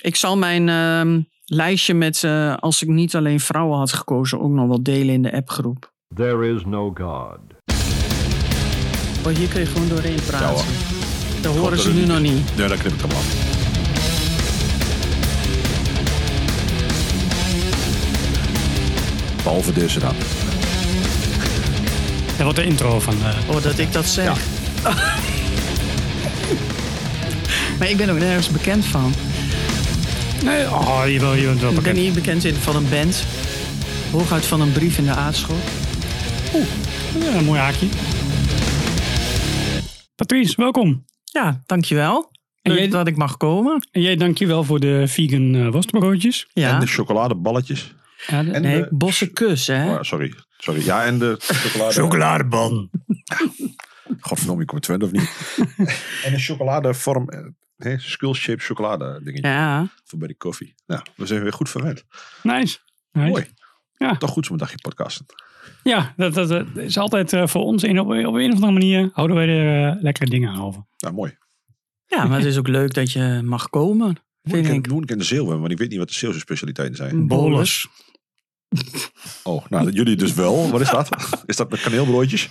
Ik zal mijn ehm, lijstje met eh, als ik niet alleen vrouwen had gekozen ook nog wel delen in de appgroep. There is no God. Oh, hier kun je gewoon doorheen praten. Ja. Dat horen dat ze nu nog niet. Nee, dan knip ik hem af. Behalve deze dan. Dat wordt de intro van... eh, Oh, dat ik dat zeg. maar ik ben ook nergens bekend van. Nee, oh, je wil je bent wel Ik ben bekend. niet bekend in- van een band. Hooguit van een brief in de aardschot. Ja, een mooi haakje. Patrice, welkom. Ja, dankjewel. En jij- dat ik mag komen. En jij dankjewel voor de vegan worstbroodjes. Ja. En de chocoladeballetjes. Ja, de- En nee, de... bosse kus, hè? Oh, sorry. Sorry. Ja, en de chocolade... Chocoladeban. Godverdomme, ik kom in Twente of niet? en een chocoladevorm... eh, hè, skull-shaped chocolade dingetje. Ja. Voor bij de koffie. Nou, we zijn weer goed verwend. Nice. nice. Mooi. Ja. Toch goed zo'n dagje podcasten. Ja, dat, dat, dat is altijd eh, voor ons een, op, op een of andere manier houden wij er eh, lekkere dingen aan over. Nou, mooi. ja, maar het is ook leuk dat je mag komen, Moet ik, moet ik in de Zeeuw hebben, want ik weet niet wat de Zeeuwse specialiteiten zijn. Bolus. Oh, nou, jullie dus wel. Wat is dat? Is dat met kaneelbroodjes?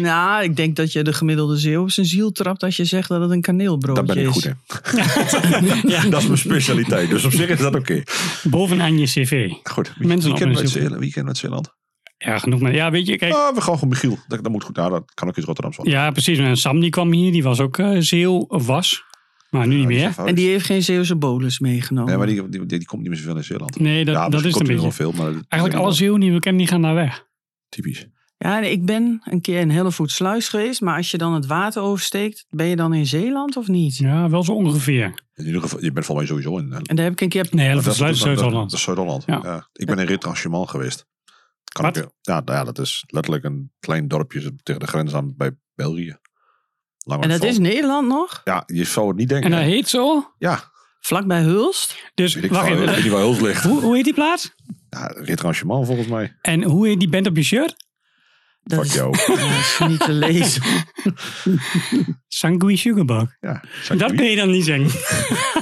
Nou, ik denk dat je de gemiddelde Zeeuw op zijn ziel trapt als je zegt dat het een kaneelbroodje Daar ben ik is. goed in. Ja. Dat is mijn specialiteit. Dus op zich is dat oké. Bovenaan je cv. Goed. Wie, Mensen wie, kennen uit Zeeuw. Zeeland? wie kennen we uit Zeeland? Ja, genoeg maar. Ja, weet je, kijk. Ah, we gaan gewoon Michiel. Dat, dat moet goed. Nou, dat kan ook in Rotterdam zijn. Ja, precies. En Sam die kwam hier, die was ook eh zeeuw of was. Maar nu niet meer. En die heeft geen Zeeuwse bolus meegenomen. Nee, maar die, die, die, die komt niet meer zoveel in Zeeland. Nee, dat, ja, dat is een er beetje. veel, maar dat is Eigenlijk alle zeeuwen die we kennen, die gaan daar weg. Typisch. Ja, ik ben een keer in Hellevoetsluis geweest, maar als je dan het water oversteekt, ben je dan in Zeeland of niet? Ja, wel zo ongeveer. In ieder geval, je bent volgens mij sowieso in. En daar heb ik een keer... Nee, hele Dat is- sluit dat is- Zuid-Holland. Dat is Zuid-Holland. Ja. Ja. Ik ben in Retranchement geweest. Kan Wat? ik, ja, nou ja, dat is letterlijk een klein dorpje tegen de grens aan bij België. Lang En dat is Nederland nog? Ja, je zou het niet denken. En dat heet zo. Ja, Vlakbij Hulst? Dus weet ik, wacht weet even. niet waar Huls ligt. Hoe, hoe heet die plaats? Ja, Retranchement volgens mij. En hoe heet die band op je shirt? Dat Fuck is, jou. dat is niet te lezen. Sangui Sugarbug. Ja, Dat kun je dan niet zeggen.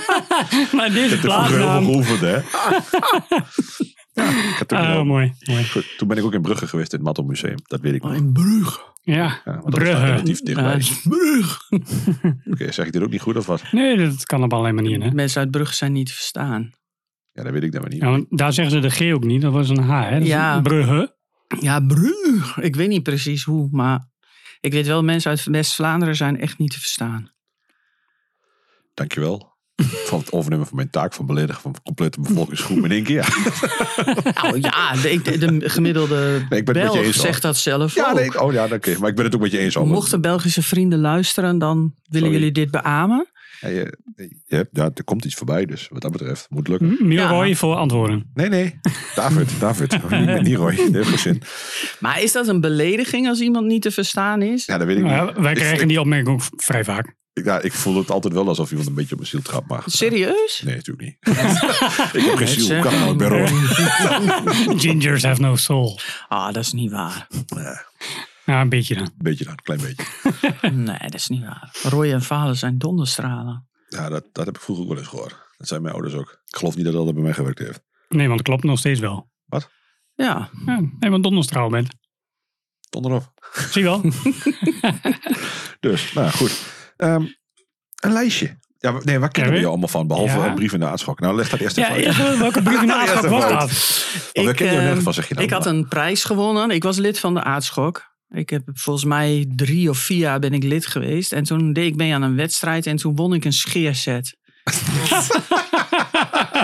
maar deze Ik heb er vroeger heel veel plaatsnaam. geoefend, hè. ja, ik het Ah, gedaan. mooi. mooi. Goed, Toen ben ik ook in Brugge geweest, in het Matto Museum. Dat weet ik nog. In Brugge. Ja, Ja, want dat is Brugge. relatief dichtbij. Ja, Brugge. Oké, zeg ik dit ook niet goed of wat? Nee, dat kan op allerlei manieren. Hè? Mensen uit Brugge zijn niet te verstaan. Ja, dat weet ik dan maar niet. Ja, daar zeggen ze de G ook niet. Dat was een H. Hè? Ja. Brugge. Ja, Brugge. Ik weet niet precies hoe, maar ik weet wel, mensen uit West-Vlaanderen zijn echt niet te verstaan. Dankjewel. Van het overnemen van mijn taak van beledigen van complete bevolkingsgroep in één keer. Nou ja, de, de, de gemiddelde Nee, ik ben het met je Belg eens, zegt dat zelf Ja, ook. nee, oh ja, oké. Maar ik ben het ook met je eens. Mochten Belgische vrienden luisteren, dan willen Sorry. jullie dit beamen. Ja, je, je hebt- ja, er komt iets voorbij, dus wat dat betreft moet lukken. Milroy Ja. voor antwoorden. Nee, nee. David, David. niet met Leroy. Dat heeft geen zin. Maar is dat een belediging als iemand niet te verstaan is? Ja, dat weet ik Nou niet. wij krijgen ik, die opmerking ook vrij vaak. ik, ja, ik voel het altijd wel alsof iemand een beetje op mijn ziel trapt. Maar, Serieus? Nee, natuurlijk niet. ik heb geen ziel. Kan nou. Gingers have no soul. Ah, dat is niet waar. Ja, een beetje dan. Een beetje dan, een klein beetje. Nee, dat is niet waar. Roy en Valen zijn donderstralen. Ja, dat, dat heb ik vroeger ook wel eens gehoord. Dat zijn mijn ouders ook. Ik geloof niet dat dat bij mij gewerkt heeft. Nee, want dat klopt nog steeds wel. Ja, Ja, nee, want donderstraal bent. Donderop. Zie je wel? Dus, nou goed. Ehm, een lijstje. Ja, nee, waar kennen we Kevin? je allemaal van? Behalve Ja. een brief in de aardschok. Nou, leg dat eerst Ja, even uit. eerst wel, welke brief in de Ja, eerst was even dat? Ik, je net van, zeg je nou? ik had een prijs gewonnen. Ik was lid van de aardschok. Ik heb volgens mij drie of vier jaar ben ik lid geweest. En toen deed ik mee aan een wedstrijd en toen won ik een scheerset.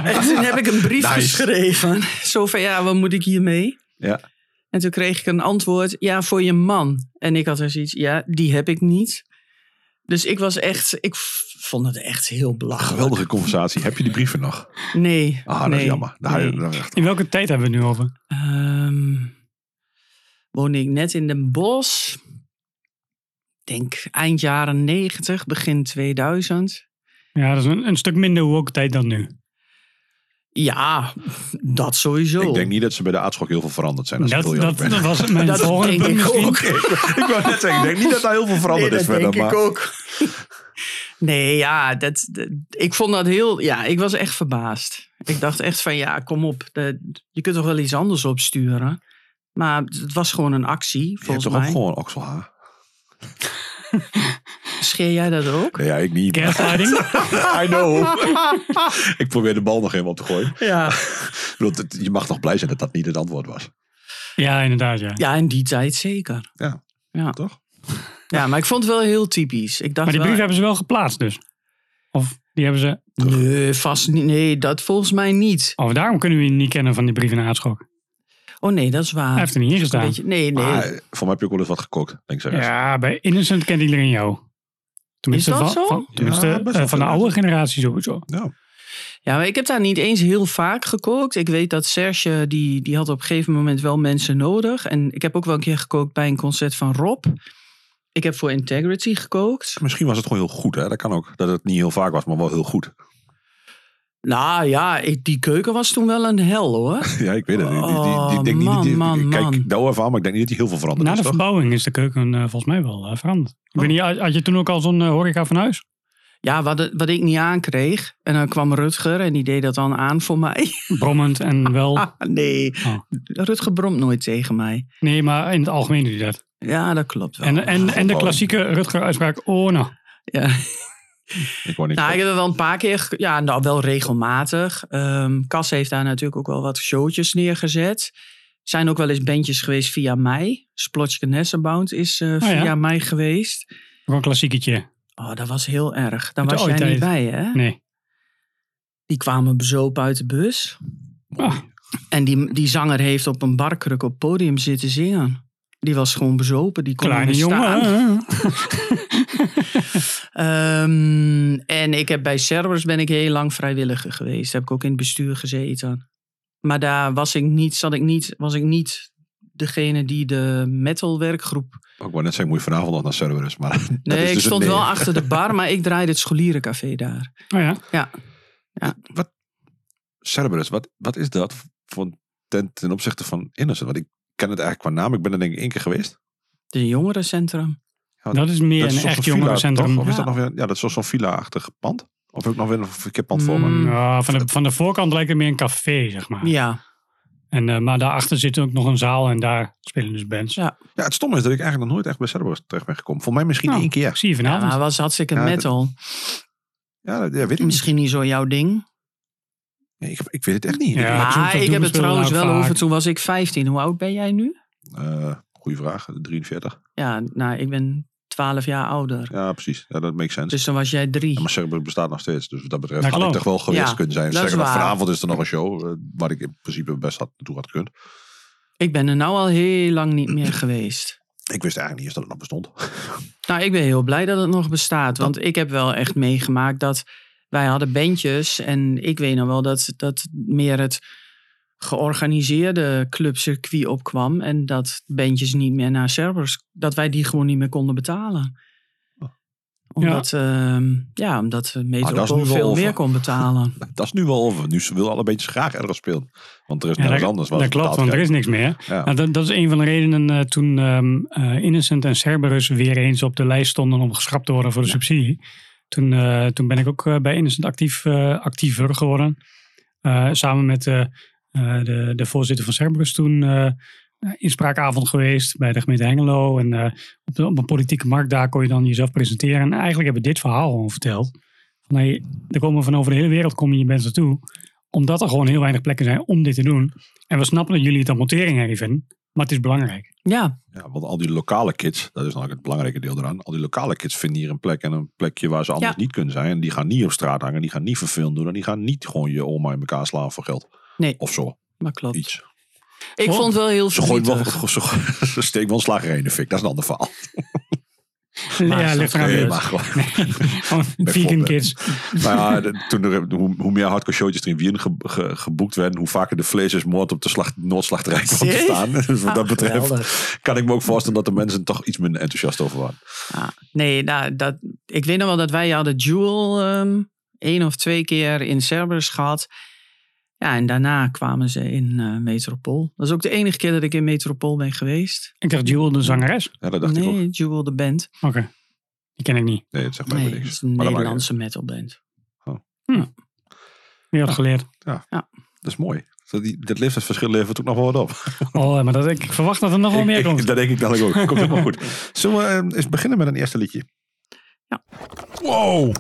en toen heb ik een brief Nice. geschreven. Zo van, ja, wat moet ik hiermee? Ja. En toen kreeg ik een antwoord, ja, voor je man. En ik had er zoiets, ja, die heb ik niet. Dus ik was echt, ik vond het echt heel belachelijk. Geweldige conversatie. Heb je die brieven nog? Nee. Ah, dat nee, is jammer. Nou, nee. is echt- In welke tijd hebben we het nu over? Ehm, woonde ik net in Den Bosch. Ik denk eind jaren 90, begin 2000. Ja, dat is een, een stuk minder woke tijd dan nu. Ja, dat sowieso. Ik denk niet dat ze bij de aardschok heel veel veranderd zijn. Als Dat, ik dat, dat was mijn Dat volgende denk punt ik misschien. ook. ik wou net zeggen, ik denk niet dat daar heel veel veranderd Nee, is dat verder. denk Maar ik ook. Nee, ja, dat, dat- ik vond dat heel... Ja, ik was echt verbaasd. Ik dacht echt van, ja, kom op. de- je kunt toch wel iets anders opsturen? Maar het was gewoon een actie, Je hebt volgens toch ook mij. gewoon okselhaar? Scheer jij dat ook? Ja, ik niet. Gaslighting. I know. ik probeer de bal nog even op te gooien. Ja. Je mag toch blij zijn dat dat niet het antwoord was. Ja, inderdaad, ja. Ja, in die tijd zeker. Ja. Ja, Toch? ja maar ik vond het wel heel typisch. Ik dacht Maar die wel, brief hebben ze wel geplaatst dus. Of die hebben ze... Nee, vast niet. Nee, dat volgens mij niet. Oh, daarom kunnen we je niet kennen van die brief in Aardschok. Oh nee, dat is waar. Hij heeft er niet in Een gestaan. beetje, nee, nee. Maar voor mij heb je ook wel eens wat gekookt, denk ik. Ja. Ja, bij Innocent kent iedereen jou. Tenminste, Is dat van, zo? Van, tenminste, Ja, eh, van de oude generatie sowieso. Ja. Ja, maar ik heb daar niet eens heel vaak gekookt. Ik weet dat Serge, die, die had op een gegeven moment wel mensen nodig. En ik heb ook wel een keer gekookt bij een concert van Rob. Ik heb voor Integrity gekookt. Misschien was het gewoon heel goed. Hè? Dat kan ook. Dat het niet heel vaak was, maar wel heel goed. Nou ja, ik- die keuken was toen wel een hel hoor. Ja, ik weet het. Die- die- die- Oh, ik denk niet dat die- man, ik man, kijk man. daar even aan, maar ik denk niet dat hij heel veel veranderd Na de is. toch? verbouwing is de keuken eh, volgens mij wel eh, veranderd. Ik Oh. weet niet, had had je toen ook al zo'n eh, horeca van huis? Ja, wat, wat ik niet aankreeg. En dan kwam Rutger en die deed dat dan aan voor mij. Brommend en wel... Ah, nee, Oh. Rutger bromt nooit tegen mij. Nee, maar in het algemeen doet hij dat. Ja, dat klopt wel. En, en, en de klassieke Rutger-uitspraak, oh nou. ja. Ik niet. Nou, ik heb er wel een paar keer, ja, nou wel regelmatig. Ehm Cas heeft daar natuurlijk ook wel wat showtjes neergezet. Er zijn ook wel eens bandjes geweest via mij. Splotje Nessenbound is eh, ja. via mij geweest. Gewoon een klassieketje. Oh, dat was heel erg. Daar de was jij niet bij, hè? Nee. Die kwamen bezopen uit de bus. Ah, En die, die zanger heeft op een barkruk op het podium zitten zingen. Die was gewoon bezopen. Die kon kleine jongen. Ehm, en ik heb bij Cerberus ben ik heel lang vrijwilliger geweest. Heb ik ook in het bestuur gezeten. Maar daar was ik niet, zat ik niet, was ik niet degene die de metal werkgroep. Ik wou net zeggen, moet je vanavond nog naar Cerberus. Maar Nee, is ik dus stond wel achter de bar, maar ik draaide het scholierencafé daar. Oh ja. Ja. Cerberus, wat, wat is dat voor ten, ten opzichte van Innocent? Want ik ken het eigenlijk qua naam. Ik ben er denk ik één keer geweest. Het is een jongerencentrum. Dat is meer dat is een echt villa, jongerencentrum. Of is Ja. dat nog weer, ja, dat is zo'n villa-achtig pand. Of ik nog weer een verkeerd pand voor me? Mm. Ja, van, de, van de voorkant lijkt het meer een café, zeg maar. Ja, En, eh, maar daarachter zit ook nog een zaal en daar spelen dus bands. Ja. Ja, het stomme is dat ik eigenlijk nog nooit echt bij Cerberus terecht ben gekomen. Voor mij misschien Nou, één keer. Zie je ja vanavond. maar het was hartstikke Ja, dat- metal. Ja, dat- ja, weet ik niet. Misschien niet zo jouw ding. Nee, ik, ik weet het echt niet. Ja. Ik- maar heb het spelen trouwens wel vaak. over. Toen was ik 15. Hoe oud ben jij nu? eh, goeie vraag. 43. Ja, nou, ik ben 12 jaar ouder. Ja, precies. Ja, dat makes sense. Dus dan was jij drie. Ja, maar Cerberus bestaat nog steeds. Dus wat dat betreft Dat had ik toch wel geweest Ja, kunnen zijn. dat Zeggen vanavond is er nog een show. eh, waar ik in principe best had, naartoe had gekund. Ik ben er nou al heel lang niet meer geweest. Ik wist eigenlijk niet eens dat het nog bestond. Nou, ik ben heel blij dat het nog bestaat. Want ik heb wel echt meegemaakt dat wij hadden bandjes. En ik weet nog wel dat, dat meer het georganiseerde clubcircuit opkwam. En dat bandjes niet meer naar servers, dat wij die gewoon niet meer konden betalen. Oh. Omdat, ja. ja, omdat Ah, Metropool nu wel veel over. meer kon betalen. Dat is nu wel over. Nu willen alle beetjes graag ergens spelen. Want er is Ja, dat, anders. wat dat klopt, want er is niks meer. Ja. Nou, dat, dat is een van de redenen eh, toen ehm, eh, Innocent en Cerberus weer eens op de lijst stonden om geschrapt te worden voor de Ja. subsidie. Toen, eh, toen ben ik ook eh, bij Innocent actief, eh, actiever geworden. Samen met de, de voorzitter van Cerberus toen inspraakavond geweest bij de gemeente Hengelo. En op, de, een politieke markt daar kon je dan jezelf presenteren. En eigenlijk hebben we dit verhaal gewoon verteld. Van, er komen van over de hele wereld komen hier mensen naartoe. Omdat er gewoon heel weinig plekken zijn om dit te doen. En we snappen dat jullie het aan montering geven. Maar het is belangrijk. Ja, Ja, want al die lokale kids, dat is nou het belangrijke deel eraan. Al die lokale kids vinden hier een plek en een plekje waar ze anders Ja. niet kunnen zijn. En die gaan niet op straat hangen, die gaan niet vervelend doen. En die gaan niet gewoon je oma in elkaar slaan voor geld. nee, Of zo, maar klopt. iets. Ik Oh. vond het wel heel Ze gooien wel, ze, ze steken wel een slagerij in de fik. Dat is een ander verhaal. Ja, ligt eraan. Maar gewoon. Vegan kids. Maar ja, toen er, hoe, hoe meer hardcore showtjes er in Wien ge- ge- geboekt werden, hoe vaker de vleesjesmoord op de slacht, Noordslachterij kwam te staan. Dus wat dat Ah, betreft geweldig. kan ik me ook voorstellen dat de mensen toch iets minder enthousiast over waren. Nee, nou, dat, ik weet nog wel dat wij hadden Jewel ehm één of twee keer in Cerberus gehad. Ja, en daarna kwamen ze in eh, Metropool. Dat is ook de enige keer dat ik in Metropool ben geweest. Ik dacht Jewel de zangeres. Ja, dat dacht ik ook. nee, Jewel de band. Oké. Die ken ik niet. Nee, het zegt mij Nee, weer het niks. is een Maar Nederlandse metalband. Wie had geleerd. niet uit. Dat is mooi. Dat, die, dat leeftijdsverschil levert ook nog wel wat op. Oh, maar dat, ik verwacht dat er nog wel meer ik- komt. Dat denk ik dan ook. Komt helemaal goed. Zullen we eh, eens beginnen met een eerste liedje? Ja. Wow!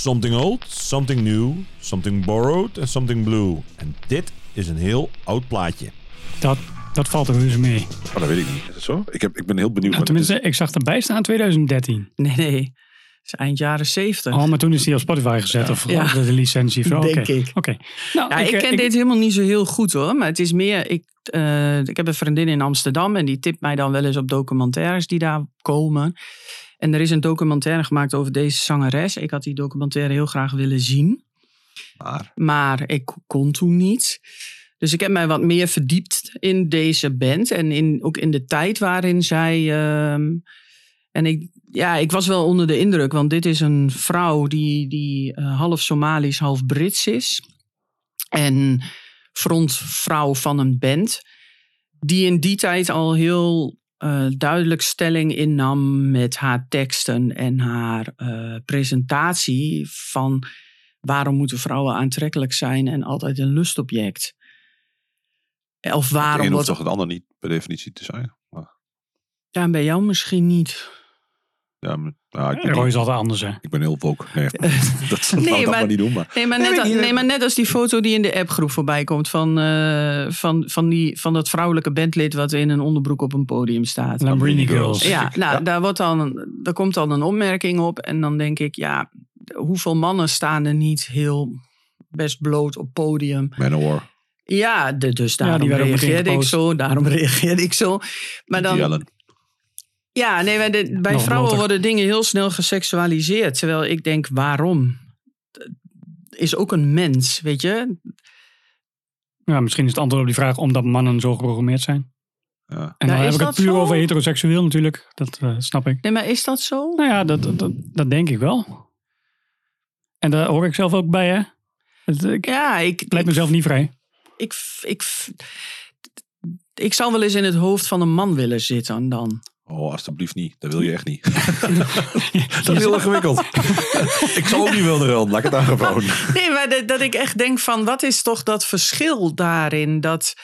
Something old, something new, something borrowed en something blue. En dit is een heel oud plaatje. Dat, dat valt er dus mee. Oh, dat weet ik niet. Is het zo? Ik, heb, ik ben heel benieuwd. Nou, wat het tenminste, ik zag erbij staan 2013. Nee, nee. Het is eind jaren zeventig. Oh, maar toen is die op Spotify gezet. Of Ja. de, de licentie. zo. Denk ik. Oké. Nou, Ja, ik, eh, ken dit helemaal niet zo heel goed hoor. Maar het is meer. Ik, eh, ik heb een vriendin in Amsterdam. En die tipt mij dan wel eens op documentaires die daar komen. En er is een documentaire gemaakt over deze zangeres. Ik had die documentaire heel graag willen zien. Maar, Maar ik kon toen niet. Dus ik heb mij wat meer verdiept in deze band. En in, ook in de tijd waarin zij. ehm, en ik, ja, ik was wel onder de indruk. Want dit is een vrouw die, die eh, half Somalisch, half Brits is. En frontvrouw van een band. Die in die tijd al heel eh, duidelijk stelling innam met haar teksten en haar eh, presentatie van waarom moeten vrouwen aantrekkelijk zijn en altijd een lustobject? Of het waarom een hoeft wordt... toch het ander niet per definitie te zijn. Maar, Ja, bij jou misschien niet. Ja, maar- nou, ik, Roy is altijd anders, hè. ik ben heel woke. Nee, dat Nee, nee, maar- maar niet doen. Maar Nee maar, Nee, net, niet. nee, maar net als die foto die in de appgroep voorbij komt van, eh, van, van, die, van dat vrouwelijke bandlid wat in een onderbroek op een podium staat. Lambrini Girls. Ja, nou, Ja. Daar, wordt dan, daar komt dan een opmerking op. En dan denk ik, ja, hoeveel mannen staan er niet heel best bloot op podium? Manowar, Ja, de, dus daarom meteen reageerde ik zo. Daarom reageerde ik zo. Maar dan. Ja, nee, bij, de- bij Nog vrouwen worden dingen heel snel geseksualiseerd. Terwijl ik denk, waarom? Is ook een mens, weet je? Ja, misschien is het antwoord op die vraag omdat mannen zo geprogrammeerd zijn. Ja. En dan heb ik het puur zo? over heteroseksueel natuurlijk. Dat eh, snap ik. Nee, maar is dat zo? Nou ja, dat, dat, dat, dat denk ik wel. En daar hoor ik zelf ook bij, hè. Het, ik Ja, ik, pleit mezelf niet vrij. ik, ik, ik zou wel eens in het hoofd van een man willen zitten dan. Oh, alstublieft niet. Dat wil je echt niet. dat is heel ingewikkeld. ik zal ook niet willen ruilen. Laat ik het aangewoon. Nee, maar dat, dat ik echt denk van, wat is toch dat verschil daarin? Dat,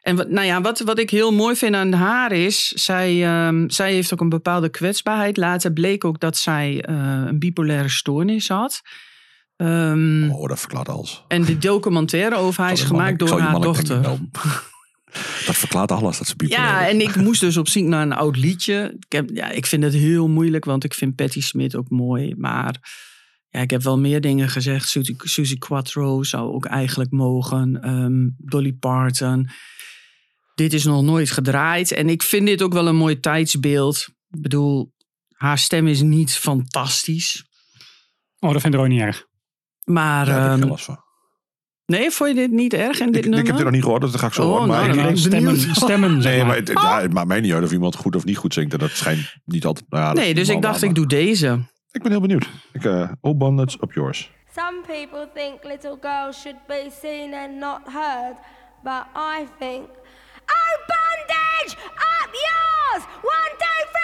en wat, nou ja, wat, wat ik heel mooi vind aan haar is, zij, ehm, zij heeft ook een bepaalde kwetsbaarheid. Later bleek ook dat zij eh, een bipolaire stoornis had. Ehm, Oh, dat verklaart alles. En de documentaire over haar is gemaakt door haar dochter. Dat verklaart alles. Dat ze Ja, en ik moest dus op zoek naar een oud liedje. Ik, heb, ja, ik vind het heel moeilijk, want ik vind Patti Smith ook mooi. Maar ja, ik heb wel meer dingen gezegd. Suzy, Suzy Quattro zou ook eigenlijk mogen. Ehm, Dolly Parton. Dit is nog nooit gedraaid. En ik vind dit ook wel een mooi tijdsbeeld. Ik bedoel, haar stem is niet fantastisch. Oh, dat vind ik ook niet erg. Maar Daar heb ik ehm, geen last van. Nee, vond je dit niet erg in dit Ik, ik nummer? heb dit nog niet gehoord, dus dat ga ik zo Oh, horen. nou, Maar ik- ik stemmen, stemmen, zeg Nee, maar. het, ja, het maakt mij niet uit of iemand goed of niet goed zingt. En dat schijnt niet altijd... Nou ja, Nee, dus ik dacht, maar- ik doe deze. Ik ben heel benieuwd. Ik, eh oh, bonnets up yours. Some people think little girls should be seen and not heard, but I think, oh bondage, up yours! One, two, three,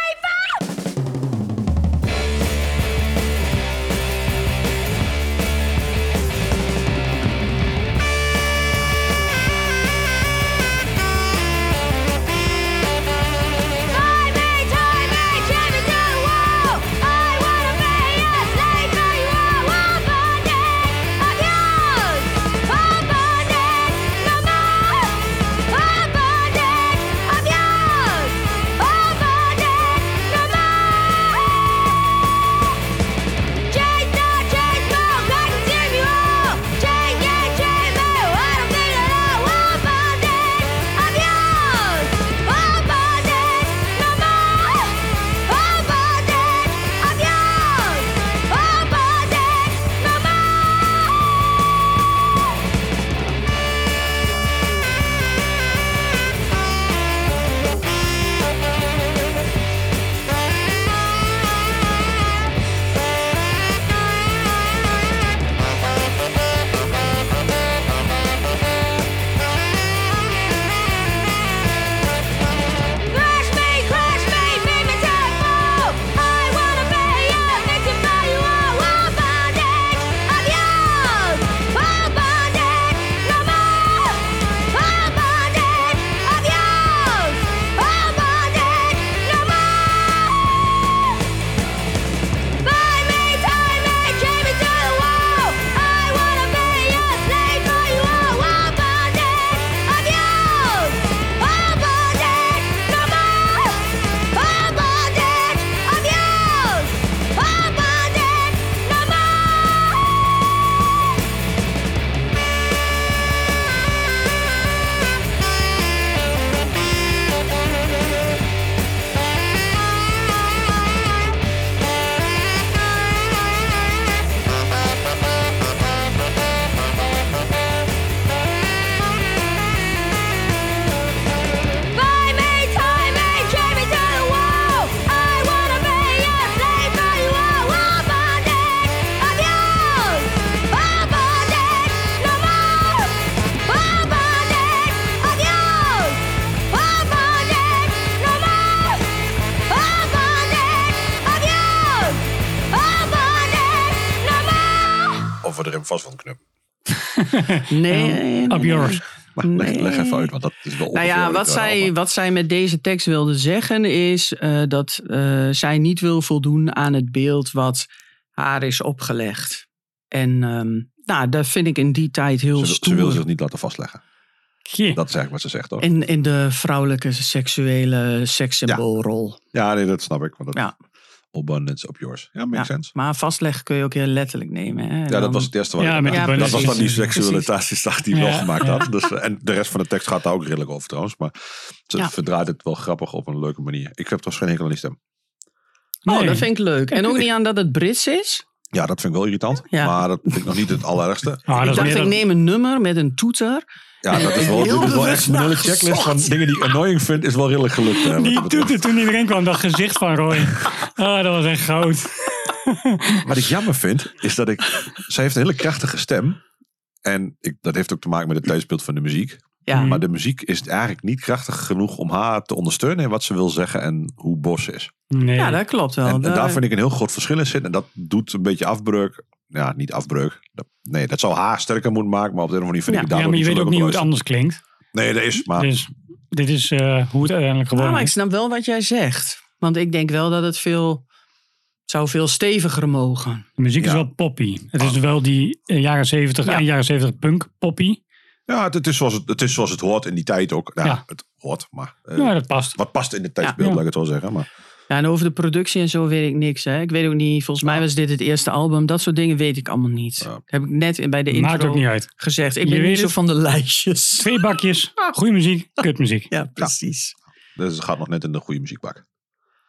Nee, nee, Up nee. yours. Maar leg, even uit, want dat is wel Nou ja, wat zij, allemaal- wat zij met deze tekst wilde zeggen is eh, dat eh, zij niet wil voldoen aan het beeld wat haar is opgelegd. En ehm, nou, dat vind ik in die tijd heel Ze, wil- ze stoer. wil zich niet laten vastleggen. Dat is eigenlijk wat ze zegt, toch? in, in de vrouwelijke seksuele sekssymboolrol. Ja, nee, dat snap ik. Want dat Ja. Abundance of yours. Ja, makes Ja, sense. Maar vastleggen kun je ook heel letterlijk nemen. Hè? Ja, Dan- dat was het eerste wat Ja, ik- Dat was dan die precies. seksualiteitsdag die wel gemaakt ja. had. Dus, eh, en de rest van de tekst gaat daar ook redelijk over trouwens. Maar ze Ja. verdraait het wel grappig op een leuke manier. Ik heb trouwens geen hekel aan die stem. Oh, Nee. dat vind ik leuk. En ook niet aan dat het Brits is. Ja, dat vind ik wel irritant. Ja. Maar dat vind ik nog niet het allerergste. Ah, dat ik dacht, ik neem een nummer met een toeter. Ja, dat is wel, dit is wel echt een hele checklist van dingen die ik annoying vind. Is wel redelijk gelukt. hè, Die dat toeter toen iedereen kwam, dat gezicht van Roy. Ah, dat was echt goud. Wat ik jammer vind, is dat ik... Zij heeft een hele krachtige stem. En ik, dat heeft ook te maken met het tijdsbeeld van de muziek. Ja, Mm. Maar de muziek is eigenlijk niet krachtig genoeg om haar te ondersteunen in wat ze wil zeggen en hoe Bos is. Nee. ja dat klopt wel. En, en Daar- daar vind ik een heel groot verschil in zitten. En dat doet een beetje afbreuk. Ja, niet afbreuk. Dat- nee, dat zou haar sterker moeten maken. Maar op de een of andere manier vind Ja, ik het ja, daardoor maar je niet weet zo ook niet hoe het anders klinkt. Nee, dat is. Maar Dus dit is eh, hoe het uiteindelijk Ja, geworden maar ik snap wel wat jij zegt. Want ik denk wel dat het veel... zou veel steviger mogen. De muziek is Ja. wel poppy. Het is wel die eh, jaren 70, Ja. eind jaren 70 punk poppy. ja, het, het, is zoals het, het is zoals het hoort in die tijd ook. Nou, Ja. het hoort, maar eh, Ja, dat past. wat past in het tijdsbeeld, Ja. laat ik het wel zeggen. Maar Ja, en over de productie en zo weet ik niks. Hè. Ik weet ook niet, volgens mij was dit het eerste album. Dat soort dingen weet ik allemaal niet. Dat heb ik net bij de intro Maakt ook niet uit. gezegd. Ik Je ben weet niet zo het. van de lijstjes. Twee bakjes, goede muziek, kutmuziek. Ja, precies. dus het gaat nog net in de goede muziekbak.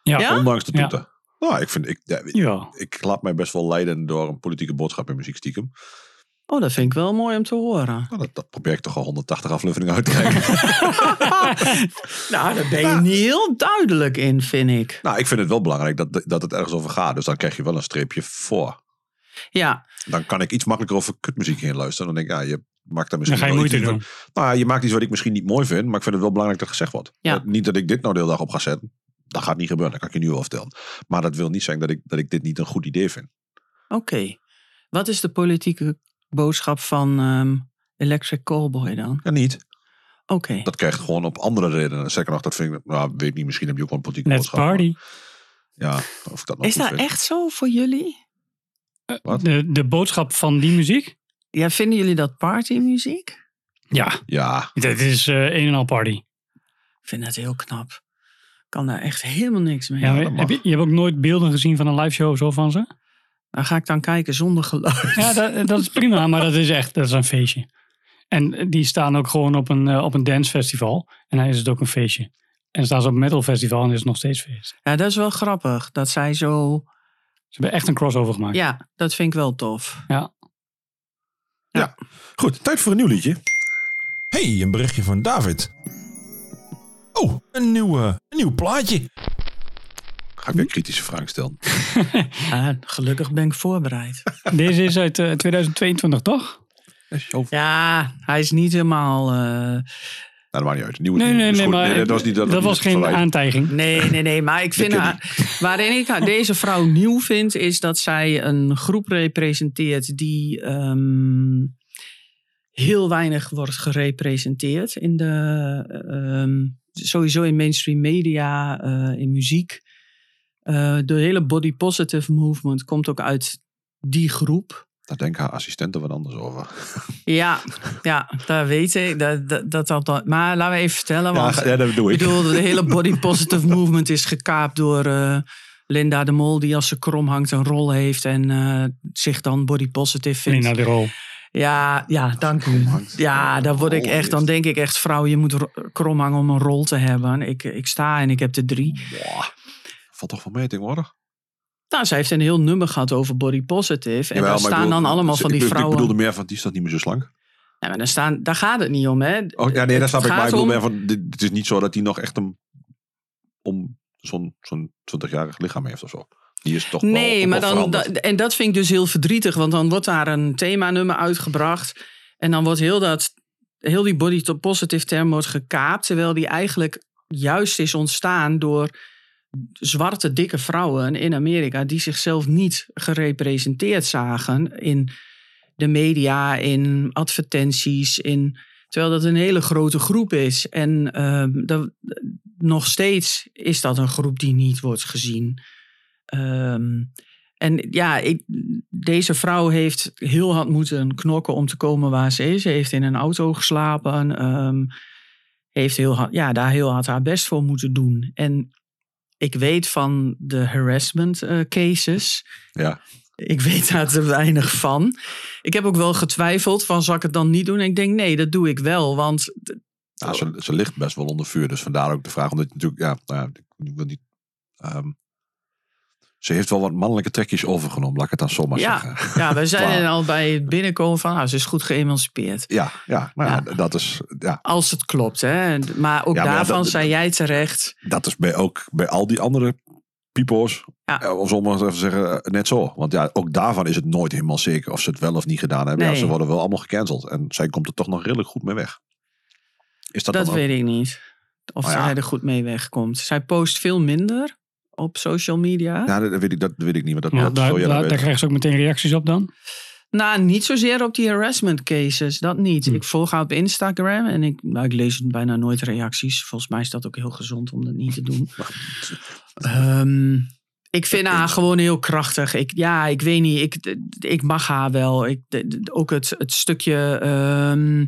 Ja, Ja? Ondanks de Ja. toeten. Nou, ik vind, ik, ja, ik, laat mij best wel leiden door een politieke boodschap in muziek stiekem. Oh, dat vind ik wel mooi om te horen. Nou, dat, dat probeer ik toch al 180 afleveringen uit te krijgen. Nou, daar ben je niet heel duidelijk in, vind ik. nou, ik vind het wel belangrijk dat, dat het ergens over gaat. Dus dan krijg je wel een streepje voor. Ja, Dan kan ik iets makkelijker over kutmuziek heen luisteren. Dan denk ik, ja, je maakt daar Dan misschien ga je wel moeite iets doen. van- Nou, je maakt iets wat ik misschien niet mooi vind. Maar ik vind het wel belangrijk dat gezegd wordt. Ja. Niet dat ik dit nou de hele dag op ga zetten. Dat gaat niet gebeuren. Dat kan ik je nu al vertellen. Maar dat wil niet zeggen dat ik, dat ik dit niet een goed idee vind. oké. Wat is de politieke boodschap van ehm, Electric Callboy dan? Ja, niet. Oké. Dat krijgt gewoon op andere redenen. Zeker nog, dat vind ik, nou, weet niet. Misschien heb je ook wel een politieke Let's boodschap. party. maar Ja, of ik dat nog Is dat vind. echt zo voor jullie? Wat? De, de boodschap van die muziek? Ja, vinden jullie dat partymuziek? Ja, Ja, dit is eh een en al party. Ik vind dat heel knap. Ik kan daar echt helemaal niks mee. Ja, heb je, je hebt ook nooit beelden gezien van een live show zo van ze? Dan ga ik dan kijken zonder geluid. Ja, dat, dat is prima, maar dat is echt dat is een feestje. En die staan ook gewoon op een, eh, op een dancefestival. En dan is het ook een feestje. En dan staan ze op een metalfestival en is het nog steeds feest. Ja, dat is wel grappig. Dat zij zo... Ze hebben echt een crossover gemaakt. Ja, dat vind ik wel tof. goed. Tijd voor een nieuw liedje. Hey, een berichtje van David. Oh, een nieuw, een nieuw plaatje. Ga ik weer kritische vragen stellen. Ah, gelukkig ben ik voorbereid. Deze is uit eh, 2022, toch? Ja, hij is niet helemaal... eh, Nou, dat maakt niet uit. Nieuwe, Nee, nee, maar dat was, niet, dat, dat was geen aantijging. Nee, nee, nee. Maar ik vind haar, waarin ik haar- deze vrouw nieuw vind, is dat zij een groep representeert die ehm, heel weinig wordt gerepresenteerd in de ehm, sowieso in mainstream media, eh, in muziek. Eh, de hele body positive movement komt ook uit die groep. Daar denkt haar assistenten wat anders over. Ja, ja, dat weet ik. Dat, dat, dat, dat, maar laten we even vertellen. Ja, Want ga- ja, dat doe ik ik. bedoel, de hele body positive movement is gekaapt door eh, Linda de Mol, die als ze krom hangt een rol heeft en eh, zich dan body positive vindt. Nee, naar de rol. Ja, ja, dank u. Ja, dan word ik echt, dan denk ik echt, vrouw, je moet ro- krom hangen om een rol te hebben. Ik, ik sta en ik heb er drie. Valt toch van mee tegenwoordig? Nou, zij heeft een heel nummer gehad over body positive. En Jawel, daar staan bedoel- dan allemaal van die ik, vrouwen. Ik bedoelde meer van, die dat niet meer zo slank? Ja, maar daar, staan, daar gaat het niet om, hè? Oh, ja, nee, Het snap ik. Maar ik bedoel om- meer van, dit, het is niet zo dat hij nog echt een, om zo'n zo'n 20-jarig lichaam heeft of zo. Die is toch Nee, maar dan, da- en dat vind ik dus heel verdrietig, want dan wordt daar een themanummer uitgebracht. En dan wordt heel, dat, heel die body positive term wordt gekaapt, terwijl die eigenlijk juist is ontstaan door zwarte, dikke vrouwen in Amerika die zichzelf niet gerepresenteerd zagen in, de media, in advertenties, in, terwijl dat een hele grote groep is. En ehm, dat, nog steeds is dat een groep die niet wordt gezien. Ehm, en ja, deze vrouw heeft heel hard moeten knokken om te komen waar ze is. Ze heeft in een auto geslapen. ehm, heeft heel hard, ja, daar heel hard haar best voor moeten doen. En ik weet van de harassment eh, cases. Ja. Ik weet daar te weinig van. Ik heb ook wel getwijfeld van, zal ik het dan niet doen? En ik denk, nee, dat doe ik wel. Want Nou, ze, ze ligt best wel onder vuur. Dus vandaar ook de vraag. Omdat je natuurlijk, ja, nou ik wil niet. ehm, ze heeft wel wat mannelijke trekjes overgenomen, laat ik het dan zomaar ja, zeggen. ja, we zijn er al bij het binnenkomen van, nou, ze is goed geëmancipeerd. Ja, ja, nou ja, Ja. dat is. Ja, Als het klopt, hè. Maar ook Ja, maar daarvan dat- zei jij terecht. dat is bij ook bij al die andere pipo's. Ja. eh, Om maar even te zeggen, eh, net zo. Want ja, ook daarvan is het nooit helemaal zeker of ze het wel of niet gedaan hebben. Ja, ze worden wel allemaal gecanceld. En zij komt er toch nog redelijk goed mee weg. Is dat, Dat, ook- weet ik niet. Of Nou zij er goed mee wegkomt. Zij post veel minder op social media. Ja, dat weet ik, dat weet ik niet. Maar dat, Ja, dat daar, daar, daar krijgen ze ook meteen reacties op dan. Nou, niet zozeer op die harassment cases. Dat niet. Hm. Ik volg haar op Instagram en ik, nou, ik lees bijna nooit reacties. Volgens mij is dat ook heel gezond om dat niet te doen. Ehm, ik vind haar gewoon heel krachtig. Ik, ja, ik weet niet. Ik, ik mag haar wel. Ik, ook het, het stukje. ehm,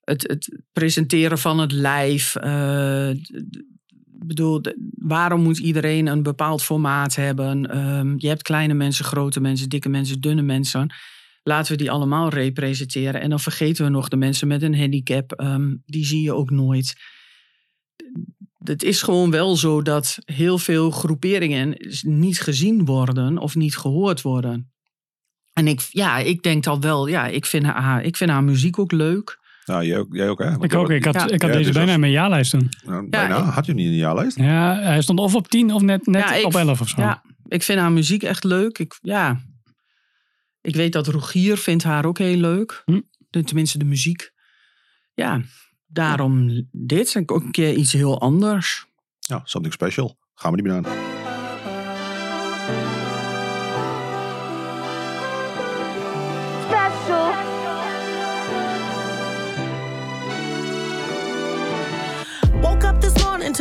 het, het presenteren van het lijf. eh, bedoel, waarom moet iedereen een bepaald formaat hebben? Ehm, je hebt kleine mensen, grote mensen, dikke mensen, dunne mensen. Laten we die allemaal representeren. En dan vergeten we nog de mensen met een handicap. Ehm, die zie je ook nooit. Het is gewoon wel zo dat heel veel groeperingen niet gezien worden of niet gehoord worden. En ik, ja, ik denk dat wel, ja, ik vind haar, ik vind haar muziek ook leuk. Nou, jij ook, jij ook hè? Want Ik ook. Ik had, Ja. ik had Ja, deze dus bijna als- in mijn jaarlijst toen. Nou, bijna. ik- Had je niet in je jaarlijst? Ja, hij stond of op 10 of net, net Ja, ik- op 11 of zo. Ja, ik vind haar muziek echt leuk. Ik, ja, ik weet dat Rogier vindt haar ook heel leuk. Hm. De- Tenminste, de muziek. Ja, daarom dit. En ook een keer iets heel anders. Ja, something special. Gaan we niet meer aan.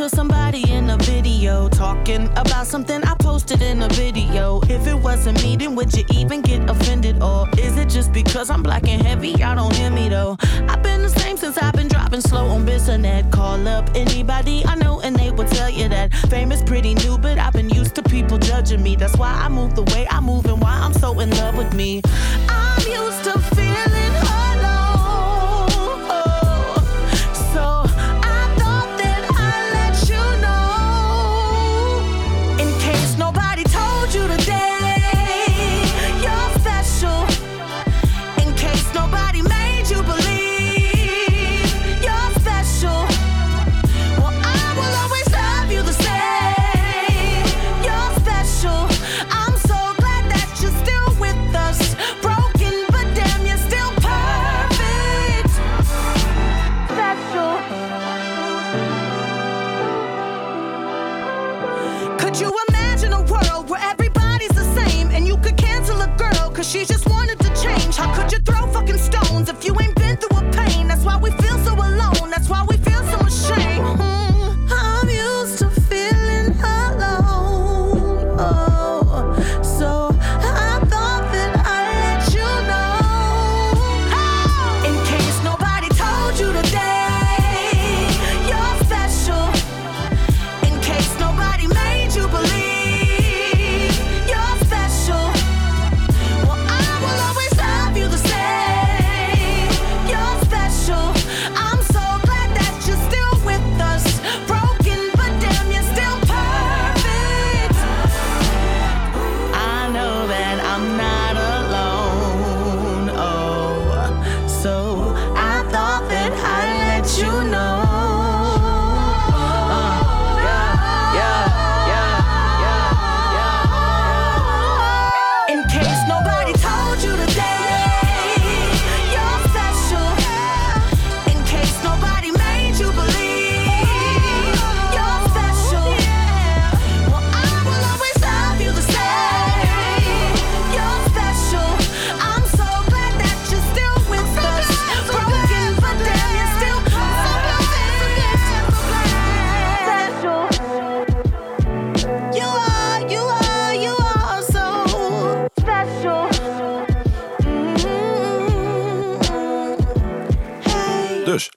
To somebody in a video talking about something I posted in a video. If it wasn't me, then would you even get offended? Or is it just because I'm black and heavy? Y'all don't hear me though. I've been the same since I've been dropping slow on Bissonnet. Call up anybody I know and they will tell you that fame is pretty new, but I've been used to people judging me. That's why I move the way I move and why I'm so in love with me. I'm used to feeling we feel so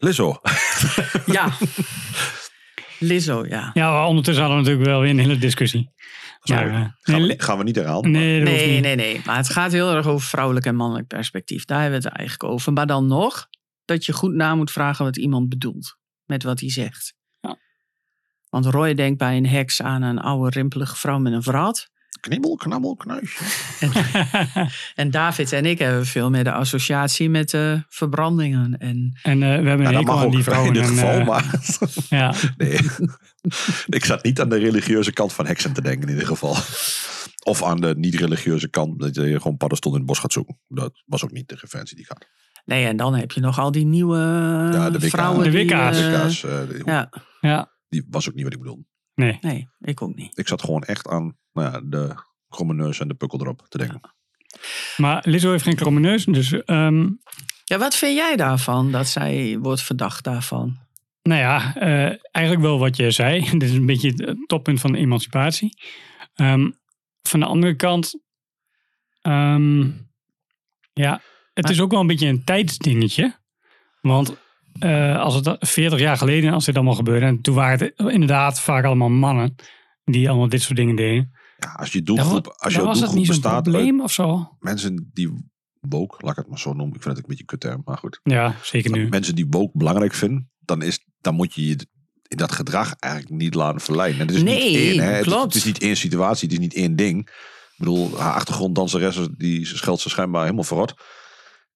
Lizzo. Ja. Lizzo, ja. Ja, ondertussen hadden we natuurlijk wel weer een hele discussie. Maar, eh, Gaan we, gaan we niet herhalen. nee, Nee, niet. nee, nee. Maar het gaat heel erg over vrouwelijk en mannelijk perspectief. Daar hebben we het eigenlijk over. Maar dan nog dat je goed na moet vragen wat iemand bedoelt. Met wat hij zegt. Ja. Want Roy denkt bij een heks aan een oude rimpelige vrouw met een vrat. Knibbel, knabbel, knuisje. En David en ik hebben veel meer de associatie met de verbrandingen. En En eh, we hebben een dat hekel mag aan die vrouwen. in dit en, geval, eh, maar ja. nee. ik zat niet aan de religieuze kant van heksen te denken in ieder geval. Of aan de niet-religieuze kant, dat je gewoon paddenstoel in het bos gaat zoeken. Dat was ook niet de referentie die gaat. nee, en dan heb je nog al die nieuwe Ja, de vrouwen. De die, WK's. eh, eh, ja, ja, die was ook niet wat ik bedoelde. Nee. nee, ik ook niet. Ik zat gewoon echt aan nou ja, de kromme neus en de pukkel erop te denken. Maar Lizzo heeft geen kromme neus. Dus ehm, Ja, wat vind jij daarvan dat zij wordt verdacht daarvan? nou ja, eh, eigenlijk wel wat je zei. Dit is een beetje het toppunt van de emancipatie. Ehm, van de andere kant, ehm, ja, het Maar- is ook wel een beetje een tijdsdingetje. Want eh, als het 40 jaar geleden, als dit allemaal gebeurde, en toen waren het inderdaad vaak allemaal mannen die allemaal dit soort dingen deden. Ja, als je doelgroep, als je dan was het doelgroep niet zo'n bestaat probleem of zo. mensen die woke, laat ik het maar zo noemen. Ik vind het een beetje een kutterm, maar goed. Ja, zeker nu. Mensen die woke belangrijk vinden, dan, is, dan moet je je in dat gedrag eigenlijk niet laten verleiden. En het is Nee, niet één, hè. Het, is, klopt. het is niet één situatie, het is niet één ding. Ik bedoel, haar achtergronddanseres, die scheldt ze schijnbaar helemaal verrot.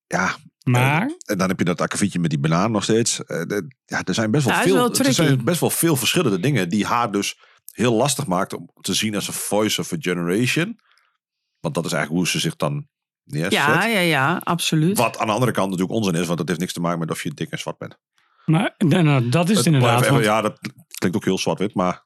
Ja, Maar, en dan heb je dat akkefietje met die banaan nog steeds. Eh, de- Ja, er zijn best wel Ja, veel, wel er zijn best wel veel verschillende dingen die haar dus heel lastig maakt om te zien als een voice of a generation. Want dat is eigenlijk hoe ze zich dan neerzet. Ja, ja, ja, absoluut. Wat aan de andere kant natuurlijk onzin is, want dat heeft niks te maken met of je dik en zwart bent. maar nou, nou, dat is het inderdaad. want- ja, dat klinkt ook heel zwart-wit, maar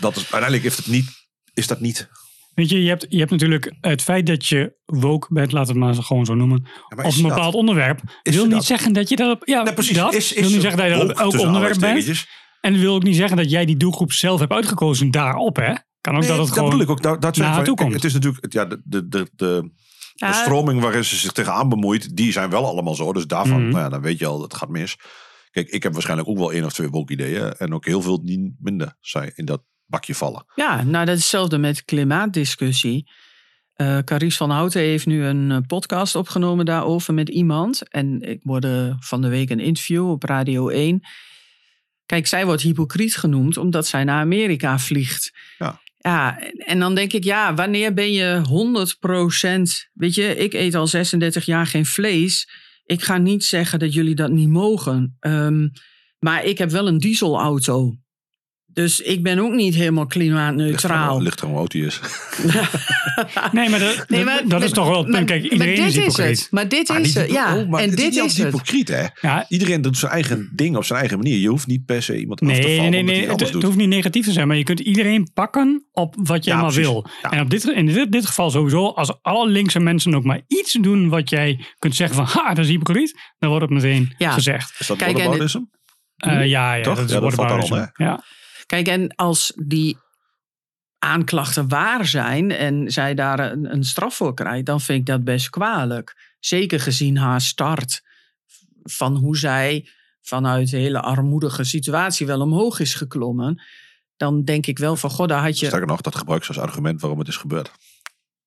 dat is, uiteindelijk heeft het niet, is dat niet. Weet je, je hebt, je hebt natuurlijk het feit dat je woke bent, laat het maar gewoon zo noemen, Ja, op een dat- bepaald onderwerp, Is wil niet dat? zeggen dat je dat op, ja, precies. dat is, is wil niet zeggen dat je dat op elk onderwerp bent. En dat wil ook niet zeggen dat jij die doelgroep zelf hebt uitgekozen daarop, hè? Kan ook Nee, dat het dat gewoon... bedoel ik ook. Dat, dat zijn naar van- toe komt. Het is natuurlijk ja, de, de, de, de, Ja, de stroming waarin ze zich tegenaan bemoeit, die zijn wel allemaal zo. Dus daarvan, Mhm. nou ja, dan weet je al, het gaat mis. Kijk, ik heb waarschijnlijk ook wel één of twee woke ideeën. En ook heel veel die minder zijn in dat bakje vallen. Ja, nou dat is hetzelfde met klimaatdiscussie. Eh Carice van Houten heeft nu een eh, podcast opgenomen daarover met iemand. En ik hoorde van de week een interview op Radio 1. Kijk, zij wordt hypocriet genoemd omdat zij naar Amerika vliegt. Ja. Ja, en dan denk ik, ja, wanneer ben je 100%... Weet je, ik eet al 36 jaar geen vlees. Ik ga niet zeggen dat jullie dat niet mogen. Ehm, maar ik heb wel een dieselauto. Dus ik ben ook niet helemaal klimaatneutraal. Ligt oud hij is. Nee, maar dat, Nee, dat- maar- dat is toch wel het punt. Kijk, maar iedereen dit is hypocriet. het. Maar dit Maar is niet- het, ja. oh, maar en het is dit niet is hypocriet, hè? Ja, Iedereen doet zijn eigen ding op zijn eigen manier. Je hoeft niet per se iemand af te Nee, vallen nee, nee. hij Het, hoeft niet negatief te zijn, maar je kunt iedereen pakken op wat jij Ja, maar precies. wil. Ja. En op dit, in dit, dit geval sowieso, als alle linkse mensen ook maar iets doen wat jij kunt zeggen van, ha, dat is hypocriet, dan wordt het meteen Ja. gezegd. Is dat Kijk? Eh, ja, ja, Toch? dat is Ja, dat valt Ja. Kijk, en als die aanklachten waar zijn en zij daar een, een straf voor krijgt, dan vind ik dat best kwalijk. Zeker gezien haar start van hoe zij vanuit een hele armoedige situatie wel omhoog is geklommen. Dan denk ik wel van, god, daar had je... Sterker nog, dat gebruikt ze als argument waarom het is gebeurd.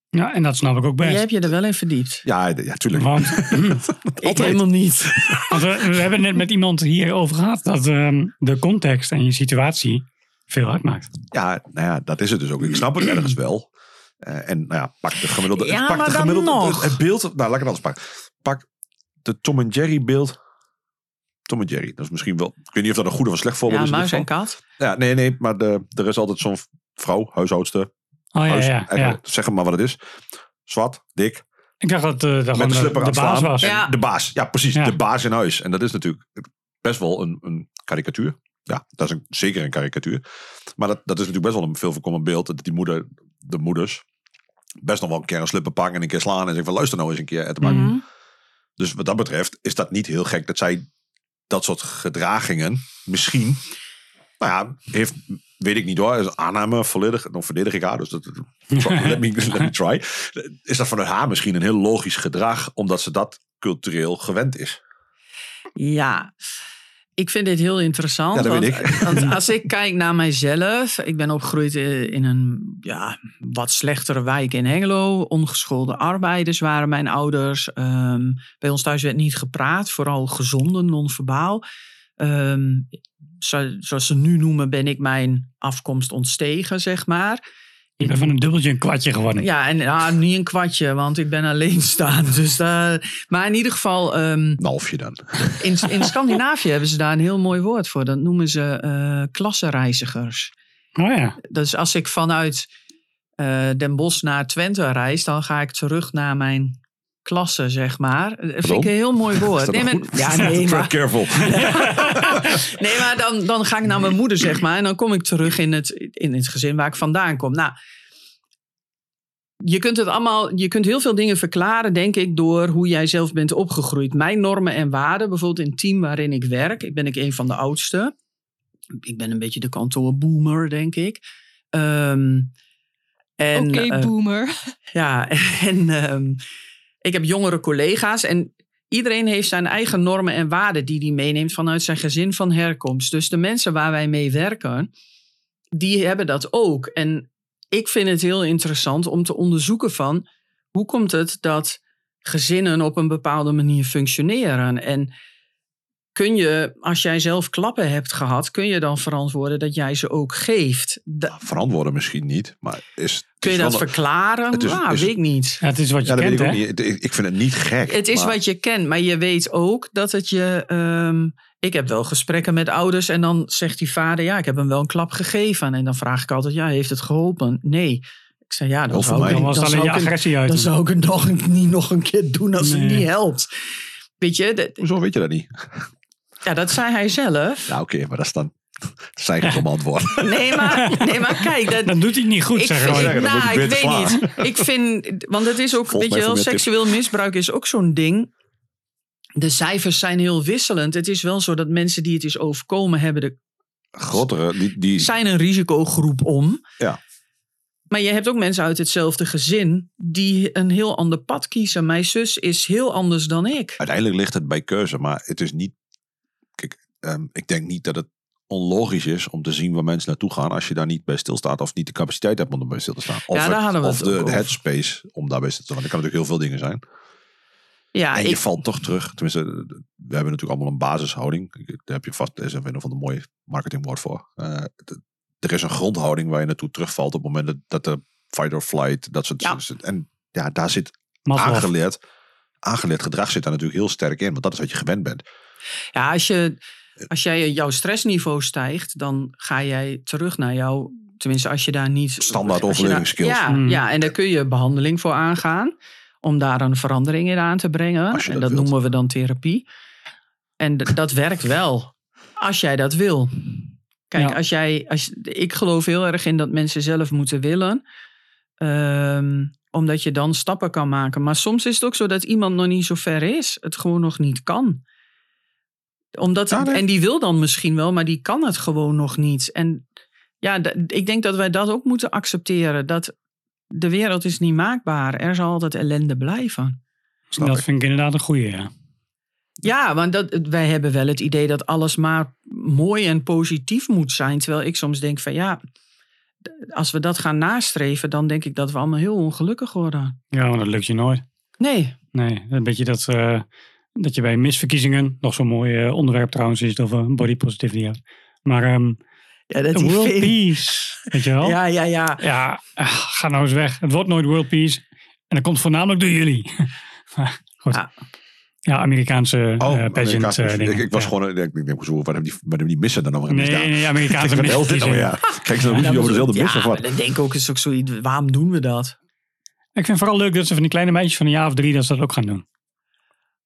ja, en dat snap ik ook Je best. hebt je er wel in verdiept. Ja, ja tuurlijk. Want, Ik helemaal niet. want we, we hebben net met iemand hierover gehad dat ehm, de context en je situatie veel uitmaakt. Ja, nou ja, dat is het dus ook. Ik snap het ergens wel. Eh, en nou ja, pak de gemiddelde. Ja, pak maar de dan gemiddelde nog. Het beeld. Nou, laat ik het anders pakken. Pak de Tom en Jerry beeld. Tom en Jerry. Dat is misschien wel. Ik weet niet of dat een goede of een slecht voorbeeld Ja, is. muis dit en kat. Ja, nee, nee. Maar de, er is altijd zo'n vrouw, huishoudster. Oh ja, Huis, ja, eigenlijk, ja. Zeg maar wat het is. Zwart, dik, Ik dacht dat, eh dat de de, baas slaan. was. Ja. De baas, ja precies. Ja. De baas in huis. En dat is natuurlijk best wel een, een karikatuur. Ja, dat is een, zeker een karikatuur. Maar dat, dat is natuurlijk best wel een veel voorkomend beeld. Dat die moeder, de moeders, best nog wel een keer een slipper pakken en een keer slaan. En zeggen van luister nou eens een keer. Mhm. Dus wat dat betreft is dat niet heel gek dat zij dat soort gedragingen misschien... Nou ja, heeft, weet ik niet hoor. Is aanname volledig. Dan verdedig ik haar. Dus dat, let, me, let me try. Is dat vanuit haar misschien een heel logisch gedrag. Omdat ze dat cultureel gewend is. Ja, Ik vind dit heel interessant. Ja, dat want, ik. want als ik kijk naar mijzelf. Ik ben opgegroeid eh, in een ja, wat slechtere wijk in Hengelo. Ongeschoolde arbeiders waren mijn ouders. Ehm, bij ons thuis werd niet gepraat. Vooral gezonden, non-verbaal. Ehm, zo- zoals ze nu noemen ben ik mijn afkomst ontstegen, zeg maar. Ik ben van een dubbeltje een kwartje geworden. Ja, en ah, niet een kwartje, want ik ben alleenstaand. Dus daar- maar in ieder geval... ehm, Een halfje dan. in, in Scandinavië hebben ze daar een heel mooi woord voor. Dat noemen ze eh klassenreizigers. Oh ja. Dus als ik vanuit eh, Den Bosch naar Twente reis, dan ga ik terug naar mijn klasse, zeg maar. Dat vind ik een heel mooi woord. Nee, maar, ja, nee, maar, careful. nee, maar dan, dan ga ik naar mijn moeder, zeg maar. En dan kom ik terug in het, in het gezin waar ik vandaan kom. Nou, je kunt het allemaal, je kunt heel veel dingen verklaren, denk ik, door hoe jij zelf bent opgegroeid. Mijn normen en waarden, bijvoorbeeld in het team waarin ik werk. Ik ben ik een van de oudste. Ik ben een beetje de kantoorboomer, denk ik. Ehm, en, Oké, eh, boomer. ja, en ehm, ik heb jongere collega's en iedereen heeft zijn eigen normen en waarden die hij meeneemt vanuit zijn gezin van herkomst. Dus de mensen waar wij mee werken, die hebben dat ook. En ik vind het heel interessant om te onderzoeken van hoe komt het dat gezinnen op een bepaalde manier functioneren. En kun je, als jij zelf klappen hebt gehad, kun je dan verantwoorden dat jij ze ook geeft. Da- Verantwoorden misschien niet, maar is... kun je dat verklaren? het is- nou, is- weet ik niet. Ja, het is wat je Ja, dat weet kent, ik niet. Ik- vind het niet gek. Het is maar- wat je kent, maar je weet ook dat het je. ehm, ik heb wel gesprekken met ouders en dan zegt die vader: Ja, ik heb hem wel een klap gegeven. En dan vraag ik altijd: Ja, heeft het geholpen? Nee. Ik zeg: Ja, dan zou ik, Dan was dan zou agressie uit. dan zou ik het nog, niet nog een keer doen als het niet helpt. Weet je, Hoezo weet je dat niet? Ja, dat zei hij zelf. Nou, oké, maar dat is dan... Dat is eigenlijk een antwoord. Nee, maar, nee, maar kijk, dat, Dan doet hij het niet goed, ik zeg nou, ik weet niet. Ik vind, want het is ook, Volg weet je wel, seksueel misbruik is ook zo'n ding. De cijfers zijn heel wisselend. Het is wel zo dat mensen die het is overkomen hebben, de, Grotere, die... die zijn een risicogroep om. Ja. Maar je hebt ook mensen uit hetzelfde gezin die een heel ander pad kiezen. Mijn zus is heel anders dan ik. uiteindelijk ligt het bij keuze, maar het is niet... Ehm, ik denk niet dat het onlogisch is om te zien waar mensen naartoe gaan als je daar niet bij stilstaat of niet de capaciteit hebt om erbij stil te staan. Of, Ja, daar het- hadden we of het de, de over. headspace om daarbij stil te staan. Want er kan natuurlijk heel veel dingen zijn. Ja, en je ik, valt toch terug. Tenminste, we hebben natuurlijk allemaal een basishouding. Daar heb je vast, er is een of ander mooi marketingwoord voor. Eh, er is een grondhouding waar je naartoe terugvalt op het moment dat, de fight or flight, dat soort Ja. En ja, daar zit Maslow. aangeleerd, aangeleerd gedrag zit daar natuurlijk heel sterk in. Want dat is wat je gewend bent. ja, als, je, als jij jouw stressniveau stijgt, dan ga jij terug naar jouw. Tenminste, als je daar niet. Standaard daar- overlevingsskills. Ja, Mm. ja, en daar kun je behandeling voor aangaan. Om daar een verandering in aan te brengen. Als je en dat wilt. noemen we dan therapie. En dat werkt wel. Als jij dat wil. Kijk, Ja. als jij. Als, ik geloof heel erg in dat mensen zelf moeten willen. Ehm, omdat je dan stappen kan maken. Maar soms is het ook zo dat iemand nog niet zo ver is. Het gewoon nog niet kan. Omdat, Ja, nee. En die wil dan misschien wel, maar die kan het gewoon nog niet. En ja, ik denk dat wij dat ook moeten accepteren. Dat de wereld is niet maakbaar. Er zal altijd ellende blijven. Snap Dat ik. vind ik inderdaad een goeie, ja. Ja, want dat, wij hebben wel het idee dat alles maar mooi en positief moet zijn. Terwijl ik soms denk van ja, als we dat gaan nastreven, dan denk ik dat we allemaal heel ongelukkig worden. Ja, want dat lukt je nooit. Nee, Nee, een beetje dat, eh, dat je bij misverkiezingen, nog zo'n mooi eh, onderwerp trouwens, is het over body positivity. Maar ehm ja, dat world peace, weet je wel? Ja, ja, ja. Ja, ah, ga nou eens weg. Het wordt nooit world peace. En dat komt voornamelijk door jullie. Goed. Ja. Ja, Amerikaanse eh Oh, pageant Amerikaans- eh, ik, ik was Ja. gewoon, ik denk, ik denk, zo, wat hebben die, wat hebben die missen dan nog Nee, misdaan? nee, Amerikaanse nou weer? Kijk ze dan over dezelfde mis ja, of wat? maar dan denk ik ook, is ook zoiets, waarom doen we dat? Ik vind het vooral leuk dat ze van die kleine meisjes van een jaar of drie dat ze dat ook gaan doen.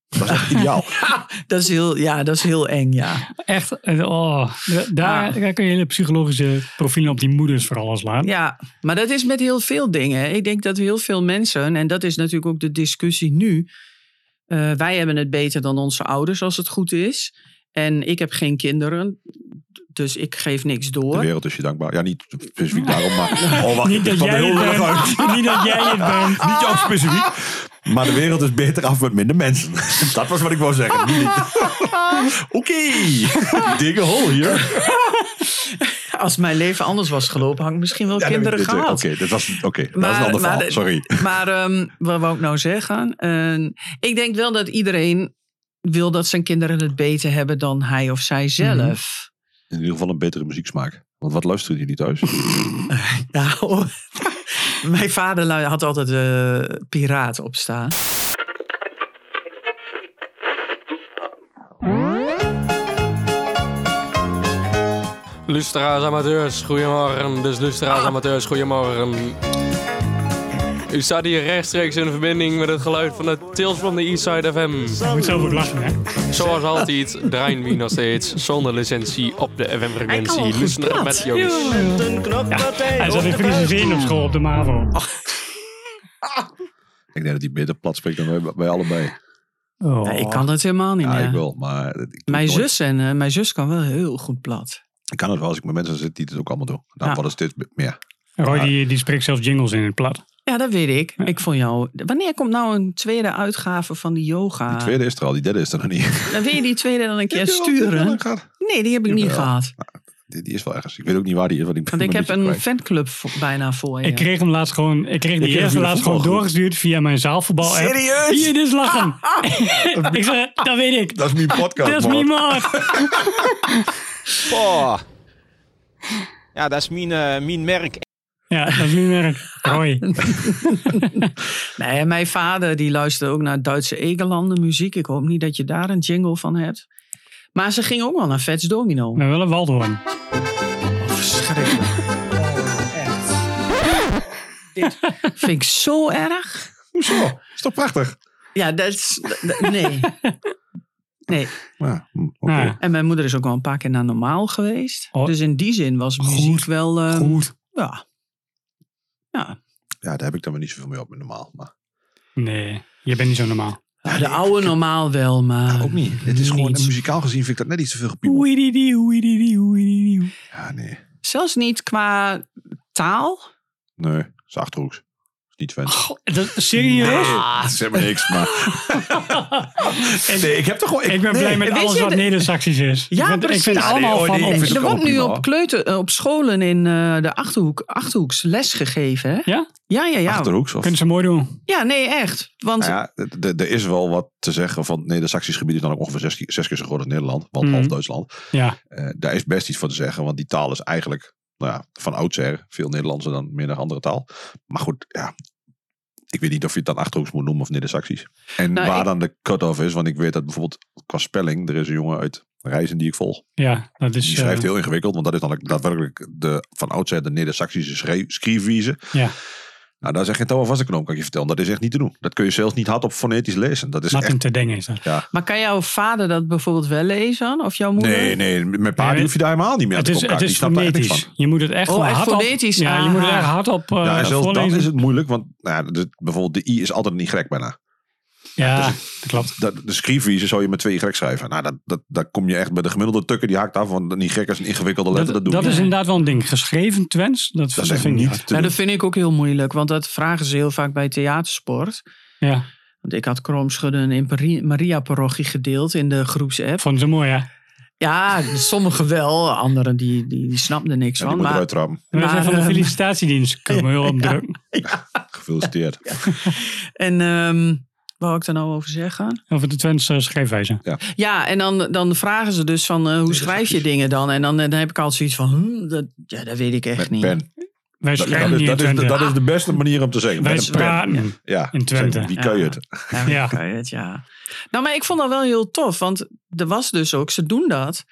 Dat is echt ideaal. Dat is heel, ja, dat is heel eng, ja. Echt, eh, oh, da- daar, Ja. daar kun je hele psychologische profielen op die moeders vooral als slaan. Ja, maar dat is met heel veel dingen. Ik denk dat heel veel mensen, en dat is natuurlijk ook de discussie nu. eh, wij hebben het beter dan onze ouders als het goed is. En ik heb geen kinderen, dus ik geef niks De door. wereld is je dankbaar. Ja, niet specifiek daarom, maar... Oh, wacht, Niet dat jij heel het erg uit. bent. Niet dat jij het bent. Niet jou specifiek. Maar de wereld is beter af met minder mensen. Dat was wat ik wou zeggen. Oké, dikke hol hier. Als mijn leven anders was gelopen, had ik misschien wel Ja, kinderen dit- Oké, gehad. dit was oké. dat is een ander maar verhaal. de- Sorry. Maar ehm, wat wou ik nou zeggen? Eh, ik denk wel dat iedereen wil dat zijn kinderen het beter hebben dan hij of zij zelf. In ieder geval een betere muzieksmaak. Want wat luisteren jullie thuis? Nou, mijn vader had altijd eh Piraat op staan. Lustra's amateurs, goedemorgen. Dus lustra's amateurs, goedemorgen. U staat hier rechtstreeks in verbinding met het geluid van de Tales from the Eastside FM. Je moet zelf ook lachen, hè? Zoals altijd draaien we nog steeds zonder licentie op de FM-frequentie. plat. met jongens. Hij zat in Friese Veen op school op de MAVO. Ik denk dat hij beter plat spreekt dan wij, wij allebei. Oh. Ja, ik kan het helemaal niet Ja, meer. ik wel. Maar ik Mijn nooit. zus, en, eh, mijn zus kan wel heel goed plat. Ik kan het wel als ik met mensen zit die het ook allemaal doen. Dan Ja. wordt het steeds meer. Roy die, die spreekt zelfs jingles in het plat. Ja, dat weet ik. Ik vond jou... Wanneer komt nou een tweede uitgave van die yoga? Die tweede is er al, die derde is er nog niet. Dan wil je die tweede dan een keer sturen? Nee, die heb ik niet gehad. Die, die is wel ergens. Ik weet ook niet waar die is. Want ik, Want ik heb een kwijt. fanclub bijna voor je. Ik kreeg hem laatst gewoon, ik kreeg die kreeg eerste laatst gewoon doorgestuurd via mijn zaalvoetbal app. Serieus? Hier, dit is lachen. ik zeg, dat weet ik. Dat is mijn podcast, Dat is man. niet maat. Boah. Ja, dat is mijn, eh, mijn merk. Ja, dat is niet merk. Roy. Nee, mijn vader die luisterde ook naar Duitse Egelanden muziek. Ik hoop niet dat je daar een jingle van hebt. Maar ze ging ook wel naar Vets Domino. We willen Waldhoorn. Oh, verschrikkelijk. Oh, echt. Dit vind ik zo erg. Hoezo? Is toch prachtig? Ja, dat is... Nee. Nee. Ja. En mijn moeder is ook wel een paar keer naar normaal geweest. Oh. Dus in die zin was muziek Goed. wel... eh, Goed. Ja. Ja. Ja, daar heb ik dan weer niet zoveel mee op met normaal. Maar Nee, je bent niet zo normaal. Ja, de oude normaal wel, maar... ook niet. Het is gewoon, muzikaal gezien vind ik dat net iets te veel. Ja, nee. Zelfs niet qua taal. Nee, het is Achterhoeks. Niet fan. Goh, dat, serieus? Ah, zeg maar niks, maar... nee, ik heb toch gewoon... Ik ben nee, blij met alles wat de- Neder-Saxisch is. Ja, ik vind, ik precies. vind Ja, nee, allemaal oh, van... nee, er wordt nu op, kleuter, eh, op scholen in eh, de Achterhoek, Achterhoeks les gegeven. Hè? Ja? Ja, ja, ja. Achterhoeks. Of, Kunnen ze mooi doen. Ja, nee, echt. Want Nou ja, er is wel wat te zeggen van... Nee, de Saxisch gebied is dan ook ongeveer zes, keer- zes keer zo groot als Nederland. Want Mhm. half Duitsland. Ja, Eh, daar is best iets voor te zeggen. Want die taal is eigenlijk nou ja, van oudsher veel Nederlandser dan meer andere taal. Maar goed, ja. Ik weet niet of je het dan Achterhoeks moet noemen of Neder-Saxisch. En Nou, waar ik- dan de cut-off is. Want ik weet dat bijvoorbeeld qua spelling... Er is een jongen uit Reizen die ik volg. ja, dat is... Die schrijft eh, heel ingewikkeld. Want dat is dan daadwerkelijk de, van oudsher de Neder-Saxische. Ja, Nou, daar is echt geen touw aan vast te knopen, kan ik je vertellen. Dat is echt niet te doen. Dat kun je zelfs niet hard op fonetisch lezen. Dat is Martin echt... te denken is dat. Maar kan jouw vader dat bijvoorbeeld wel lezen? Of jouw moeder? Nee, nee, mijn pa Nee, hoef je daar helemaal niet meer aan Het te is, het is fonetisch. Je moet het echt Oh, gewoon echt hard op... fonetisch? Ja, je moet het echt hard op uh, Ja, en zelfs dan is het moeilijk, want nou ja, de, bijvoorbeeld de i is altijd niet grek bijna. Ja, dat klopt. Dat, de schrijfwijze zou je met twee y schrijven. Nou, dat, dat, dat kom je echt bij de gemiddelde tukker, die haakt af, want niet gek is een ingewikkelde letter, dat, Dat, dat is niet. inderdaad wel een ding. Geschreven Twents, dat, vind ik niet Ja, dat vind ik ook heel moeilijk. Want dat vragen ze heel vaak bij theatersport. Ja, Want ik had Kromschudden in Maria-parochie gedeeld in de groepsapp. vonden ze mooi, hè? Ja, sommigen wel. Anderen die, die, die snapten niks Ja, die van. moet Maar, zijn Maar, van de ehm, felicitatiedienst. Kunnen we heel op drukken. Gefeliciteerd. en ehm wou ik daar nou over zeggen? Over de Twents uh, schrijfwijze. Ja, en dan, dan vragen ze dus van eh, hoe schrijf je dingen dan? En dan, eh, dan heb ik altijd zoiets van, hm, dat, ja, dat weet ik echt Met niet. pen. Wij Dat, schrijven dat, is, dat, is, de- Twente. dat is de beste manier om te zeggen. Wij Met een pen. praten Ja, in Twente. Wie kan je Ja. het? Ja, Ja. kan je het, ja. Nou, maar ik vond dat wel heel tof. Want er was dus ook, ze doen dat.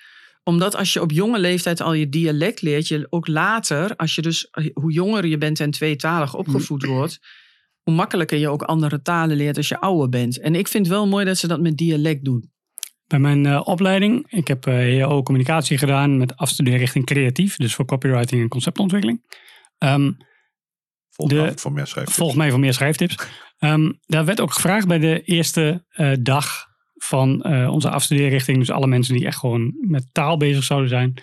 Omdat als je op jonge leeftijd al je dialect leert, je ook later, als je dus, hoe jonger je bent en tweetalig opgevoed wordt, hoe makkelijker je ook andere talen leert als je ouder bent. En ik vind het wel mooi dat ze dat met dialect doen. Bij mijn eh, opleiding, ik heb eh HO communicatie gedaan met afstuderen richting creatief. Dus voor copywriting en conceptontwikkeling. Ehm, Volg De- voor meer schrijven. volg mij voor meer schrijftips. Ehm, daar werd ook gevraagd bij de eerste eh, dag van eh, onze afstudeerrichting. Dus alle mensen die echt gewoon met taal bezig zouden zijn.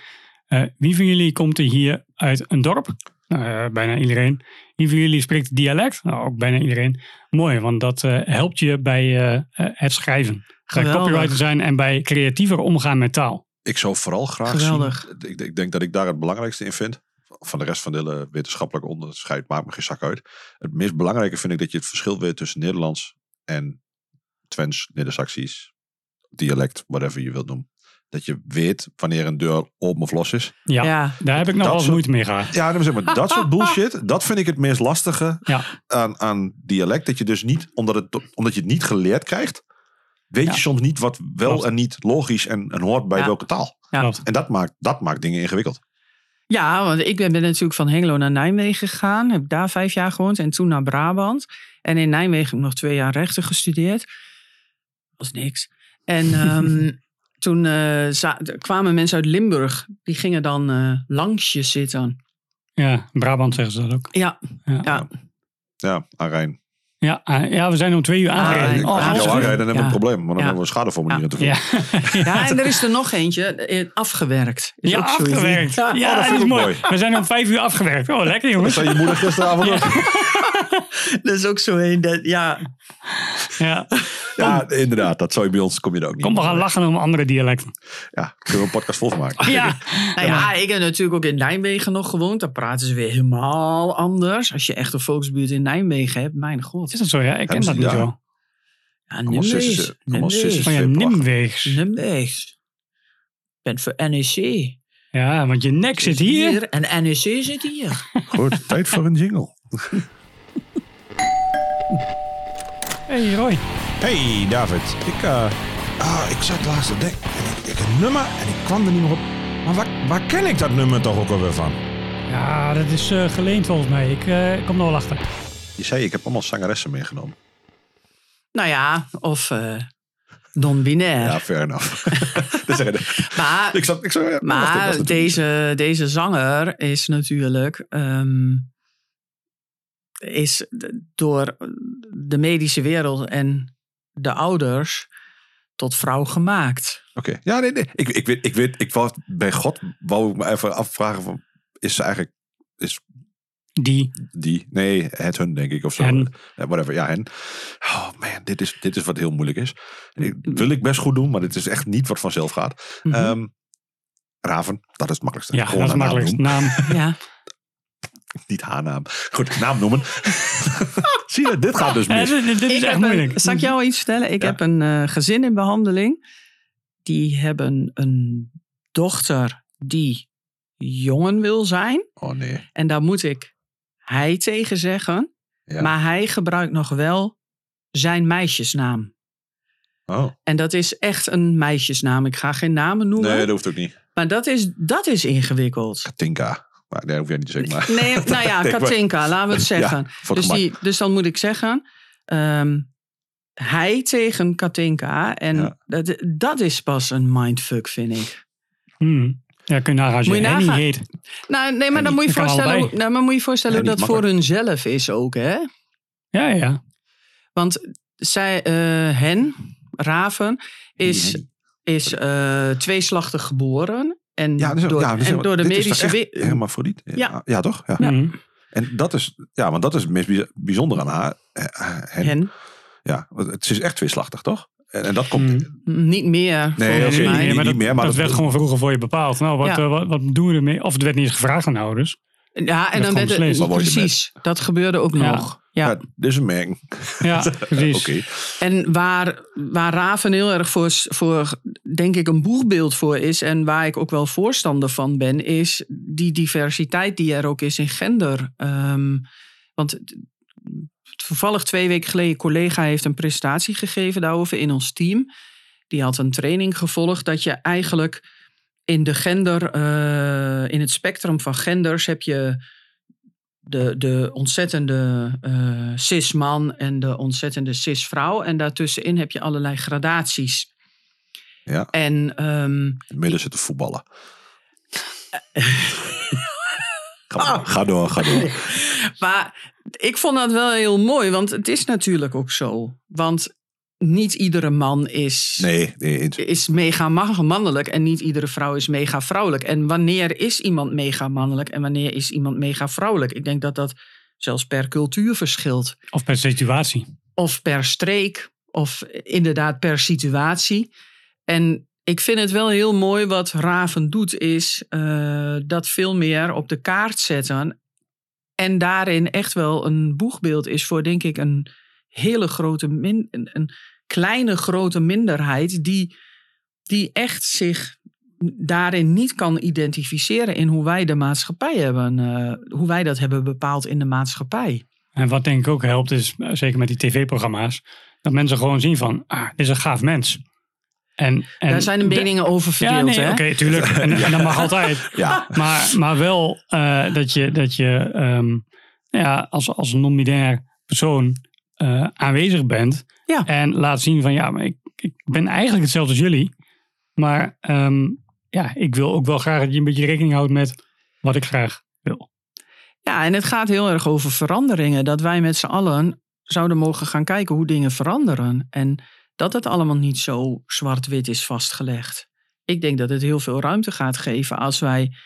Eh, wie van jullie komt er hier uit een dorp? Nou, eh, bijna iedereen. Wie van jullie spreekt dialect? Nou, ook bijna iedereen. Mooi, want dat eh, helpt je bij eh, eh, het schrijven. Bij Geweldig. copywriter zijn en bij creatiever omgaan met taal. Ik zou vooral graag Geweldig. zien. Ik, ik denk dat ik daar het belangrijkste in vind. Van de rest van de hele wetenschappelijke onderscheid maakt me geen zak uit. Het meest belangrijke vind ik dat je het verschil weet tussen Nederlands en Twents, Neder-Saxisch, dialect, whatever je wilt noemen. Dat je weet wanneer een deur open of los is. Ja, Ja. daar heb ik nog Dat wel eens moeite mee gehad. Ja, dan zeg maar, dat soort bullshit, dat vind ik het meest lastige Ja. aan, aan dialect. Dat je dus niet, omdat, het, omdat je het niet geleerd krijgt, weet Ja. je soms niet wat wel Klopt. en niet logisch en, en hoort bij Ja. welke taal. En dat maakt, dat maakt dingen ingewikkeld. Ja, want ik ben, ben natuurlijk van Hengelo naar Nijmegen gegaan. Heb daar vijf jaar gewoond en toen naar Brabant. En in Nijmegen heb ik nog twee jaar rechten gestudeerd. Was niks. En ehm, toen eh, kwamen mensen uit Limburg. Die gingen dan eh, langs je zitten. Ja, in Brabant zeggen ze dat ook. Ja, Ja, ja. Ja, Arijn. ja, ah, ja we zijn om twee uur aangereden. Arijn. Als Oh, ik jou absoluut. aanrijd, dan hebben we Ja. een probleem. Want dan Ja. hebben we schadeformulieren te Ja, vullen. ja, en er is er nog eentje. eh, Afgewerkt. Is ja ook afgewerkt. Ja, Ja, dat vind dat ik is mooi. mooi. We zijn om vijf uur afgewerkt. Oh, lekker Dat jongens. zei je moeder gisteravond ook. dat is ook zo een. Dat, ja, Ja. Ja, inderdaad. Dat zou je bij ons, kom je er ook niet. Kom, we gaan lachen om andere dialecten. Ja, kunnen we een podcast vol van maken. Ja, Nou ja, ik heb natuurlijk ook in Nijmegen nog gewoond. Daar praten ze weer helemaal anders. Als je echt een volksbuurt in Nijmegen hebt, mijn god. is dat zo? Ja, ik ken dat niet ja. zo. Ja, Oh ja, Veerplag. Nimweegs. Nimwees. Ben voor NEC. Ja, want je nek zit hier. En NEC zit hier. Goed, tijd voor een jingle. Hey, Roy. Hey David, ik, eh, ah, ik zat laatst te denken. En ik, ik een nummer en ik kwam er niet meer op. Maar waar, waar ken ik dat nummer toch ook alweer van? Ja, dat is eh, geleend volgens mij. Ik eh, kom er wel achter. Je zei, ik heb allemaal zangeressen meegenomen. Nou ja, of eh non-binair. Ja, fair enough. Maar, ik zat, ik zat, ja, wacht, maar deze, deze zanger is natuurlijk... ehm, is door de medische wereld en de ouders tot vrouw gemaakt. Oké, ja, nee, nee. Ik, ik weet, ik weet, ik wou, bij God wou ik me even afvragen van, is ze eigenlijk, is Die. die, nee, het hun denk ik of zo. Ja, whatever, ja, en. Oh man, dit is, dit is wat heel moeilijk is. En ik, wil ik best goed doen, maar dit is echt niet wat vanzelf gaat. Mhm. Ehm, Raven, dat is het makkelijkste. Ja, Gewoon dat is een naam makkelijkst. noemen. Naam. ja. Niet haar naam. Goed, naam noemen. Zie je, dit gaat dus mis. dit, dit is Ik echt heb moeilijk. Een, zal ik jou iets vertellen? Ik Ja. heb een eh, gezin in behandeling. Die hebben een dochter die jongen wil zijn. Oh nee. En daar moet ik hij tegen zeggen. Ja. Maar hij gebruikt nog wel zijn meisjesnaam. Oh. En dat is echt een meisjesnaam. Ik ga geen namen noemen. Nee, dat hoeft ook niet. Maar dat is, dat is ingewikkeld. Katinka. Maar dat hoef jij niet te zeggen. Maar... Nee, nou ja, Katinka, laten we het zeggen. dus, die, dus dan moet ik zeggen, ehm, hij tegen Katinka. En Ja. dat, dat is pas een mindfuck, vind ik. Hmm. Ja, kun je nagaan als je, je Henny nagaan. heet. Nou, nee, maar En dan moet je voorstellen, hoe, nou, maar moet je voorstellen Ja, hoe niet dat voor hunzelf is ook, hè? Ja, ja. Want zij, eh, hen, Raven, is, is eh, tweeslachtig geboren. En Ja, dus, door, ja, dus, en door de medische... echt we- Hermafrodiet? Ja. Ja. ja, toch? Ja. Mhm. En dat is, ja, want dat is het meest bij- bijzonder aan haar. eh, hen. hen, Ja, want het is echt tweeslachtig, toch? En, en dat komt. Mhm. niet meer, Nee, volgens oké, mij. niet- maar dat, meer, maar dat dat- werd gewoon vroeger voor je bepaald. Nou, wat, Ja. eh, wat, wat doen we ermee? Of het werd niet eens gevraagd aan de ouders. Ja, en dan werd het, je precies, dat gebeurde ook Ja. nog. Ja. Ja, is een merking. Ja, precies. Oké. En waar, waar Raven heel erg voor, voor, denk ik, een boegbeeld voor is... en waar ik ook wel voorstander van ben... is die diversiteit die er ook is in gender. Ehm, want toevallig twee weken geleden... een collega heeft een presentatie gegeven daarover in ons team. Die had een training gevolgd dat je eigenlijk in de gender... eh, in het spectrum van genders heb je de, de ontzettende eh cis-man en de ontzettende cis-vrouw. En daartussenin heb je allerlei gradaties. Ja. En ehm, In het midden zitten voetballen. Ga door, ga door. maar ik vond dat wel heel mooi, want het is natuurlijk ook zo. Want niet iedere man is, Nee, nee eens. is mega ma- mannelijk en niet iedere vrouw is mega vrouwelijk. En wanneer is iemand mega mannelijk en wanneer is iemand mega vrouwelijk? Ik denk dat dat zelfs per cultuur verschilt. Of per situatie. Of per streek, of inderdaad per situatie. En ik vind het wel heel mooi wat Raven doet, is eh, dat veel meer op de kaart zetten. En daarin echt wel een boegbeeld is voor, denk ik, een hele grote, min, een, een kleine grote minderheid die, die echt zich daarin niet kan identificeren in hoe wij de maatschappij hebben, eh, hoe wij dat hebben bepaald in de maatschappij. En wat denk ik ook helpt is, eh, zeker met die tv-programma's, dat mensen gewoon zien van, ah, dit is een gaaf mens. En, en Daar zijn de meningen over Ja, verdeeld. nee, hè? oké, tuurlijk. En, en dat mag altijd. Ja, Maar, maar wel eh, dat je, dat je ehm, ja, als, als non-binair persoon eh, aanwezig bent. Ja. En laat zien van ja, maar ik, ik ben eigenlijk hetzelfde als jullie. Maar ehm, ja, ik wil ook wel graag dat je een beetje rekening houdt met wat ik graag wil. Ja, en het gaat heel erg over veranderingen. Dat wij met z'n allen zouden mogen gaan kijken hoe dingen veranderen. En dat het allemaal niet zo zwart-wit is vastgelegd. Ik denk dat het heel veel ruimte gaat geven als wij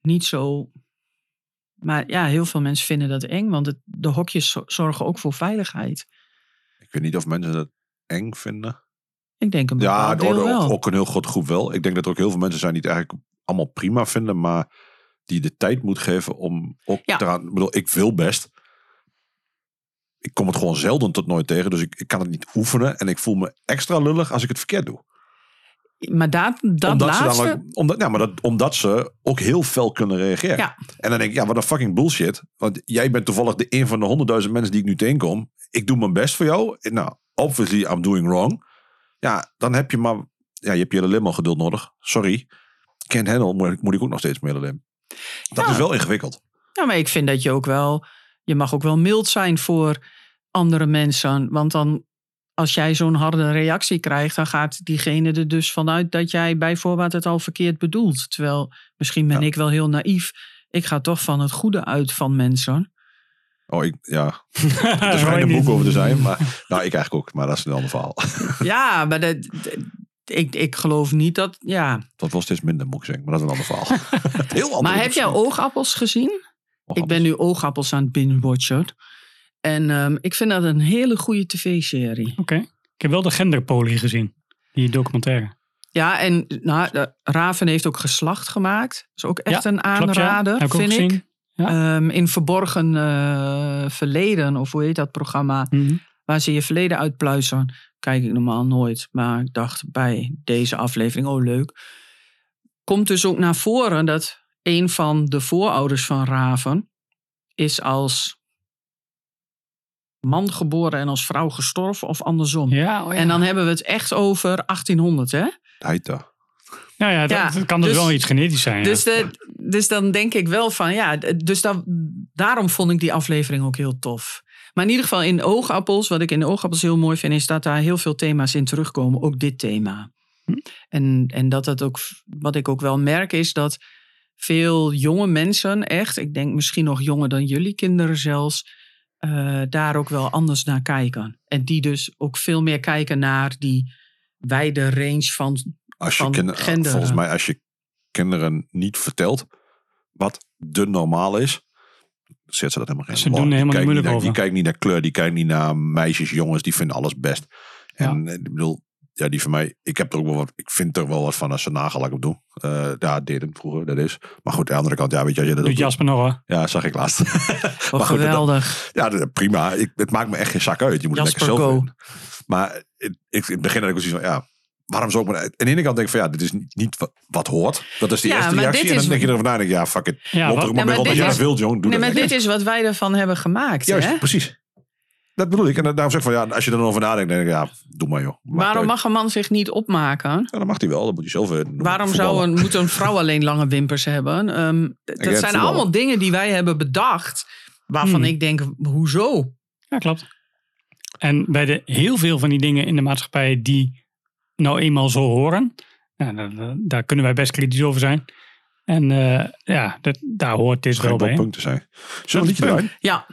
niet zo. Maar ja, heel veel mensen vinden dat eng, want het, de hokjes zo- zorgen ook voor veiligheid. ik weet niet of mensen dat eng vinden. Ik denk een Ja, deel ook, wel. ook een heel groot groep wel. Ik denk dat er ook heel veel mensen zijn die het eigenlijk allemaal prima vinden, maar die de tijd moet geven om ook Ja. eraan. Ik bedoel, ik wil best. Ik kom het gewoon zelden tot nooit tegen, dus ik, ik kan het niet oefenen. En ik voel me extra lullig als ik het verkeerd doe. Maar dat, dat omdat, laatste. ze dan, ook- omdat, ja, maar dat, omdat ze ook heel fel kunnen reageren. Ja. En dan denk ik, ja, wat een fucking bullshit. Want jij bent toevallig de een van de honderdduizend mensen die ik nu tegenkom. Ik doe mijn best voor jou. Nou, obviously I'm doing wrong. Ja, dan heb je maar... Ja, je hebt je limmo geduld nodig. Sorry. Can't handle, moet, ik- moet ik ook nog steeds mee lim. Dat Ja. is wel ingewikkeld. Ja, maar ik vind dat je ook wel, je mag ook wel mild zijn voor andere mensen. Want dan, als jij zo'n harde reactie krijgt, dan gaat diegene er dus vanuit dat jij bijvoorbeeld het al verkeerd bedoelt. Terwijl, misschien ben Ja. ik wel heel naïef. Ik ga toch van het goede uit van mensen. Oh, ik, ja. Dat Er schijnt een boek over te zijn. Maar, nou, ik eigenlijk ook. Maar dat is een ander verhaal. Ja, maar dat, ik, ik geloof niet dat, ja. Dat was steeds minder, moet ik zeggen. Maar dat is een ander verhaal. heel ander Maar heb jij oogappels gezien? Ik ben nu oogappels aan het binge-watchen. En ehm, ik vind dat een hele goede tv-serie. Oké. Ik heb wel de genderpolie gezien. Die documentaire. Ja, en nou, Raven heeft ook geslacht gemaakt. Dat is ook echt Ja, een Klopt, ja. aanrader, ik vind ik. gezien. Ja. Ehm, in Verborgen eh, Verleden, of hoe heet dat programma, Mhm. waar ze je verleden uitpluizen, kijk ik normaal nooit. Maar ik dacht bij deze aflevering, oh leuk. Komt dus ook naar voren dat een van de voorouders van Raven is als man geboren en als vrouw gestorven of andersom. Ja, oh ja. En dan hebben we het echt over 1800, hè? Heita. ja, ja, dat, Ja, dat kan dus, dus- wel iets genetisch zijn. Dus, ja. de, dus dan denk ik wel van ja, dus dan, daarom vond ik die aflevering ook heel tof. Maar in ieder geval in Oogappels, wat ik in Oogappels heel mooi vind, is dat daar heel veel thema's in terugkomen. Ook dit thema. En, en dat het ook, wat ik ook wel merk, is dat veel jonge mensen, echt, ik denk misschien nog jonger dan jullie kinderen zelfs, eh, daar ook wel anders naar kijken. En die dus ook veel meer kijken naar die wijde range van Als je Van kinder- gender, volgens mij, als je kinderen niet vertelt wat de normaal is, zet ze dat helemaal geen Ze doen Die helemaal niet kijken moeilijk naar, Die kijken niet naar kleur, die kijken niet naar meisjes, jongens, die vinden alles best. En eh, ik bedoel, ja, die van mij, ik heb er ook wel wat, ik vind er wel wat van als ze nagellak op doen. Eh ja, deed hem vroeger, dat is. Maar goed, aan de andere kant, ja, weet je, als je dat Doet Jasper nog hoor. Ja, zag ik laatst. Maar goed, dat- geweldig. ja, prima. Ik, het maakt me echt geen zak uit. Je moet het Jasper, lekker zelf doen. Maar ik, ik, in het begin had ik ook zoiets van, ja, waarom zou ik me... Aan de ene kant denk ik van, ja, dit is niet, niet wat, wat hoort. Dat is de Ja, eerste maar reactie. En dan denk je erover na, denk ik, ja, fuck it. Ja, Loop er maar maar mee rond als dit je is- dat wilt, jong. Doe Nee, dat maar dit is wat wij ervan hebben gemaakt. Juist, hè? precies. Dat bedoel ik. En daarom zeg ik van, ja, als je er dan over nadenkt, denk ik, ja, doe maar, joh. Waarom uit. mag een man zich niet opmaken? Ja, dan mag hij wel. Dan moet hij zelf eh, Waarom zou een, moet een vrouw alleen lange wimpers hebben? Ehm, dat zijn voetballen. allemaal dingen die wij hebben bedacht. Waarvan Hmm. ik denk, hoezo? Ja, klopt. En bij de heel veel van die dingen in de maatschappij die nou eenmaal zo horen, ja, daar, daar kunnen wij best kritisch over zijn. En eh, ja, dat, daar hoort dit wel bij. punten zijn. Zullen we een liedje draaien? Ja,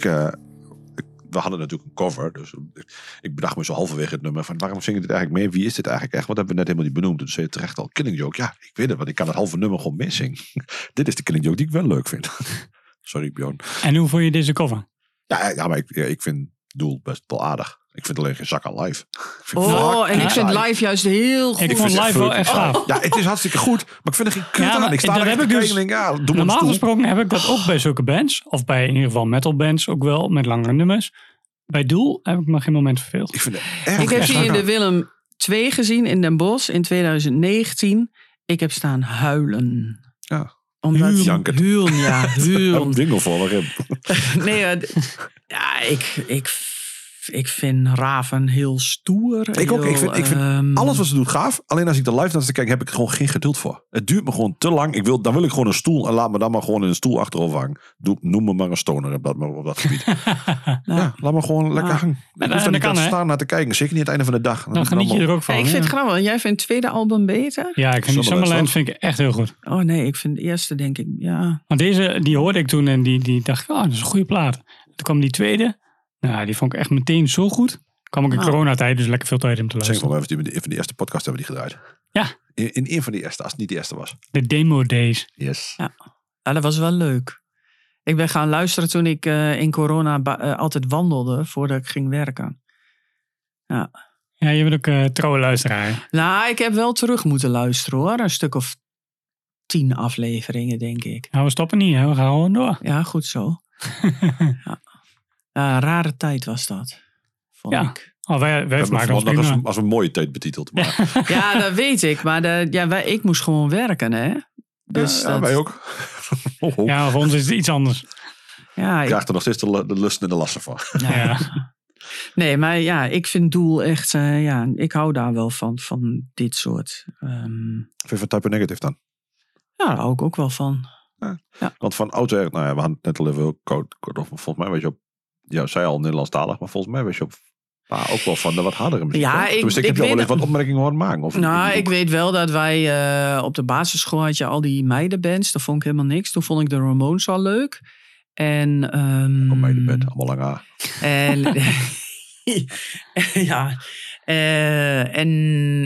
ik, eh, ik- we hadden natuurlijk een cover. Dus ik, bedacht me zo halverwege het nummer van waarom zingen dit eigenlijk mee? Wie is dit eigenlijk echt? Wat hebben we net helemaal niet benoemd. Toen zei je terecht al Killing Joke. Ja, ik weet het, want ik kan het halve nummer gewoon meezingen. dit is de Killing Joke die ik wel leuk vind. Sorry Bjorn. En hoe vond je deze cover? Ja, ja maar ik, ja, ik vind Doel best wel aardig. Ik vind alleen geen zak aan live. Ik vind het Oh, en ik vind live juist heel goed. Ik vond live wel echt gaaf. Ja, het is hartstikke goed. Maar ik vind er geen kut Ja, aan. maar Ik sta dat er heb ik dus- ja, doe Normaal gesproken heb ik dat ook bij zulke bands. Of bij in ieder geval metal bands ook wel, met langere nummers. Bij Doel heb ik me geen moment verveeld. Ik vind het echt Ik heb die in de. Willem 2 gezien in Den Bosch in 2019. Ik heb staan huilen. Ja. Omdat huilen, ja, huilen. Een dingel voor erin. Nee, ja, ik, ik, ik vind Raven heel stoer. Ik ook. Ik vind, ik vind heel, ehm, alles wat ze doet gaaf. Alleen als ik de live naar te kijken, heb ik er gewoon geen geduld voor. Het duurt me gewoon te lang. Ik wil, dan wil ik gewoon een stoel en laat me dan maar gewoon in een stoel achterover hangen. Doe, noem me maar een stoner op dat, op dat gebied. ja, laat me gewoon lekker hangen. Ik hoef er niet aan staan naar te kijken. Zeker niet het einde van de dag. Dan geniet je er ook Ja, van. ik vind het grappig. Jij vindt het tweede album beter? Ja, ik vind Summerland vind ik echt heel goed. Oh nee, ik vind de eerste denk ik, ja. Want deze, die hoorde ik toen en die, die dacht ik, oh, dat is een goede plaat. Toen kwam die tweede. Nou, die vond ik echt meteen zo goed. Kwam ook in Oh. coronatijd, dus lekker veel tijd om te Zeg luisteren. van mij, heeft die- van die eerste podcast hebben we die gedraaid. Ja. In, in een van die eerste, als het niet de eerste was. De demo days. Yes. Ja, dat was wel leuk. Ik ben gaan luisteren toen ik eh, in corona eh, altijd wandelde voordat ik ging werken. Ja. Ja, je bent ook eh, trouwe luisteraar. Nou, ik heb wel terug moeten luisteren hoor. Een stuk of tien afleveringen, denk ik. Nou, we stoppen niet, hè? we gaan gewoon door. Ja, goed zo. ja. Ja, een rare tijd was dat. Vond Ja. ik. Oh, wij, wij We hebben maken ons vooral nog als, een mooie tijd betiteld. Maar Ja, dat weet ik. Maar de, ja, wij, ik moest gewoon werken, hè. Dus ja, dat- wij ook. Oh, oh. Ja, voor ons is het iets anders. Ja, Ik krijg er nog steeds de, de lust en de lasten van. Ja. Nee, maar ja, ik vind Doel echt... eh, ja, ik hou daar wel van, van dit soort... ehm, Vind je van Type Negative dan? ja, daar hou ik ook wel van. Want van oudsher, nou ja, we hadden het net al even kort, kort over. Volgens mij weet je op, ja, zij al Nederlandstalig, maar volgens mij weet je op ook wel van de wat hardere muziek. Ja, ik- Tenminste, ik, heb jou wel eens wat opmerkingen horen maken. Of Nou, ik weet wel dat wij eh, op de basisschool had je al die meidenbands. Dat vond ik helemaal niks. Toen vond ik de Ramones al leuk. En, Op de bed, allemaal lang. En, ja. eh, en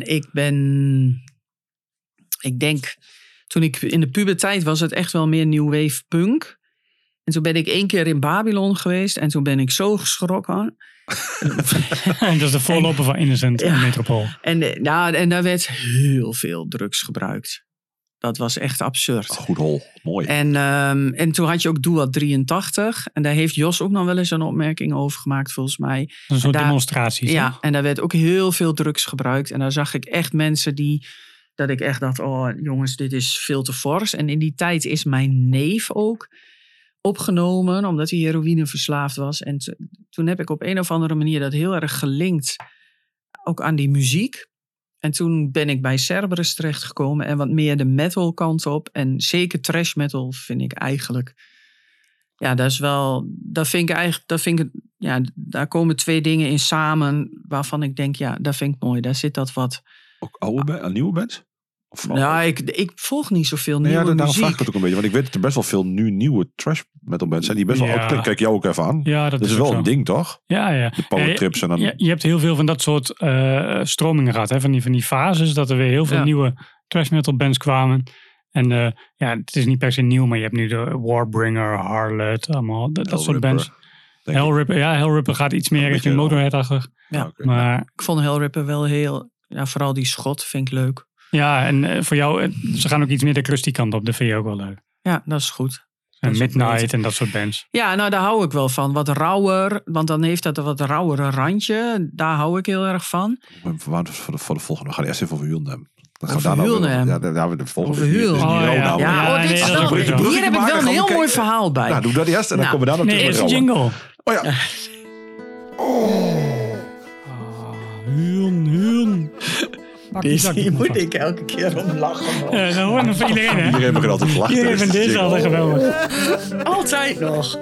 ik ben, ik denk, toen ik in de puberteit was het echt wel meer new wave punk. En toen ben ik één keer in Babylon geweest en toen ben ik zo geschrokken. dat is de voorloper van Innocent Ja. en Metropool. En, eh, nou, en daar werd heel veel drugs gebruikt. Dat was echt absurd. Goed hol, mooi. En, ehm, en toen had je ook Doe 83. En daar heeft Jos ook nog wel eens een opmerking over gemaakt, volgens mij. Dat is een soort daar- demonstraties. Ja, toch? en daar werd ook heel veel drugs gebruikt. En daar zag ik echt mensen die. Dat ik echt dacht: oh jongens, dit is veel te fors. En in die tijd is mijn neef ook opgenomen, omdat hij heroïne verslaafd was. En toen heb ik op een of andere manier dat heel erg gelinkt. Ook aan die muziek. En toen ben ik bij Cerberus terechtgekomen en wat meer de metal kant op. En zeker trash metal vind ik eigenlijk. Ja, dat is wel. Dat vind ik eigenlijk. Dat vind ik, ja, daar komen twee dingen in samen waarvan ik denk, ja, dat vind ik mooi. Daar zit dat wat. Ook oude nieuwe bands? Of Ja, ik, ik volg niet zoveel Nee, nieuwe ja, daarom vraag ik het ook een beetje. Want ik weet dat er best wel veel nu nieuwe trash metal bands zijn. Die best wel Ja. oud Kijk jou ook even aan. Ja, dat, Dat is wel zo. een ding, toch? Ja, ja. De power trips en dan... Je, je hebt heel veel van dat soort eh, stromingen gehad. Hè? Van, die, van die fases. Dat er weer heel veel Ja. nieuwe trash metal bands kwamen. En eh, ja, het is niet per se nieuw. Maar je hebt nu de Warbringer, Harlot. Allemaal dat, dat soort bands. Hellripper, ja, Hellripper gaat iets meer richting Motorhead-achtig. Ja. Maar Ik vond Hellripper wel heel. Ja, vooral die schot vind ik leuk. Ja, en eh, voor jou, eh, ze gaan ook iets meer de crusty kant op. Dat vind je ook wel leuk. Ja, dat is goed. En Midnight en dat soort bands. Ja, nou daar hou ik wel van. Wat rauwer, want dan heeft dat een wat rauwere randje. Daar hou ik heel erg van. Voor de, voor de volgende. We gaan eerst even over Hulnam. Dan gaan we daarna Hulnam? Ja, dan gaan we de volgende. Over Oh, ja. nou. Oh, dit is wel, hier heb ik wel een heel mooi verhaal bij. Nou, doe dat eerst en dan Nou, komen we daar nog Nee, terug. eerst jingle. Oh ja. Huun, huun. Pak die zak. ik elke keer om lachen. Ja, dat hoort nog van iedereen, hè? Iedereen begint altijd lachen. Iedereen vindt deze altijd geweldig. Altijd nog.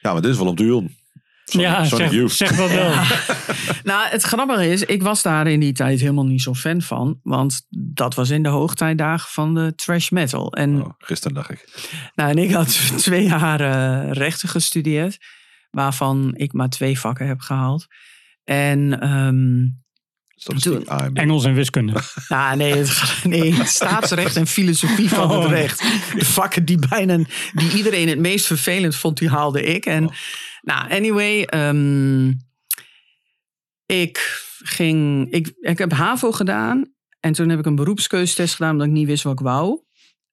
Ja, maar dit is wel om te huilen. ja, Sonic zeg, zeg dat wel. Nou, het grappige is, ik was daar in die tijd helemaal niet zo fan van. Want dat was in de hoogtijdagen van de trash metal. En, Oh, gisteren dacht ik. nou, en ik had twee jaar eh, rechten gestudeerd. Waarvan ik maar twee vakken heb gehaald. En ehm, AMB. Engels en wiskunde. Nou, nee, het, nee, staatsrecht en filosofie van het Oh. recht. De vakken die bijna, die iedereen het meest vervelend vond, die haalde ik. En, nou, anyway, ehm, ik ging, ik, ik heb HAVO gedaan. En toen heb ik een beroepskeustest gedaan, omdat ik niet wist wat ik wou.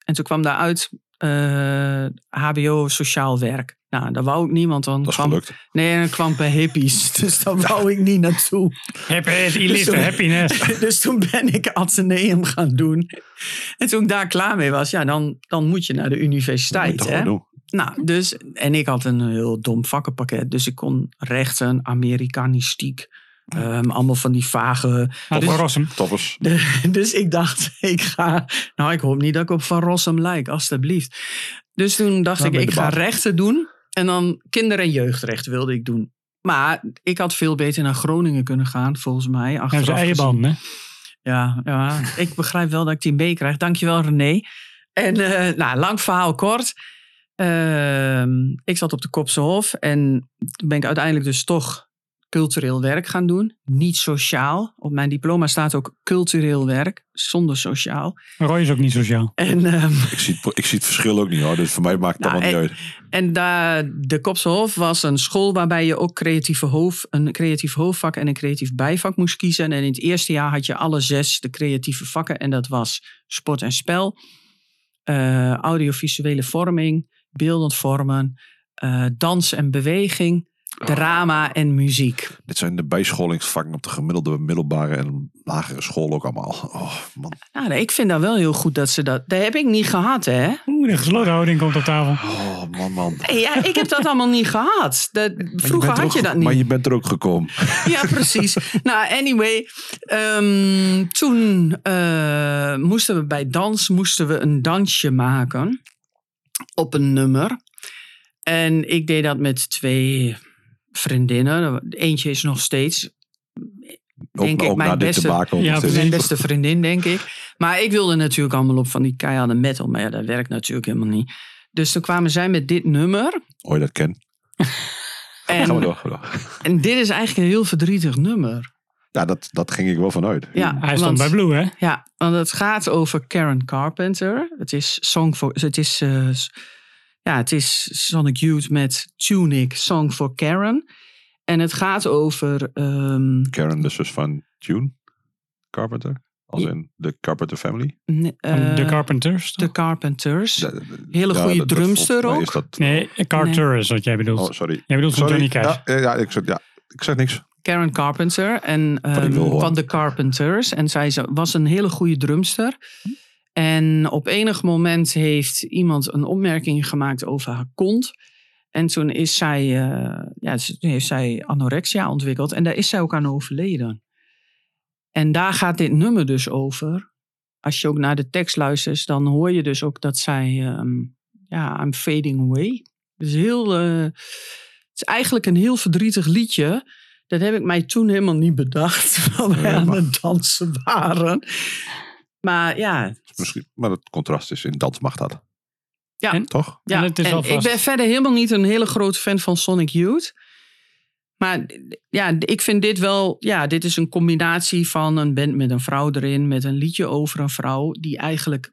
En toen kwam daaruit eh HBO sociaal werk. Nou, dat wou ik niet, want dan Dat is kwam, gelukt. nee, dan kwam bij hippies. Dus daar wou ik niet naartoe. Happy, illicit happiness. Dus toen ben ik ateneum gaan doen. En toen ik daar klaar mee was, ja, dan, dan moet je naar de Dat moet universiteit. Hè? Nou, dus, en ik had een heel dom vakkenpakket. Dus ik kon rechten, Amerikanistiek, ehm, allemaal van die vage... Nou, Dus- Van Rossum. Toppers. dus ik dacht, ik ga... Nou, ik hoop niet dat ik op Van Rossum lijk, alstublieft. Dus toen dacht Nou, ik, ik ga rechten doen. En dan kinder- en jeugdrecht wilde ik doen. Maar ik had veel beter naar Groningen kunnen gaan, volgens mij. Achteraf eigen banden, hè? Ja, ja, ik begrijp wel dat ik die B krijg. Dankjewel René. En eh, nou, lang verhaal kort. Ehm, ik zat op de Kopse Hof en toen ben ik uiteindelijk dus toch cultureel werk gaan doen. Niet sociaal. Op mijn diploma staat ook cultureel werk, zonder sociaal. Roy is ook niet sociaal. En, ehm, Ik zie, het, ik zie het verschil ook niet hoor. Dus voor mij maakt het Nou, allemaal niet en- uit. en daar, de Kopse Hof was een school waarbij je ook creatieve hoofd, een creatief hoofdvak en een creatief bijvak moest kiezen. En in het eerste jaar had je alle zes de creatieve vakken. En dat was sport en spel, eh, audiovisuele vorming, beeldend vormen, eh, dans en beweging, drama en muziek. Dit zijn de bijscholingsvakken op de gemiddelde middelbare en lagere school ook allemaal. Oh man. Nou, ik vind dat wel heel goed dat ze dat... Dat heb ik niet gehad, hè? Oeh, de gesloten houding komt op tafel. Oh man man. Ja, ik heb dat allemaal niet gehad. Dat, vroeger er had je dat niet. Maar je bent er ook gekomen. Ja, precies. nou, anyway. ehm, toen eh, moesten we bij dans moesten we een dansje maken. Op een nummer. En ik deed dat met twee vriendinnen. Eentje is nog steeds Ook, Denk ik, ook mijn beste-. Ja, mijn beste vriendin, denk ik. Maar ik wilde natuurlijk allemaal op van die keiharde metal. Maar ja, dat werkt natuurlijk helemaal niet. Dus toen kwamen zij met dit nummer. Oh, je dat ken. En, Gaan we door. gaan we door. en dit is eigenlijk een heel verdrietig nummer. Ja, dat, dat ging ik wel vanuit. Ja, Hij stond bij Blue, hè? Ja, want het gaat over Karen Carpenter. Het is Song for, het is, eh, ja, het is Sonic Youth met Tunic, Song for Karen. En het gaat over, ehm, Karen, de zus van June Carpenter. Als in de Carpenter family. eh, de Carpenters. The Carpenters. Ja, Hele goede drumster ook. Is dat, Nee, Carter is wat jij bedoelt. Oh, sorry. Jij bedoelt sorry. Johnny Cash. Ja, ja, ik, zeg, ja, ik zeg niks. Karen Carpenter en, ehm, van The Carpenters. En zij was een hele goede drumster. En op enig moment heeft iemand een opmerking gemaakt over haar kont. En toen is zij, eh, ja, toen heeft zij anorexia ontwikkeld. En daar is zij ook aan overleden. En daar gaat dit nummer dus over. Als je ook naar de tekst luistert, dan hoor je dus ook dat zij, ehm, ja, I'm fading away. Dus heel, eh, het is eigenlijk een heel verdrietig liedje. Dat heb ik mij toen helemaal niet bedacht. Terwijl wij aan het dansen waren. Maar ja, Misschien, maar het contrast is in dans mag dat. Ja. En- Toch? ja. En het is en alvast- ik ben verder helemaal niet een hele grote fan van Sonic Youth. Maar ja, ik vind dit wel, ja, dit is een combinatie van een band met een vrouw erin, met een liedje over een vrouw, die eigenlijk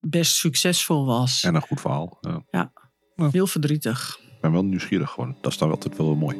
best succesvol was. En een goed verhaal. Ja. Heel verdrietig. Ik ben wel nieuwsgierig gewoon. Dat is dan altijd wel mooi.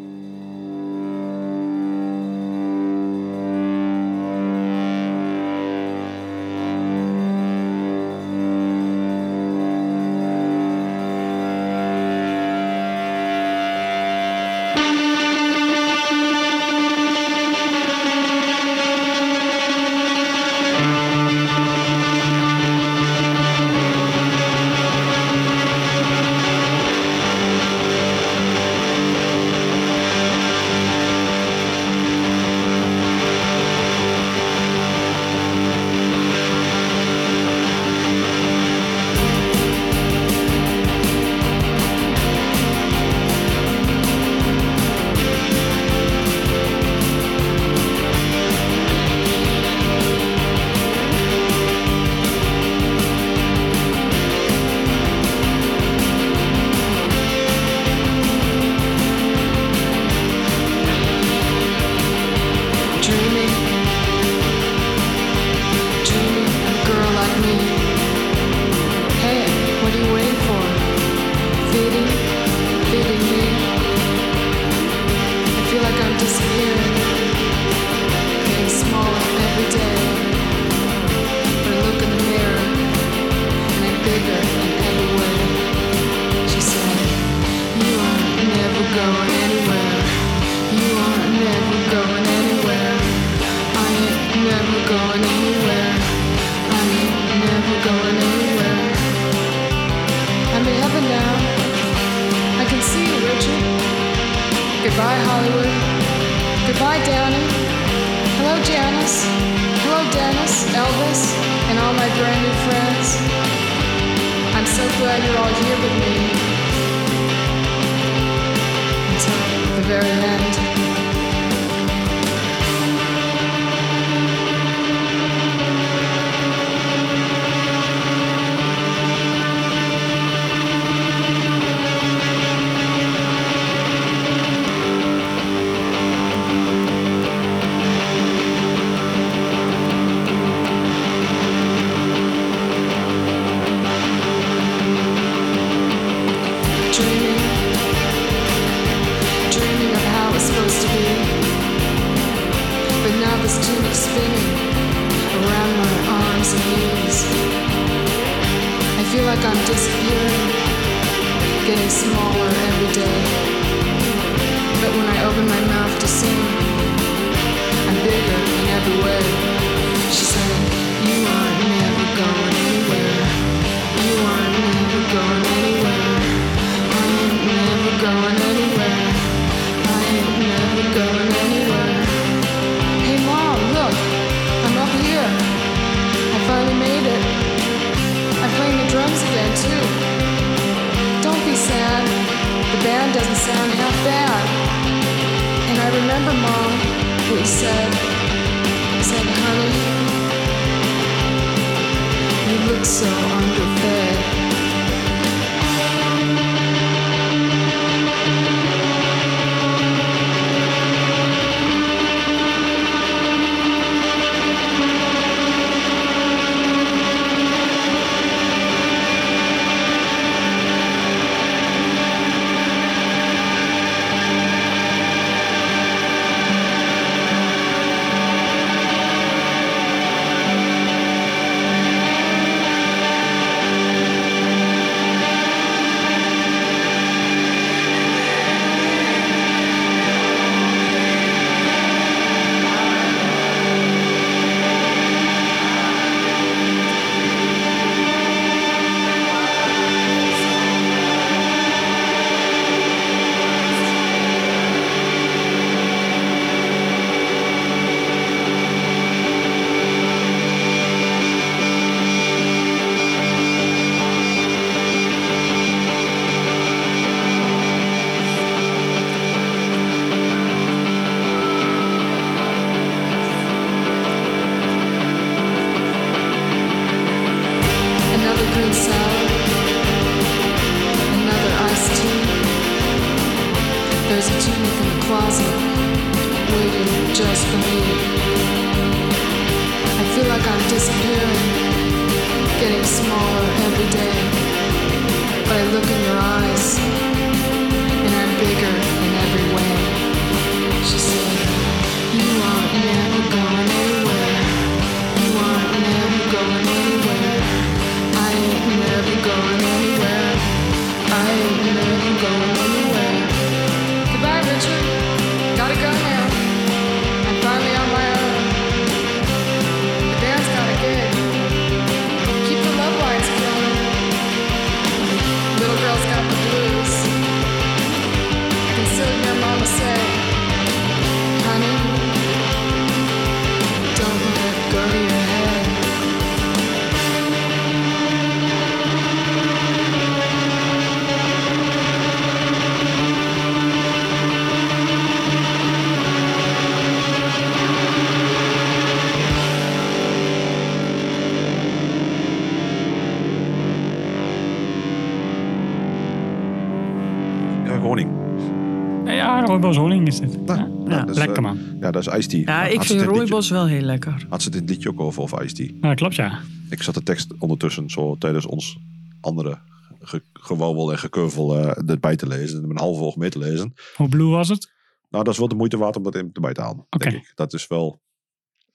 Dat is. Ja, Had ik vind rooibos wel heel lekker. Had ze het in het liedje ook over, over Ice Tea. Ja, klopt ja. Ik zat de tekst ondertussen zo tijdens ons andere ge gewauwel en gekeuvel eh erbij te lezen. En een halve oog mee te lezen. Hoe blue was het? Nou, dat is wel de moeite waard om dat in- erbij te halen. Oké. Denk ik. Dat is wel...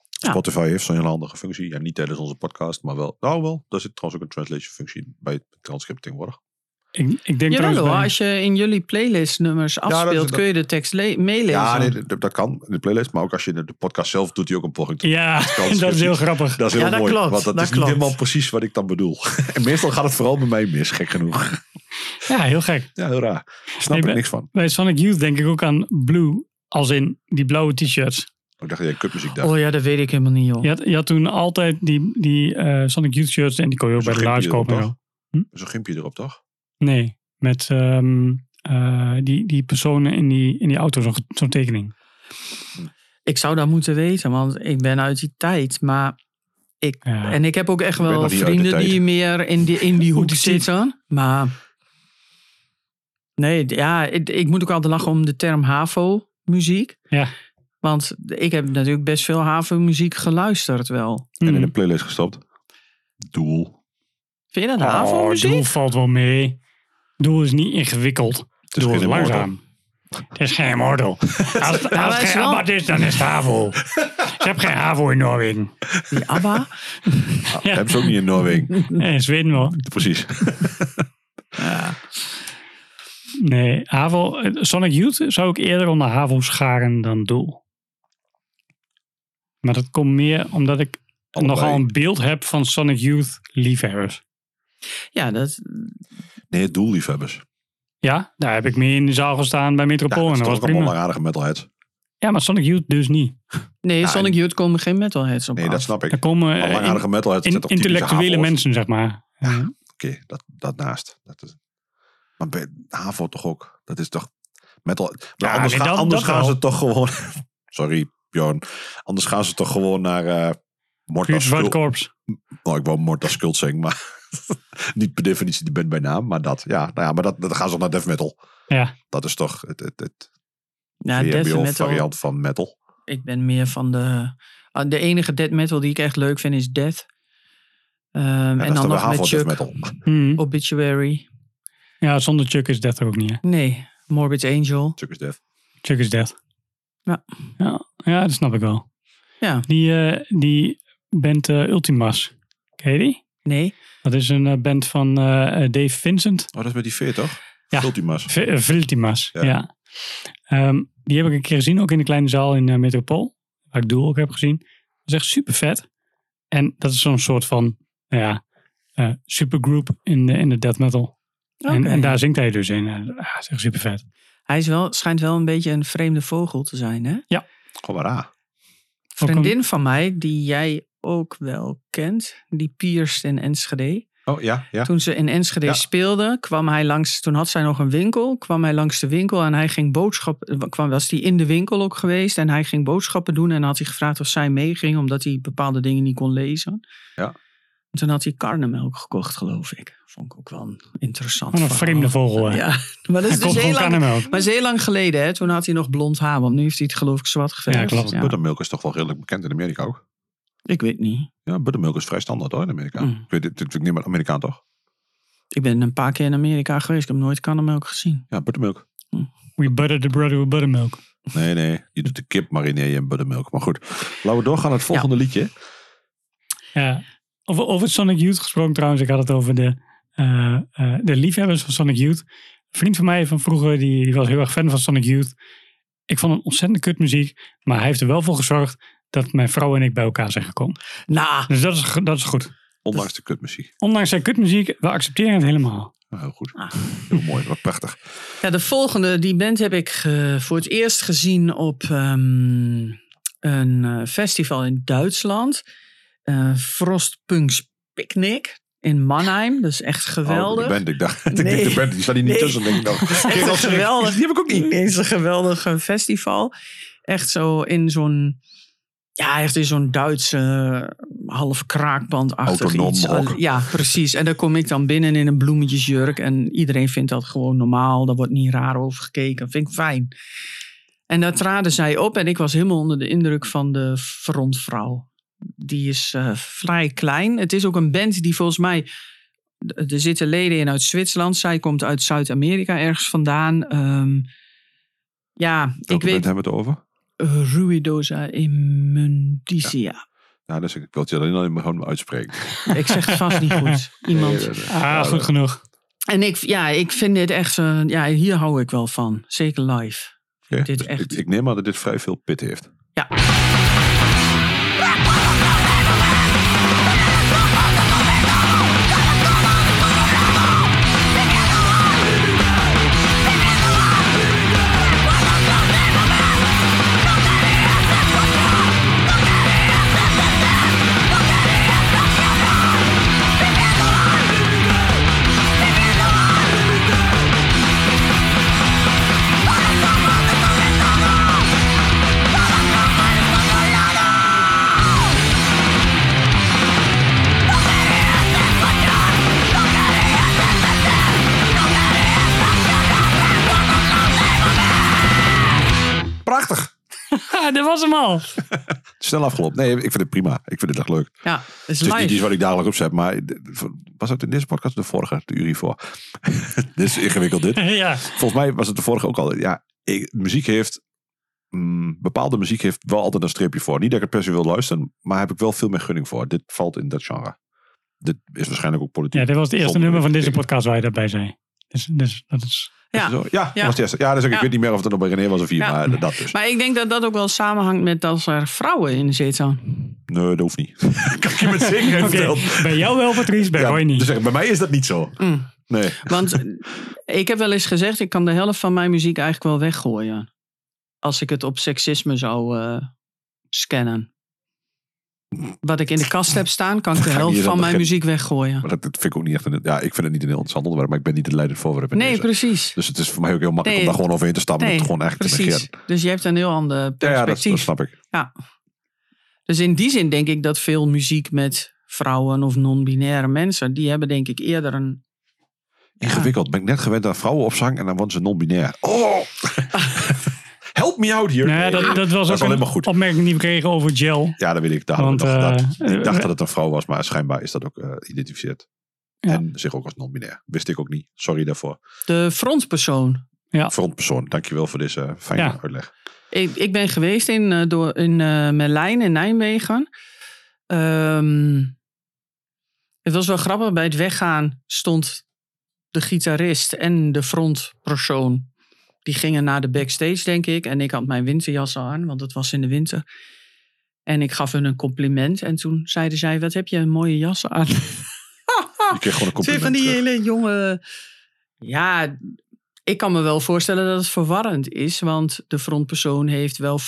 Ja. Spotify heeft zo'n hele handige functie. Ja, niet tijdens onze podcast, maar wel... Nou wel, daar zit trouwens ook een translation functie bij het transcript tegenwoordig. Ik, ik denk Jawel trouwens hoor, bij- als je in jullie playlist nummers afspeelt, dat- kun je de tekst le- meelezen. Ja, nee, dat, dat kan in de playlist. Maar ook als je in de podcast zelf doet, hij ook een poging Ja, dat is heel grappig. Dat is heel Ja, dat mooi. klopt, want dat, dat is klopt. niet helemaal precies wat ik dan bedoel. en meestal gaat het vooral bij mij mis, gek genoeg. Ja, heel gek. ja, heel raar. Snap Nee, ik bij- niks van. Bij Sonic Youth denk ik ook aan blue. Als in die blauwe t-shirts. Ik dacht dat jij kutmuziek dacht. Oh ja, dat weet ik helemaal niet, joh. Je had, je had toen altijd die, die eh, Sonic Youth shirts. En die kon je ook bij de gimpje kopen. Zo'n gimpje erop, toch? Nee, met ehm, eh, die, die personen in die, in die auto. Zo'n tekening. Ik zou dat moeten weten, want ik ben uit die tijd. Maar ik, Ja. en ik heb ook echt wel vrienden die meer in die, in die hoek zitten. Maar nee, ja, ik, ik moet ook altijd lachen om de term HAVO-muziek. Ja. Want ik heb natuurlijk best veel HAVO-muziek geluisterd wel. En in de playlist gestopt. Doel. Vind je dat Oh, HAVO-muziek? doel valt wel mee. Doel is niet ingewikkeld. Het is Doel is geen langzaam. Het is geen immortal. Als, het- als geen abat is, dan is het HAVO. Ze hebben geen HAVO in Noorwegen. Die ABBA? Dat hebben ze ook niet in Noorwegen. Nee, in Zweden wel. Precies. Nee, HAVO, Sonic Youth zou ik eerder onder HAVO scharen dan Doel. Maar dat komt meer omdat ik Allebei. nogal een beeld heb van Sonic Youth liefhebbers. Ja, dat, Nee, doelliefhebbers. Ja, daar heb ik mee in de zaal gestaan bij Ja, Metropool. dat en is dat was allemaal prima. aardige metalheads. Ja, maar Sonic Youth dus niet. nee, Ja, Sonic Youth komen geen metalheads op Nee, af. dat snap ik. Daar komen eh, in- aardige metalheads. in- intellectuele mensen, zeg maar. Ja. Oké, dat, dat naast. Dat is, maar bij HAVO toch ook. Dat is toch metal. Maar Ja, anders nee, gaan, dat- anders dat gaan wel. ze toch gewoon... Sorry, Bjorn. Anders gaan ze toch gewoon naar... eh Mortal Skull. Corps. Nou, ik wou Mortal Skull zeggen, maar... niet per definitie de band bij naam, maar dat. Ja, nou ja, maar dat, dan gaan ze naar death metal. Ja. Dat is toch het, het, het ja, death VMBO metal. variant van metal. Ik ben meer van de... ah, De enige death metal die ik echt leuk vind is Death. Ehm, Ja, en dat is dan toch nog met Chuck. metal. Mhm. Obituary. Ja, zonder Chuck is Death er ook niet. Hè? Nee, Morbid Angel. Chuck is death. Chuck is Death. Ja. Ja, ja dat snap ik wel. Ja. Die, eh, die band eh, Ultimas. Ken je die? Nee. Dat is een eh, band van eh, eh, Dave Vincent. Oh, dat is met die veer, toch? Ja. Ultimas. V- eh, Viltimas, ja. Ja. Ehm, die heb ik een keer gezien, ook in de kleine zaal in Metropool. Waar ik Doel ook heb gezien. Dat is echt super vet. En dat is zo'n soort van, nou ja, eh, supergroup in de, in de death metal. En, Oké. en daar zingt hij dus in. Ah, dat is echt super vet. Hij is wel, schijnt wel een beetje een vreemde vogel te zijn, hè? Ook een- Vriendin van mij, die jij ook wel kent, die pierst in Enschede. Oh, ja, ja. Toen ze in Enschede Ja. speelde, kwam hij langs, toen had zij nog een winkel, kwam hij langs de winkel en hij ging boodschappen, kwam, was hij in de winkel ook geweest en hij ging boodschappen doen en had hij gevraagd of zij meeging, omdat hij bepaalde dingen niet kon lezen. Ja. En toen had hij karnemelk gekocht, geloof ik. Vond ik ook wel een interessant een verhaal. vreemde vogel. hè. Ja, maar dat is dus heel lang, karnemelk. maar heel lang geleden, hè? Toen had hij nog blond haar, want nu heeft hij het geloof ik zwart geverfd. Ja, klopt. Buttermilk is toch wel redelijk bekend in Amerika ook. Ik weet niet. Ja, buttermilk is vrij standaard hoor in Amerika. Mm. Ik weet het, ik neem maar Amerikaan toch? Ik ben een paar keer in Amerika geweest. Ik heb nooit karnemelk gezien. Ja, buttermilk. We butter the brother with buttermilk. Nee, nee. Je doet de kip marineer je in buttermilk. Maar goed, laten we doorgaan naar het volgende liedje. Ja. Over, over Sonic Youth gesproken trouwens. Ik had het over de, eh, eh, de liefhebbers van Sonic Youth. Een vriend van mij van vroeger, die, die was heel erg fan van Sonic Youth. Ik vond hem ontzettend kut muziek. Maar hij heeft er wel voor gezorgd dat mijn vrouw en ik bij elkaar zijn gekomen. Nou, Dus dat is, dat is goed. Ondanks de kutmuziek. Ondanks zijn kutmuziek, we accepteren het helemaal. Ja, heel goed. Ah. Heel mooi. Wat prachtig. ja, de volgende, die band heb ik eh, voor het eerst gezien op ehm, een eh, festival in Duitsland. Eh Frostpunks Picnic in Mannheim. Dat is echt geweldig. Oh, de band. Ik dacht, ik denk de band. Die staat hier niet Nee. tussen. Denk ik nou. Geweldig. Die heb ik ook niet. Het is een geweldige festival. Echt zo in zo'n. Ja, echt in zo'n Duitse eh, half kraakbandachtig iets. Ja, precies. En daar kom ik dan binnen in een bloemetjesjurk. En iedereen vindt dat gewoon normaal. Daar wordt niet raar over gekeken. vind ik fijn. En daar traden zij op en ik was helemaal onder de indruk van de frontvrouw. Die is eh, vrij klein. Het is ook een band die volgens mij. Er zitten leden in uit Zwitserland. Zij komt uit Zuid-Amerika ergens vandaan. Ehm, ja, Welke ik weet. hebben we het over? Ruidosa Immundicia. Ja, dus ik wil het je alleen maar gewoon uitspreken. Ik zeg het vast niet goed. Iemand. Nee. Ah, goed genoeg. En ik, ja, ik vind dit echt. ja, hier hou ik wel van. Zeker live. Dit dus echt- Ik, ik neem aan dat dit vrij veel pit heeft. Ja. Dat was hem al. Snel afgelopen. Nee, ik vind het prima. Ik vind het echt leuk. Ja, het is Het is niet iets wat ik dagelijks opzet, maar was het in deze podcast de vorige, de uur hiervoor? dit is ingewikkeld dit. ja. Volgens mij was het de vorige ook al. Ja, ik- muziek heeft, mm, bepaalde muziek heeft wel altijd een streepje voor. Niet dat ik het per se wil luisteren, maar heb ik wel veel meer gunning voor. Dit valt in dat genre. Dit is waarschijnlijk ook politiek. ja, dit was het eerste nummer van deze podcast waar je dat bij zei. Dus, dus dat is... Ja. Zo, ja, dat Ja. was het eerste. Ja, dus ik Ja. weet niet meer of het er nog bij René was of hier, Ja. maar dat dus. Maar ik denk dat dat ook wel samenhangt met als er vrouwen in zitten. Nee, dat hoeft niet. kan ik je met zekerheid Oké, vertellen. bij jou wel Patrice, bij Ja, Roy niet. dus zeg, bij mij is dat niet zo. Mm. Nee. Want ik heb wel eens gezegd, ik kan de helft van mijn muziek eigenlijk wel weggooien. Als ik het op seksisme zou eh, scannen. Wat ik in de kast heb staan, kan ik de ik helft van mijn muziek weggooien. Maar dat, dat vind ik ook niet echt een, ja, ik vind het niet een heel interessant onderwerp, maar ik ben niet het leidend voorwerp Nee, deze. precies. Dus het is voor mij ook heel makkelijk Nee. om daar gewoon overheen te stappen en Nee, het gewoon te precies. negeren. Dus je hebt een heel ander Ja, ja dat, perspectief. dat snap ik. Dus in die zin denk ik dat veel muziek met vrouwen of non-binaire mensen, die hebben denk ik eerder een... Ingewikkeld. Ben ik net gewend aan vrouwen op zang en dan worden ze non-binair. Oh! Help me out hier. Nou ja, dat, dat was ook maar goed. opmerking die we kregen over gel. Ja, dat weet ik. Daar Want, nog eh, gedacht. Ik dacht eh, dat het een vrouw was, maar schijnbaar is dat ook eh geïdentificeerd. Ja. En zich ook als non-binair. Wist ik ook niet. Sorry daarvoor. De frontpersoon. Frontpersoon, dankjewel voor deze fijne Ja. uitleg. Ik, ik ben geweest in, eh, door, in eh, Merlijn in Nijmegen. Ehm, het was wel grappig. Bij het weggaan stond de gitarist en de frontpersoon. Die gingen naar de backstage, denk ik. En ik had mijn winterjas aan, want het was in de winter. En ik gaf hun een compliment. En toen zeiden zij, wat heb je een mooie jas aan. Je kreeg gewoon een Twee compliment van die terug. hele jonge... Ja, ik kan me wel voorstellen dat het verwarrend is. Want de frontpersoon heeft wel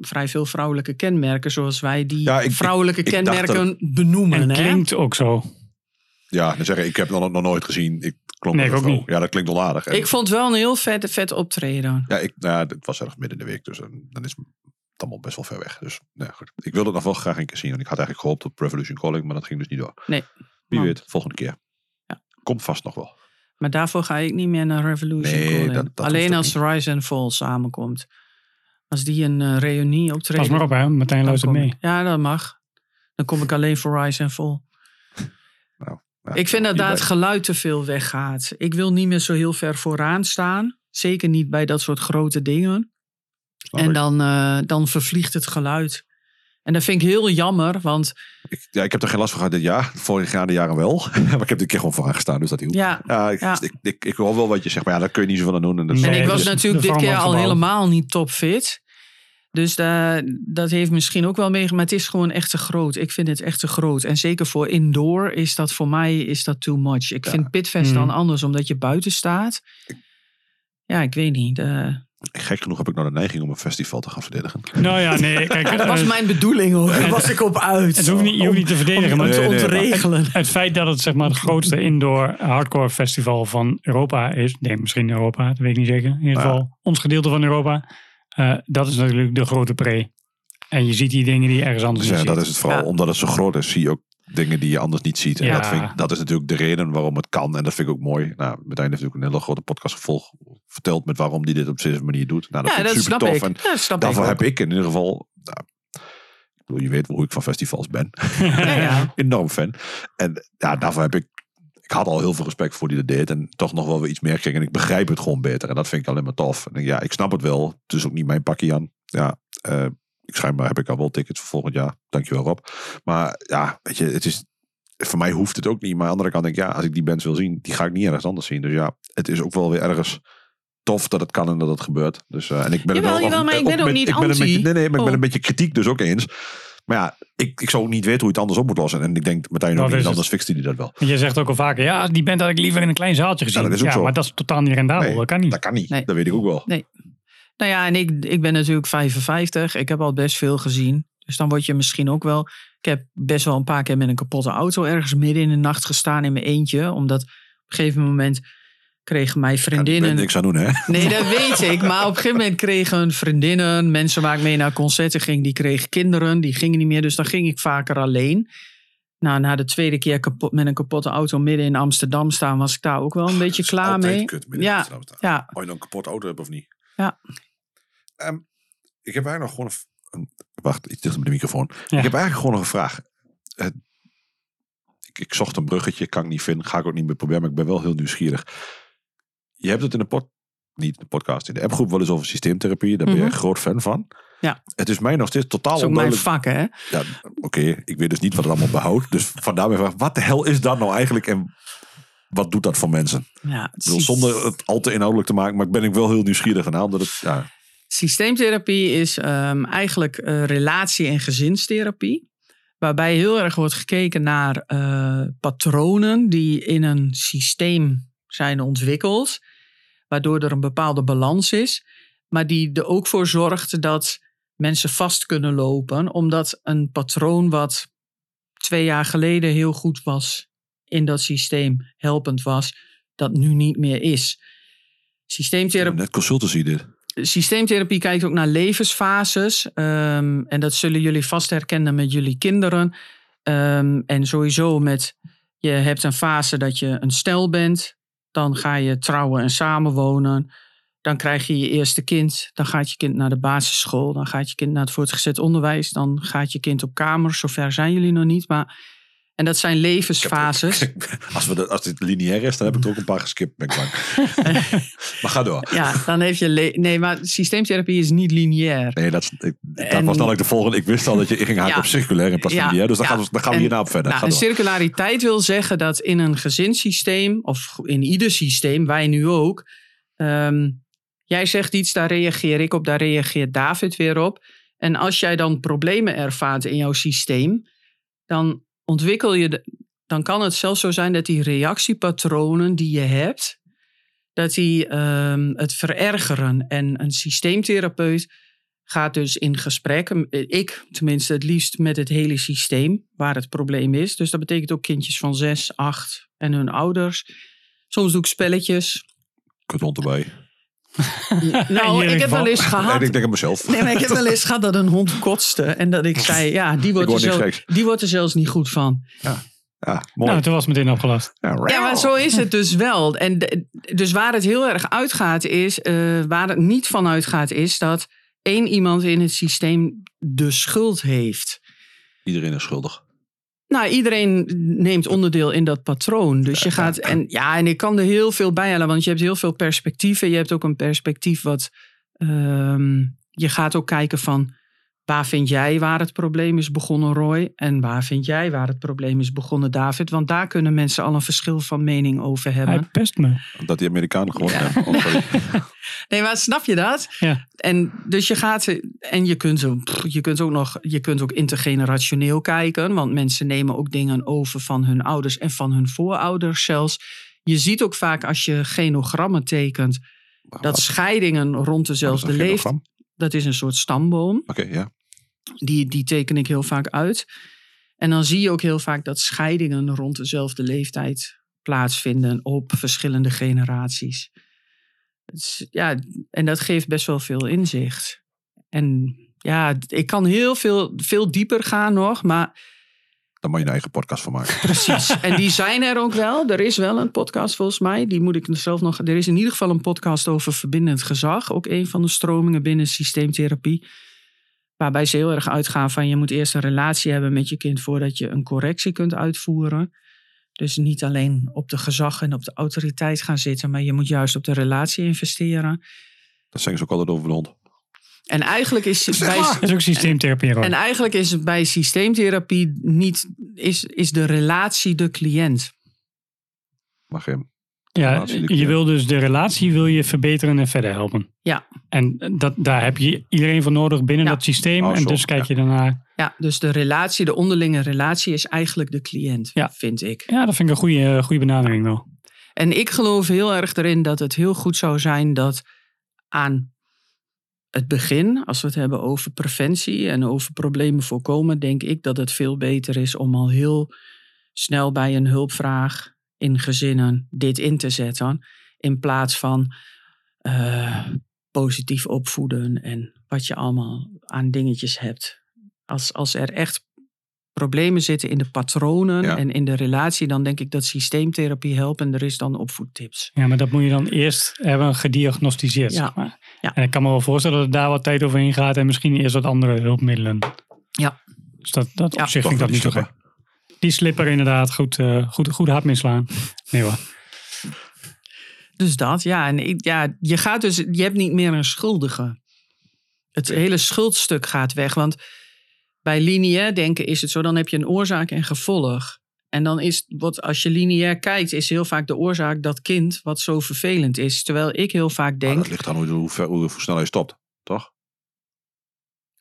vrij veel vrouwelijke kenmerken. Zoals wij die Ja, ik- ik- vrouwelijke ik kenmerken benoemen. En hè? klinkt ook zo. Ja, dan zeggen ik heb het nog, nog nooit gezien. Ik klonk Nee, ik ook vrouw. Ja, dat klinkt onaardig. En- Ik vond wel een heel vet, vet optreden. Ja, ik, nou ja, het was ergens midden in de week, dus eh, dan is het allemaal best wel ver weg. Dus nee, goed. Ik wilde het nog wel graag een keer zien. Want ik had eigenlijk gehoopt op Revolution Calling, maar dat ging dus niet door. Nee. Wie Want- weet, volgende keer. Ja. Komt vast nog wel. Maar daarvoor ga ik niet meer naar Revolution Nee, Calling. dat- dat Alleen als Rise and Fall samenkomt. Als die een eh, reunie optreden. Pas maar op, hè. Martijn luistert mee. ik. Ja, dat mag. Dan kom ik alleen voor Rise and Fall. Ja, Ik vind dat daar het geluid te veel weggaat. Ik wil niet meer zo heel ver vooraan staan. Zeker niet bij dat soort grote dingen. Snap en dan, eh, dan vervliegt het geluid. En dat vind ik heel jammer, want Ik, ja, ik heb er geen last van gehad dit jaar. Vorig jaar de jaren wel. maar ik heb dit keer gewoon vooraan gestaan, dus dat hielp. ja. Ja, ik, Ja. Ik, ik, ik hoor wel wat je zegt, maar ja, daar kun je niet zoveel aan doen. En, dat is En Nee, ik was dus natuurlijk dit keer al helemaal niet topfit. Dus da- dat heeft misschien ook wel mee. Maar het is gewoon echt te groot. Ik vind het echt te groot. En zeker voor indoor is dat voor mij is dat too much. Ik Ja. vind Pitfest Mm. dan anders, omdat je buiten staat. Ja, ik weet niet. eh, Gek genoeg heb ik nou de neiging om een festival te gaan verdedigen. Nou ja, nee. Kijk, dat was mijn bedoeling hoor. Daar was ik op uit. het hoeft niet, je hoeft niet te verdedigen. om Maar het Nee, te nee, ontregelen. het feit dat het zeg maar, het grootste indoor hardcore festival van Europa is. Nee, misschien Europa, dat weet ik niet zeker. In ieder Ja. geval ons gedeelte van Europa. Eh, dat is natuurlijk de grote pre. En je ziet die dingen die je ergens anders Dus niet ja, dat ziet. is het vooral. Ja. Omdat het zo groot is, zie je ook dingen die je anders niet ziet. En Ja. dat, vind ik, dat is natuurlijk de reden waarom het kan. En dat vind ik ook mooi. Nou, Martijn heeft natuurlijk een hele grote podcast gevolg verteld met waarom die dit op deze manier doet. Nou, dat Ja, vind ik dat super snap tof. ik. En Ja, dat snap daarvoor ik heb ik in ieder geval. Nou, ik bedoel, je weet hoe ik van festivals ben. Ja, ja. Enorm fan. En ja, daarvoor heb ik. Ik had al heel veel respect voor die dat deed. En toch nog wel weer iets meer kreeg. En ik begrijp het gewoon beter. En dat vind ik alleen maar tof. En ja, ik snap het wel. Het is ook niet mijn pakje aan. Ja, eh, ik schijnbaar heb ik al wel tickets voor volgend jaar. Dankjewel Rob. Maar ja, weet je, het is. Voor mij hoeft het ook niet. Maar aan de andere kant denk ik, ja, als ik die bands wil zien, die ga ik niet ergens anders zien. Dus ja, het is ook wel weer ergens tof dat het kan en dat het gebeurt. Dus, eh, en ik ben Jawel, het wel, jawel, maar ik ben ook met- niet ik ben een anti. beetje, Nee, nee, maar ik ben Oh. een beetje kritiek dus ook eens. Maar ja, ik, ik zou ook niet weten hoe je het anders op moet lossen. En ik denk, Martijn Dat ook niet, het. anders fixt hij dat wel. Je zegt ook al vaker, ja, die band had ik liever in een klein zaaltje gezien. Ja, Ja, dat is ook zo. maar dat is totaal niet rendabel. Nee, dat kan niet. Dat kan niet, Nee. dat weet ik ook wel. Nou ja, en ik, ik ben natuurlijk 55. Ik heb al best veel gezien. Dus dan word je misschien ook wel... Ik heb best wel een paar keer met een kapotte auto ergens midden in de nacht gestaan in mijn eentje. Omdat op een gegeven moment kregen mijn vriendinnen... ik niks aan doen, hè? Nee, dat weet ik. Maar op een gegeven moment kregen vriendinnen, mensen waar ik mee naar concerten ging, die kregen kinderen, die gingen niet meer. Dus dan ging ik vaker alleen. Nou, na de tweede keer kapot, met een kapotte auto midden in Amsterdam staan, was ik daar ook wel een beetje klaar mee. Kut, Ja. Ja, Of je dan een kapot auto hebt of niet. Ja. Ehm, ik heb eigenlijk nog gewoon een, een- Wacht, iets dichter bij de microfoon. Ja. Ik heb eigenlijk gewoon nog een vraag. Eh, ik, ik zocht een bruggetje, kan ik niet vinden. Ga ik ook niet meer proberen, maar ik ben wel heel nieuwsgierig. Je hebt het in de pod, niet in de podcast, in de appgroep wel eens over systeemtherapie. Daar ben je Mhm. een groot fan van. Ja. Het is mij nog steeds totaal ook mijn onduidelijk. vak, hè? Ja, Oké, ik weet dus niet wat het allemaal behoudt. Dus vandaar mijn vraag, wat de hel is dat nou eigenlijk en wat doet dat voor mensen? Ja, bedoel, zonder het al te inhoudelijk te maken, maar ik ben ik wel heel nieuwsgierig aan. Omdat het, ja, Systeemtherapie is ehm, eigenlijk eh, relatie- en gezinstherapie. Waarbij heel erg wordt gekeken naar eh, patronen die in een systeem zijn ontwikkeld. Waardoor er een bepaalde balans is. Maar die er ook voor zorgt dat mensen vast kunnen lopen. Omdat een patroon wat twee jaar geleden heel goed was in dat systeem, helpend was, dat nu niet meer is. Systeemtherapie net consultancy dit. systeemtherapie kijkt ook naar levensfases. ehm, en dat zullen jullie vast herkennen met jullie kinderen. Ehm, en sowieso met, je hebt een fase dat je een stel bent. Dan ga je trouwen en samenwonen. Dan krijg je je eerste kind. Dan gaat je kind naar de basisschool. Dan gaat je kind naar het voortgezet onderwijs. Dan gaat je kind op kamer. Zover zijn jullie nog niet. Maar, en dat zijn levensfases. Als, we dat, als dit lineair is, dan heb ik er ook een paar geskipt. Ben ik maar ga door. Ja, dan heeft je... le- Nee, maar systeemtherapie is niet lineair. Nee, dat, ik, dat En- was dan ook de volgende. Ik wist al dat je ging haken Ja. op circulair in plaats van Ja, lineair. Dus dan, ja. gaan we, dan gaan we hierna op verder. Nou, Ga en circulariteit wil zeggen dat in een gezinssysteem, of in ieder systeem, wij nu ook, ehm, jij zegt iets, daar reageer ik op, daar reageert David weer op. En als jij dan problemen ervaart in jouw systeem, dan ontwikkel je, dan kan het zelfs zo zijn dat die reactiepatronen die je hebt, dat die ehm, het verergeren. En een systeemtherapeut gaat dus in gesprek, m- ik tenminste het liefst met het hele systeem waar het probleem is. Dus dat betekent ook kindjes van zes, acht en hun ouders. Soms doe ik spelletjes. Hond erbij. Nou, ik heb wel eens En gehad. ik denk aan mezelf. Nee, maar ik heb wel eens gehad dat een hond kotste. En dat ik zei, ja, die wordt, er, zelf- die wordt er zelfs niet goed van. Ja, mooi. Nou, toen was het meteen opgelost. Ja, Ja, maar zo is het dus wel. En de- dus waar het heel erg uitgaat is, eh, waar het niet van uitgaat is dat één iemand in het systeem de schuld heeft. Iedereen is schuldig. Nou, iedereen neemt onderdeel in dat patroon. Dus je gaat. En ja, en ik kan er heel veel bij halen, want je hebt heel veel perspectieven. Je hebt ook een perspectief wat. ehm, je gaat ook kijken van. Waar vind jij waar het probleem is begonnen, Roy? En waar vind jij waar het probleem is begonnen, David? Want daar kunnen mensen al een verschil van mening over hebben. Hij pest me. Dat die Amerikanen gewoon hebben. Oh, sorry. Nee, maar snap je dat? Ja. En dus je gaat en je kunt, zo, je kunt ook nog, je kunt ook intergenerationeel kijken, want mensen nemen ook dingen over van hun ouders en van hun voorouders zelfs. Je ziet ook vaak als je genogrammen tekent dat Wat? scheidingen rond dezelfde leeftijd. Dat is een soort stamboom. Oké, ja. Die, die teken ik heel vaak uit. En dan zie je ook heel vaak dat scheidingen rond dezelfde leeftijd plaatsvinden op verschillende generaties. Ja, en dat geeft best wel veel inzicht. En ja, ik kan heel veel, veel dieper gaan nog, maar Daar moet je een eigen podcast van maken. Precies. En die zijn er ook wel. Er is wel een podcast volgens mij. Die moet ik zelf nog. Er is in ieder geval een podcast over verbindend gezag. Ook een van de stromingen binnen systeemtherapie. Waarbij ze heel erg uitgaan van je moet eerst een relatie hebben met je kind voordat je een correctie kunt uitvoeren. Dus niet alleen op de gezag en op de autoriteit gaan zitten, maar je moet juist op de relatie investeren. Dat zeggen ze ook altijd over de hond. En eigenlijk is bij, Dat is ook systeemtherapie. en eigenlijk is het bij systeemtherapie niet is, is de relatie de cliënt. Mag je Ja, je wil dus de relatie wil je verbeteren en verder helpen. Ja. En dat, daar heb je iedereen voor nodig binnen Ja. dat systeem. Oh, en dus kijk je daarnaar. Ja, dus de relatie, de onderlinge relatie is eigenlijk de cliënt, Ja. vind ik. Ja, dat vind ik een goede, goede benadering wel. En ik geloof heel erg erin dat het heel goed zou zijn dat aan het begin, als we het hebben over preventie en over problemen voorkomen, denk ik dat het veel beter is om al heel snel bij een hulpvraag in gezinnen dit in te zetten. In plaats van eh, positief opvoeden en wat je allemaal aan dingetjes hebt. Als, als er echt problemen zitten in de patronen Ja. en in de relatie, dan denk ik dat systeemtherapie helpt en er is dan opvoedtips. Ja, maar dat moet je dan eerst hebben gediagnosticeerd. Ja. Zeg maar. Ja. En ik kan me wel voorstellen dat er daar wat tijd overheen gaat. En misschien eerst wat andere hulpmiddelen. Ja. Dus dat, dat Ja. op zich vind ik dat die niet zo slipper. gek. Die slipper inderdaad. Goed, eh, goed, goed hard mislaan. Nee hoor. Dus dat, ja. En ik- ja, je gaat dus, je hebt niet meer een schuldige. Het hele schuldstuk gaat weg. Want bij lineair denken is het zo, dan heb je een oorzaak en gevolg. En dan is, wat, als je lineair kijkt, is heel vaak de oorzaak dat kind wat zo vervelend is. Terwijl ik heel vaak Maar denk, dat ligt aan hoe, hoe, ver- hoe, hoe snel je stopt, toch?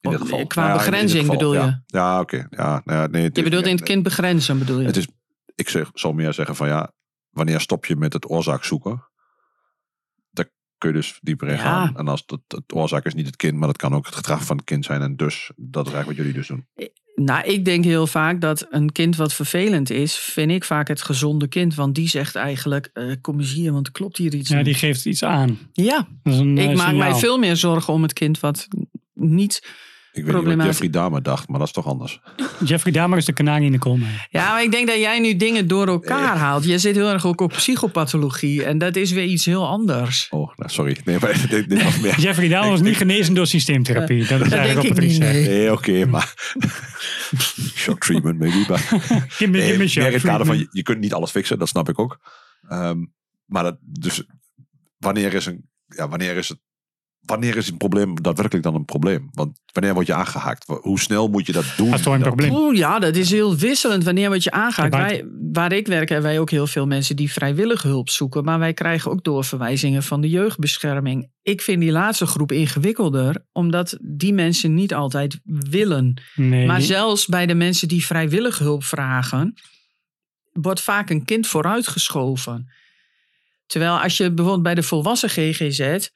In dit Oh, geval. qua Ja, begrenzing geval, bedoel ja. je? Ja, oké. Ja, nou ja, nee, het je bedoelt in het kind begrenzen bedoel je? Het is, ik zeg, zal meer zeggen van ja, wanneer stop je met het oorzaak zoeken? Kun je dus dieper in Ja. gaan. En als het, het oorzaak is niet het kind, maar dat kan ook het gedrag van het kind zijn. En dus, dat is eigenlijk wat jullie dus doen. Nou, ik denk heel vaak dat een kind wat vervelend is, vind ik vaak het gezonde kind. Want die zegt eigenlijk, eh, kom eens hier, want er klopt hier iets Ja, niet. die geeft iets aan. Ja, Dat is een, ik eh, maak mij veel meer zorgen om het kind wat niet... Ik weet niet wat. Jeffrey Dahmer dacht, maar dat is toch anders. Jeffrey Dahmer is de kanarie in de koolmijn. Ja, maar ik denk dat jij nu dingen door elkaar haalt. Je zit heel erg ook op psychopathologie en dat is weer iets heel anders. Oh, nou, sorry. Nee, maar dit, dit was meer... Jeffrey Dahmer was niet genezen door systeemtherapie. Dat is Dat eigenlijk denk wat ik niet, Patrice nee. Nee, oké, maar... Shock treatment, maybe. Maar Give me, give me meer in het kader van, je kunt niet alles fixen, dat snap ik ook. Ehm, maar dat, dus wanneer is, een, ja, wanneer, is het, wanneer is een probleem daadwerkelijk dan een probleem? Want wanneer word je aangehaakt? Hoe snel moet je dat doen? Dat is toch een probleem. Oeh, ja, dat is heel wisselend wanneer wat je. Kijk, Wij, waar ik werk hebben wij ook heel veel mensen die vrijwillig hulp zoeken. Maar wij krijgen ook doorverwijzingen van de jeugdbescherming. Ik vind die laatste groep ingewikkelder, omdat die mensen niet altijd willen. Nee, Maar zelfs bij de mensen die vrijwillig hulp vragen, wordt vaak een kind vooruitgeschoven. Terwijl als je bijvoorbeeld bij de volwassen GGZ,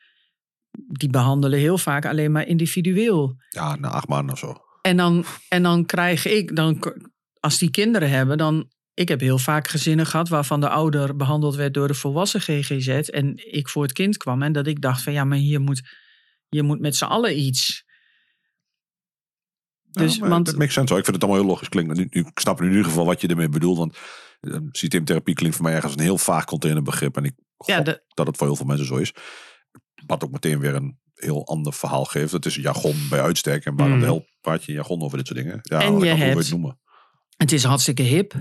die behandelen heel vaak alleen maar individueel. Ja, na acht maanden of zo. En dan, en dan krijg ik, dan, als die kinderen hebben, dan. Ik heb heel vaak gezinnen gehad waarvan de ouder behandeld werd door de volwassen GGZ. En ik voor het kind kwam en dat ik dacht van ja, maar hier moet, hier moet met z'n allen iets. Dus, ja, want- dat makes sense hoor. Ik vind het allemaal heel logisch klinken. Ik snap in ieder geval wat je ermee bedoelt. Want eh, systeemtherapie klinkt voor mij ergens een heel vaag containerbegrip. En ik Ja, gok de- dat het voor heel veel mensen zo is. Wat ook meteen weer een heel ander verhaal geeft. Het is jargon bij uitstek. En waarom Mm. de hel praat je jargon over dit soort dingen? Ja, En je hebt- het noemen. Het is hartstikke hip.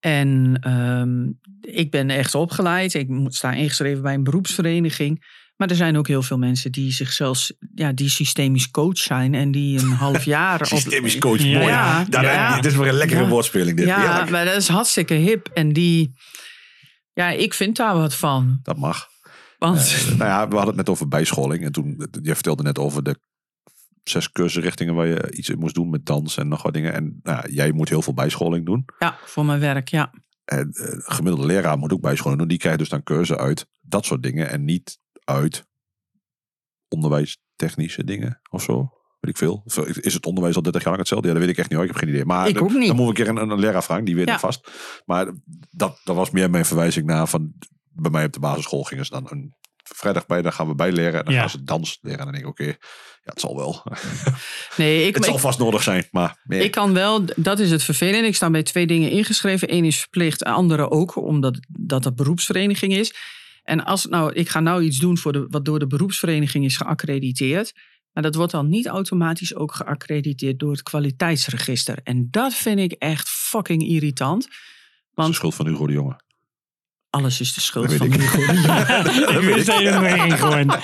En ehm, ik ben echt opgeleid. Ik moet- sta ingeschreven bij een beroepsvereniging. Maar er zijn ook heel veel mensen die zichzelf, ja, die systemisch coach zijn en die een half jaar. op- Systemisch coach, Ja, mooi. ja, Daar- ja. Dit is weer een lekkere woordspeling. Dit. Ja, maar dat is hartstikke hip. En die, ja, ik vind daar wat van. Dat mag. Want Eh, nou ja, we hadden het net over bijscholing. En toen, je vertelde net over de zes cursusrichtingen waar je iets in moest doen met dans en nog wat dingen. En nou jij moet heel veel bijscholing doen. ja, voor mijn werk, ja. En eh, gemiddelde leraar moet ook bijscholing doen. Die krijgt dus dan cursussen uit dat soort dingen. En niet uit onderwijstechnische dingen of zo. Weet ik veel. Is het onderwijs al 30 jaar lang hetzelfde? Ja, dat weet ik echt niet hoor. Ik heb geen idee. Maar Ik dan, ook niet. dan moet ik een keer een, een leraar vragen. Die weet Ja. het vast. Maar dat, dat was meer mijn verwijzing naar van... Bij mij op de basisschool gingen ze dan een vrijdag bij, dan gaan we bijleren. En dan Ja. gaan ze dans leren. En dan denk ik, oké, ja, het zal wel. Nee, ik, het zal ik, vast nodig zijn, maar nee. ik kan wel, dat is het vervelende. Ik sta bij twee dingen ingeschreven. Eén is verplicht, andere ook, omdat dat een beroepsvereniging is. En als nou, ik ga nou iets doen voor de, wat door de beroepsvereniging is geaccrediteerd. Maar dat wordt dan niet automatisch ook geaccrediteerd door het kwaliteitsregister. En dat vind ik echt fucking irritant. Dat is de Want schuld van Hugo de Jonge. Alles is de schuld Dat van. Hugo de Jonge. Ik wist dat je er nog één gooit.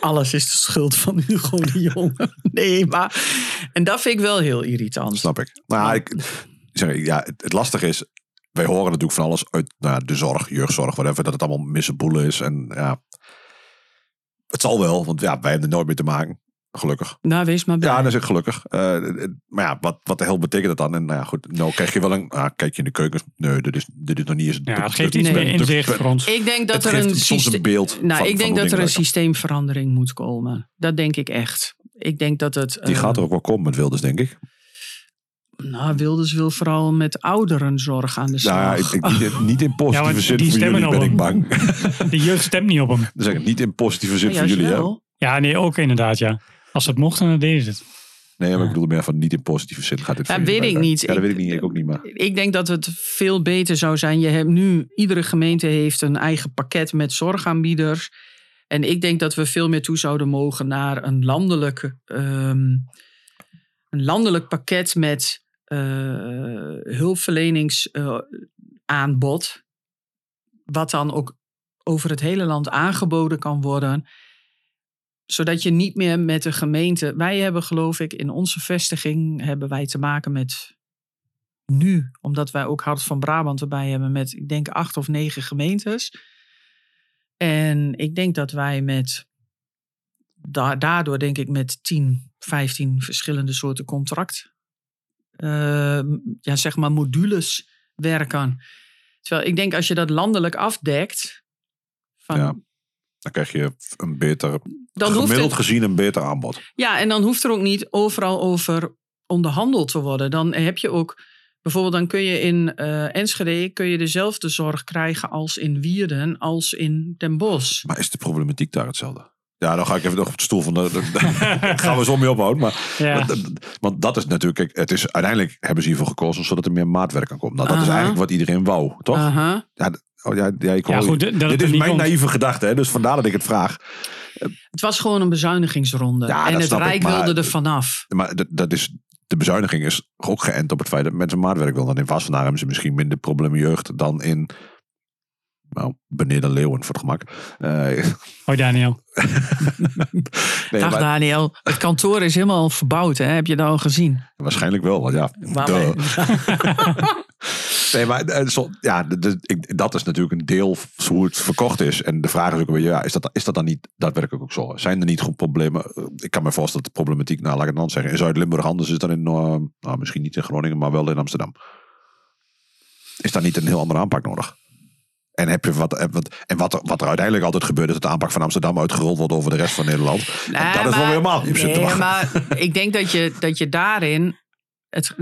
Alles is de schuld van Hugo de Jonge. Nee, maar... En dat vind ik wel heel irritant. Snap ik. Nou, ik, zeg, ja, het, het lastige is, wij horen natuurlijk van alles uit nou, ja, de zorg, jeugdzorg, whatever, dat het allemaal missenboelen is. En ja, het zal wel, want ja, wij hebben er nooit mee te maken. Gelukkig. Nou, wees maar blij. Ja, dat is ik gelukkig. Eh, eh, maar ja, wat, wat de hel betekent dat dan? En nou ja, goed, nou krijg je wel een, ah, kijk je in de keukens. Nee, dit is, dit is nog niet eens. Ja, het geeft iets Nee. meer inzicht voor ons. Ik denk dat Het er een, soms een beeld Nou, van- ik denk dat er een systeemverandering moet komen. Dat denk ik echt. Ik denk dat het. Die gaat er ook wel komen met Wilders, denk ik. Nou, Wilders wil vooral met ouderenzorg aan de slag. Nou ja, ik, ik, niet, niet in positieve Ja, zin die voor jullie, ben ik op bang. De jeugd stemt niet op hem. Dan zeg ik niet in positieve zin Ja, voor jullie, hè? Ja, nee, ook inderdaad, ja. Als het mocht, dan deden ze het. Nee, maar ik bedoel meer van niet in positieve zin gaat dit jullie weet ik niet. Ja, dat Ik- weet ik niet. Ik ook niet, maar... Ik denk dat het veel beter zou zijn. Je hebt nu, iedere gemeente heeft een eigen pakket met zorgaanbieders. En ik denk dat we veel meer toe zouden mogen naar een landelijk, ehm, een landelijk pakket met eh hulpverleningsaanbod. wat dan ook over het hele land aangeboden kan worden. Zodat je niet meer met de gemeente. Wij hebben, geloof ik, in onze vestiging hebben wij te maken met nu, omdat wij ook Hart van Brabant erbij hebben met, ik denk, acht of negen gemeentes. En ik denk dat wij met, da- daardoor denk ik met 10, 15 verschillende soorten contract, eh, ja, zeg maar modules werken. Terwijl ik denk als je dat landelijk afdekt, van. Dan krijg je een beter, dan gemiddeld het, gezien een beter aanbod. Ja, en dan hoeft er ook niet overal over onderhandeld te worden. Dan heb je ook, bijvoorbeeld dan kun je in eh, Enschede kun je dezelfde zorg krijgen als in Wierden, als in Den Bosch. Maar is de problematiek daar hetzelfde? Ja, dan ga ik even nog op de stoel van de. de- de- gaan we zo mee ophouden. Maar, Ja. want, dat is natuurlijk. Het is, uiteindelijk hebben ze hiervoor gekozen zodat er meer maatwerk kan komen. Nou, dat is eigenlijk wat iedereen wou, toch? Aha. Ja, oh, ja, ja, ik hoor goed, dat Dit is mijn komt. naïeve gedachte, hè? dus vandaar dat ik het vraag. Het was gewoon een bezuinigingsronde. Ja, en het ik, Rijk maar- wilde er vanaf. Maar dat, dat is, de bezuiniging is ook geënt op het feit dat mensen maatwerk willen. En in Wassenaar hebben ze misschien minder problemen jeugd dan in. Nou, beneden Leeuwen voor het gemak. Eh, Hoi Daniel. nee, Dag maar- Daniel, het kantoor is helemaal verbouwd. Hè? Heb je dat al gezien? Waarschijnlijk wel, want ja. Nee, maar eh, ja, dat is natuurlijk een deel van hoe het verkocht is. En de vraag is ook weer, ja, is dat, is dat dan niet daadwerkelijk ook zo? Zijn er niet goed problemen? Eh, Ik kan me voorstellen dat de problematiek, nou laat ik het dan zeggen, in Zuid-Limburg anders is dan in, eh, nou, misschien niet in Groningen, maar wel in Amsterdam. Is daar niet een heel andere aanpak nodig? En, heb je wat, wat, en wat, er, wat er uiteindelijk altijd gebeurt, is dat de aanpak van Amsterdam uitgerold wordt over de rest van Nederland. En dat is wel helemaal niet Nee, maar ik denk dat je, dat je daarin... Het,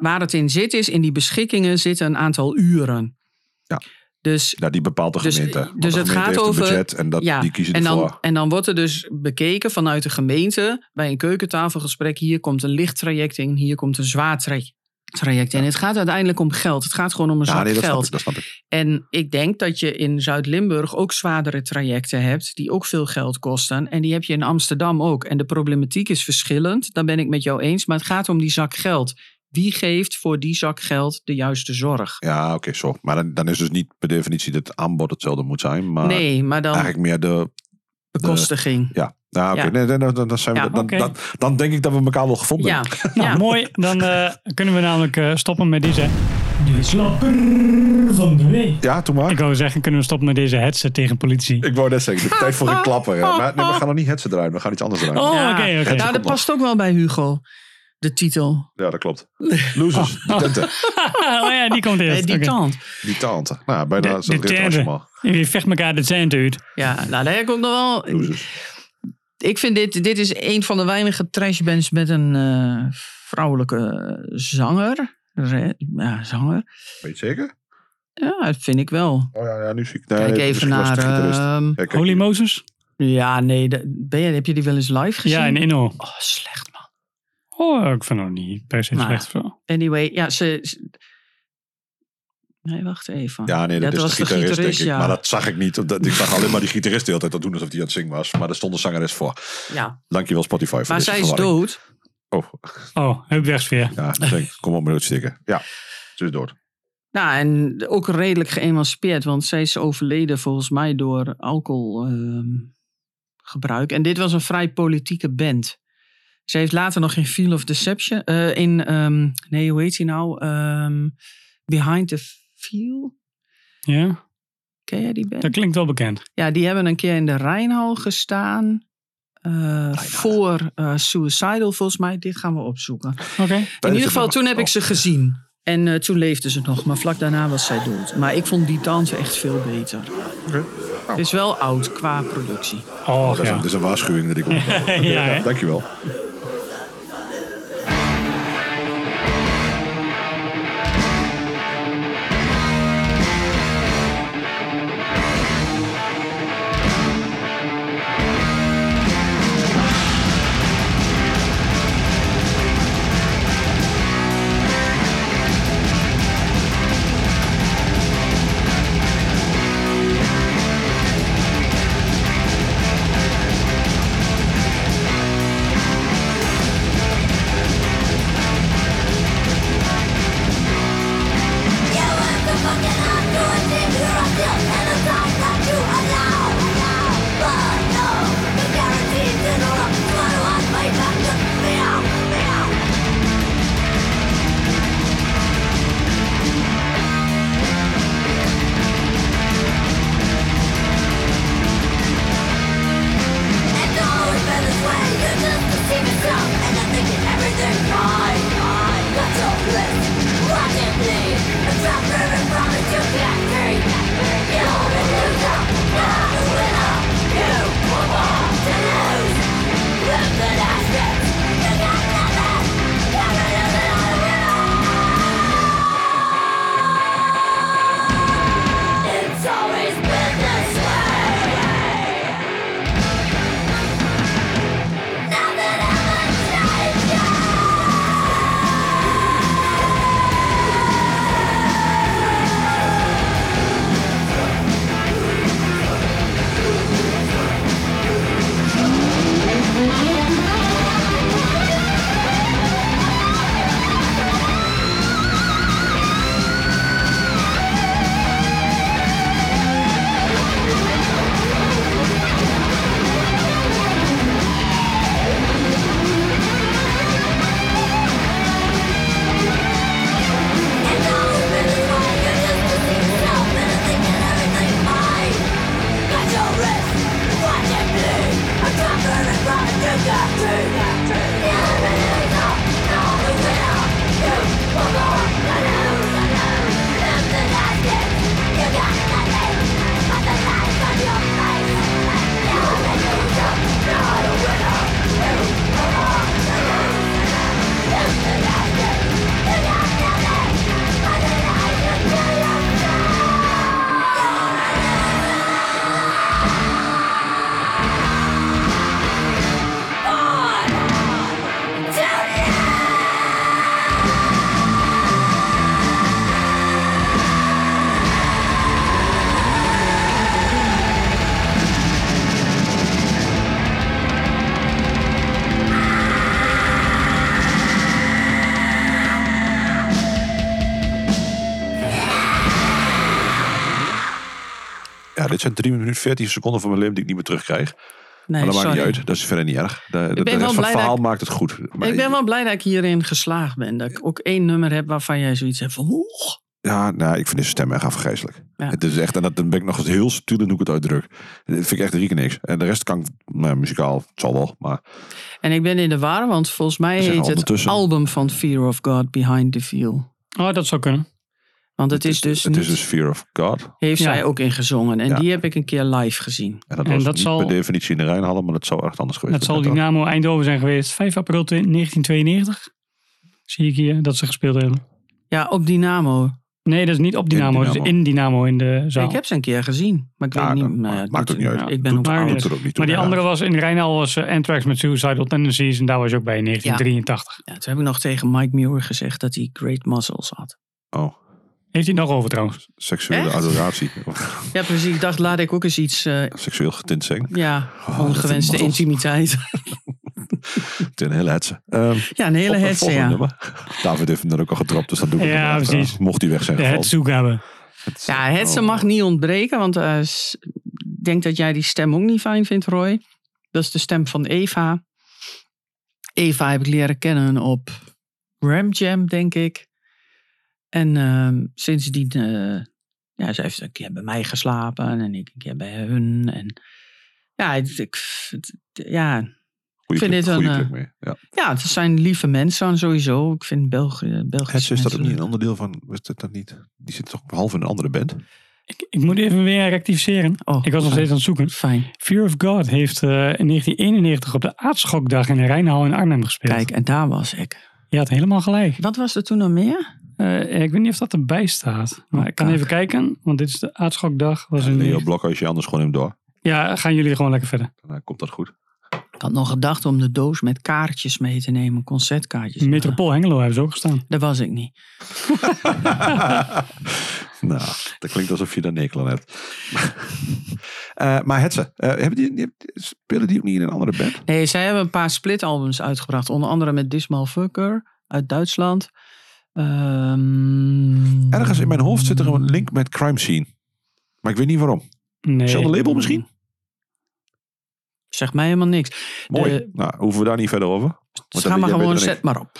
waar het in zit is, in die beschikkingen zitten een aantal uren. Ja. Dus Ja, die bepaalt de Dus- gemeente. Dus de het gaat over- budget en dat, ja, die kiezen en ervoor. dan, en dan wordt er dus bekeken vanuit de gemeente bij een keukentafelgesprek. Hier komt een licht traject in, hier komt een zwaar traject in. Het gaat uiteindelijk om geld. Het gaat gewoon om een ja, zak nee, dat snap, geld. ik, dat snap ik. En ik denk dat je in Zuid-Limburg ook zwaardere trajecten hebt, die ook veel geld kosten. En die heb je in Amsterdam ook. En de problematiek is verschillend, daar ben ik met jou eens. Maar het gaat om die zak geld. Wie geeft voor die zak geld de juiste zorg? Ja, oké, zo. Maar dan, dan is dus niet per definitie dat het aanbod hetzelfde moet zijn. Maar nee, maar dan eigenlijk meer de... bekostiging. Ja, nou, oké. Ja. Nee, nee, dan, dan, zijn we, Ja, dan, dan, dan denk ik dat we elkaar wel gevonden Ja, hebben. Nou, mooi. Dan eh, kunnen we namelijk eh, stoppen met deze... De slapper van de week. Ja, toen maar. Ik wou zeggen, kunnen we stoppen met deze hetsen tegen politie? Ik wou net zeggen, de tijd voor een klapper. hè. Maar nee, we gaan nog niet hetsen draaien. We gaan iets anders draaien. Oh, Ja. oké, oké. Nou, dat past ook wel bij Hugo. De titel. Ja, dat klopt. Losers, die tente. oh ja, die komt Eh, eerst. die Oké. tand. Die tante. Nou, bijna De- zo'n de tente. Je vecht elkaar de cent uit. Ja, nou, daar heb ik ook nog wel. Losers. Ik vind dit, dit is een van de weinige trashbands met een eh, vrouwelijke zanger. Re- ja, zanger. Weet je zeker? Ja, dat vind ik wel. Oh ja, ja nu zie ik... Nee, Kijk even naar... ehm, Ja, Holy Moses? ja, nee. de- ben je, heb je die wel eens live gezien? Ja, in Inno. Oh, slecht man. Oh, ik vind het niet per se Nou, slecht. Zo. Anyway, ja, ze... ze- Nee, wacht even. Ja, nee, dat, is was de gitarist, denk ik. ja. Maar dat zag ik niet. Dat, ik zag alleen maar die gitarist de hele tijd dat doen alsof hij aan het zingen was. Maar daar stond een zangeres voor. ja. Dankjewel Spotify voor Maar deze zij is verwarring. dood. Oh, Oh, heb wegsfeer. ja, ik denk, kom op met uitstikken. Ja, ze is dood. Nou, en ook redelijk geëmancipeerd, want zij is overleden volgens mij door alcoholgebruik. en dit was een vrij politieke band. Ze heeft later nog in Feel of Deception, eh, in, ehm, nee, hoe heet die nou? Ehm, Behind the Feel. Ja, Ken jij die band? dat klinkt wel bekend. Ja, die hebben een keer in de Rijnhal gestaan. eh, voor eh, Suicidal, volgens mij. Dit gaan we opzoeken. Oké. In ieder geval, toen heb ik ze gezien. En eh, toen leefde ze nog, maar vlak daarna was zij dood. Maar ik vond die dans echt veel beter. Het is wel oud qua productie. Oh, Dat is, een, ja. dat is een waarschuwing dat ik op. ja? Dankjewel. Dit zijn 3 minuten 14 seconden van mijn leven die ik niet meer terugkrijg. Nee, maar dat maakt niet uit. Dat is verder niet erg. De, rest van het verhaal ik- maakt het goed. Maar Ik ben wel blij dat ik hierin geslaagd ben. Dat ik ook één nummer heb waarvan jij zoiets hebt van... Ja, nou, ik vind deze stem echt afgrijzelijk. Ja. Het is echt, en dat, dan ben ik nog eens heel subtiel in hoe ik het uitdruk. Dat vind ik echt drie keer niks. En de rest kan ik, nou, muzikaal, het zal wel. Maar En ik ben in de war, want volgens mij heet het album van Fear of God Behind the Veil. Oh, dat zou kunnen. Want het is dus het niet, is dus Fear of God. heeft Ja. zij ook in gezongen. En Ja. die heb ik een keer live gezien. En dat En was dat niet zal- per definitie in de Rijnhallen, maar dat zou echt anders geweest Dat zal zijn. Dynamo Eindhoven zijn geweest. 5 april 1992. Zie ik hier dat ze gespeeld hebben. Ja, op Dynamo. Nee, dat is niet op Dynamo. Dat is in Dynamo in de zaal. Ik heb ze een keer gezien. Maar ik Ja, weet niet. nou maakt- ook niet uit. ja, Ik ben Doet ook maar-. Doet er ook niet toe. maar die Ja. andere was in Rijnal was eh, Anthrax met Suicidal Tendencies. En daar was je ook bij in 1983. Ja, toen heb ik nog tegen Mike Muir gezegd dat hij great muscles had. Oh, Heeft hij het nog over trouwens? seksuele Echt? adoratie. Ja, precies. Ik dacht, laat ik ook eens iets... eh, Seksueel getint zijn. ja, Oh, ongewenste dat is intimiteit. Het is een hele hetze. Ehm, ja, een hele op het hetze, volgende ja. nummer. David heeft hem dan ook al getrapt, dus dan doe ik Ja, precies. Mocht hij weg zijn De gevallen. het zoek hebben. Het- Ja, hetze oh. mag niet ontbreken, want eh, s- ik denk dat jij die stem ook niet fijn vindt, Roy. Dat is de stem van Eva. Eva heb ik leren kennen op Ram Jam, denk ik. En ehm, sindsdien, eh ja, ze heeft een keer bij mij geslapen en ik een keer bij hun. En ja, het- ik, ja, Goeie vind klik- dit een, goeie eh, mee. Ja. ja, het zijn lieve mensen sowieso. Ik vind België, Belgische Hetze, is dat ook niet een onderdeel van... Is dat dat niet? Die zit toch half in een andere band? Ik, ik moet even weer rectificeren. Oh, ik was nog steeds aan het zoeken. Fijn. Fear of God heeft eh, in 1991 op de Aardschokdag in de Rijnhal in Arnhem gespeeld. Kijk, en daar was ik. Je had helemaal gelijk. Wat was er toen nog meer? Eh, ik weet niet of dat erbij staat. Maar ik kan kak. even kijken. Want dit is de Aardschokdag. Was in Leo Blokhuis, je anders gewoon hem door. ja, gaan jullie gewoon lekker verder. Dan komt dat goed. Ik had nog gedacht om de doos met kaartjes mee te nemen, concertkaartjes. Metropool Hengelo hebben ze ook gestaan. Daar was ik niet. nou, dat klinkt alsof je daar nekel aan hebt. Eh, maar Hetze, eh, hebben die, die- spelen die ook niet in een andere band? Nee, zij hebben een paar splitalbums uitgebracht. Onder andere met Dismal Fucker uit Duitsland. Ehm, Ergens in mijn hoofd zit er een link met Crime Scene. Maar ik weet niet waarom. Nee. Hetzelfde label misschien? Zegt mij helemaal niks. Mooi. De- nou, hoeven we daar niet verder over. Dus Want ga maar gewoon, zet maar op.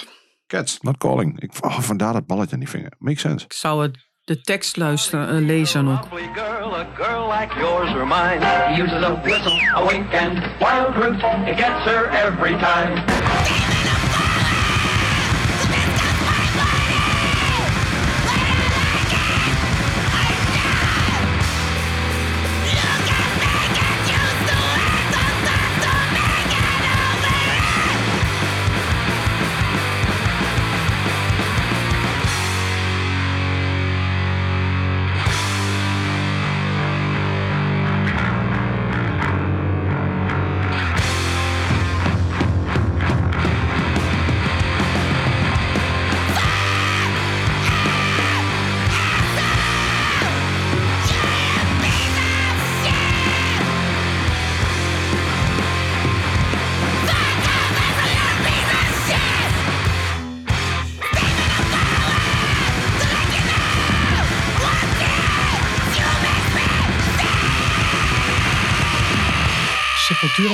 Cats, not calling. Ik, oh, vandaar dat balletje aan die vinger. Makes sense. Ik zou het, de tekst luisteren, eh, lezen ook. Girl, a girl like yours or mine. He uses a whistle, a wink, and wild roots. It gets her every time.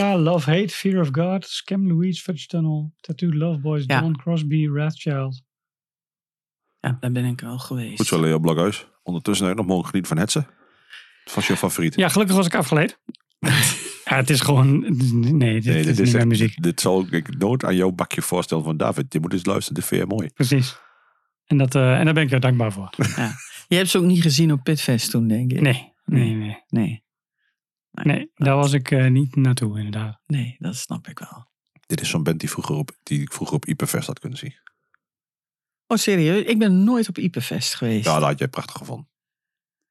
Love Hate, Fear of God, Scam Louise, Fudge Tunnel, Tattooed Love Boys, Ja. Dawn Crosby, Wrathchild. Ja, daar ben ik al geweest. Goed zo, Leo Blokhuis. Ondertussen heb je nog mogen genieten van Hetze. Wat was je favoriet? Ja, gelukkig was ik afgeleid. ja, het is gewoon... Nee, dit, dit is niet echt- muziek. Dit zal ik nooit aan jouw bakje voorstellen van David. Je moet eens luisteren, dit vind je mooi. Precies. En, dat, eh, en daar ben ik jou dankbaar voor. Je hebt ze ook niet gezien op Pitfest toen, denk ik. Nee, nee, nee. Nee, Nee, daar was ik eh, niet naartoe inderdaad. nee, dat snap ik wel. Dit is zo'n band die, vroeger op, die ik vroeger op Iperfest had kunnen zien. Oh, serieus? Ik ben nooit op Iperfest geweest. Ja, dat had jij prachtig gevonden.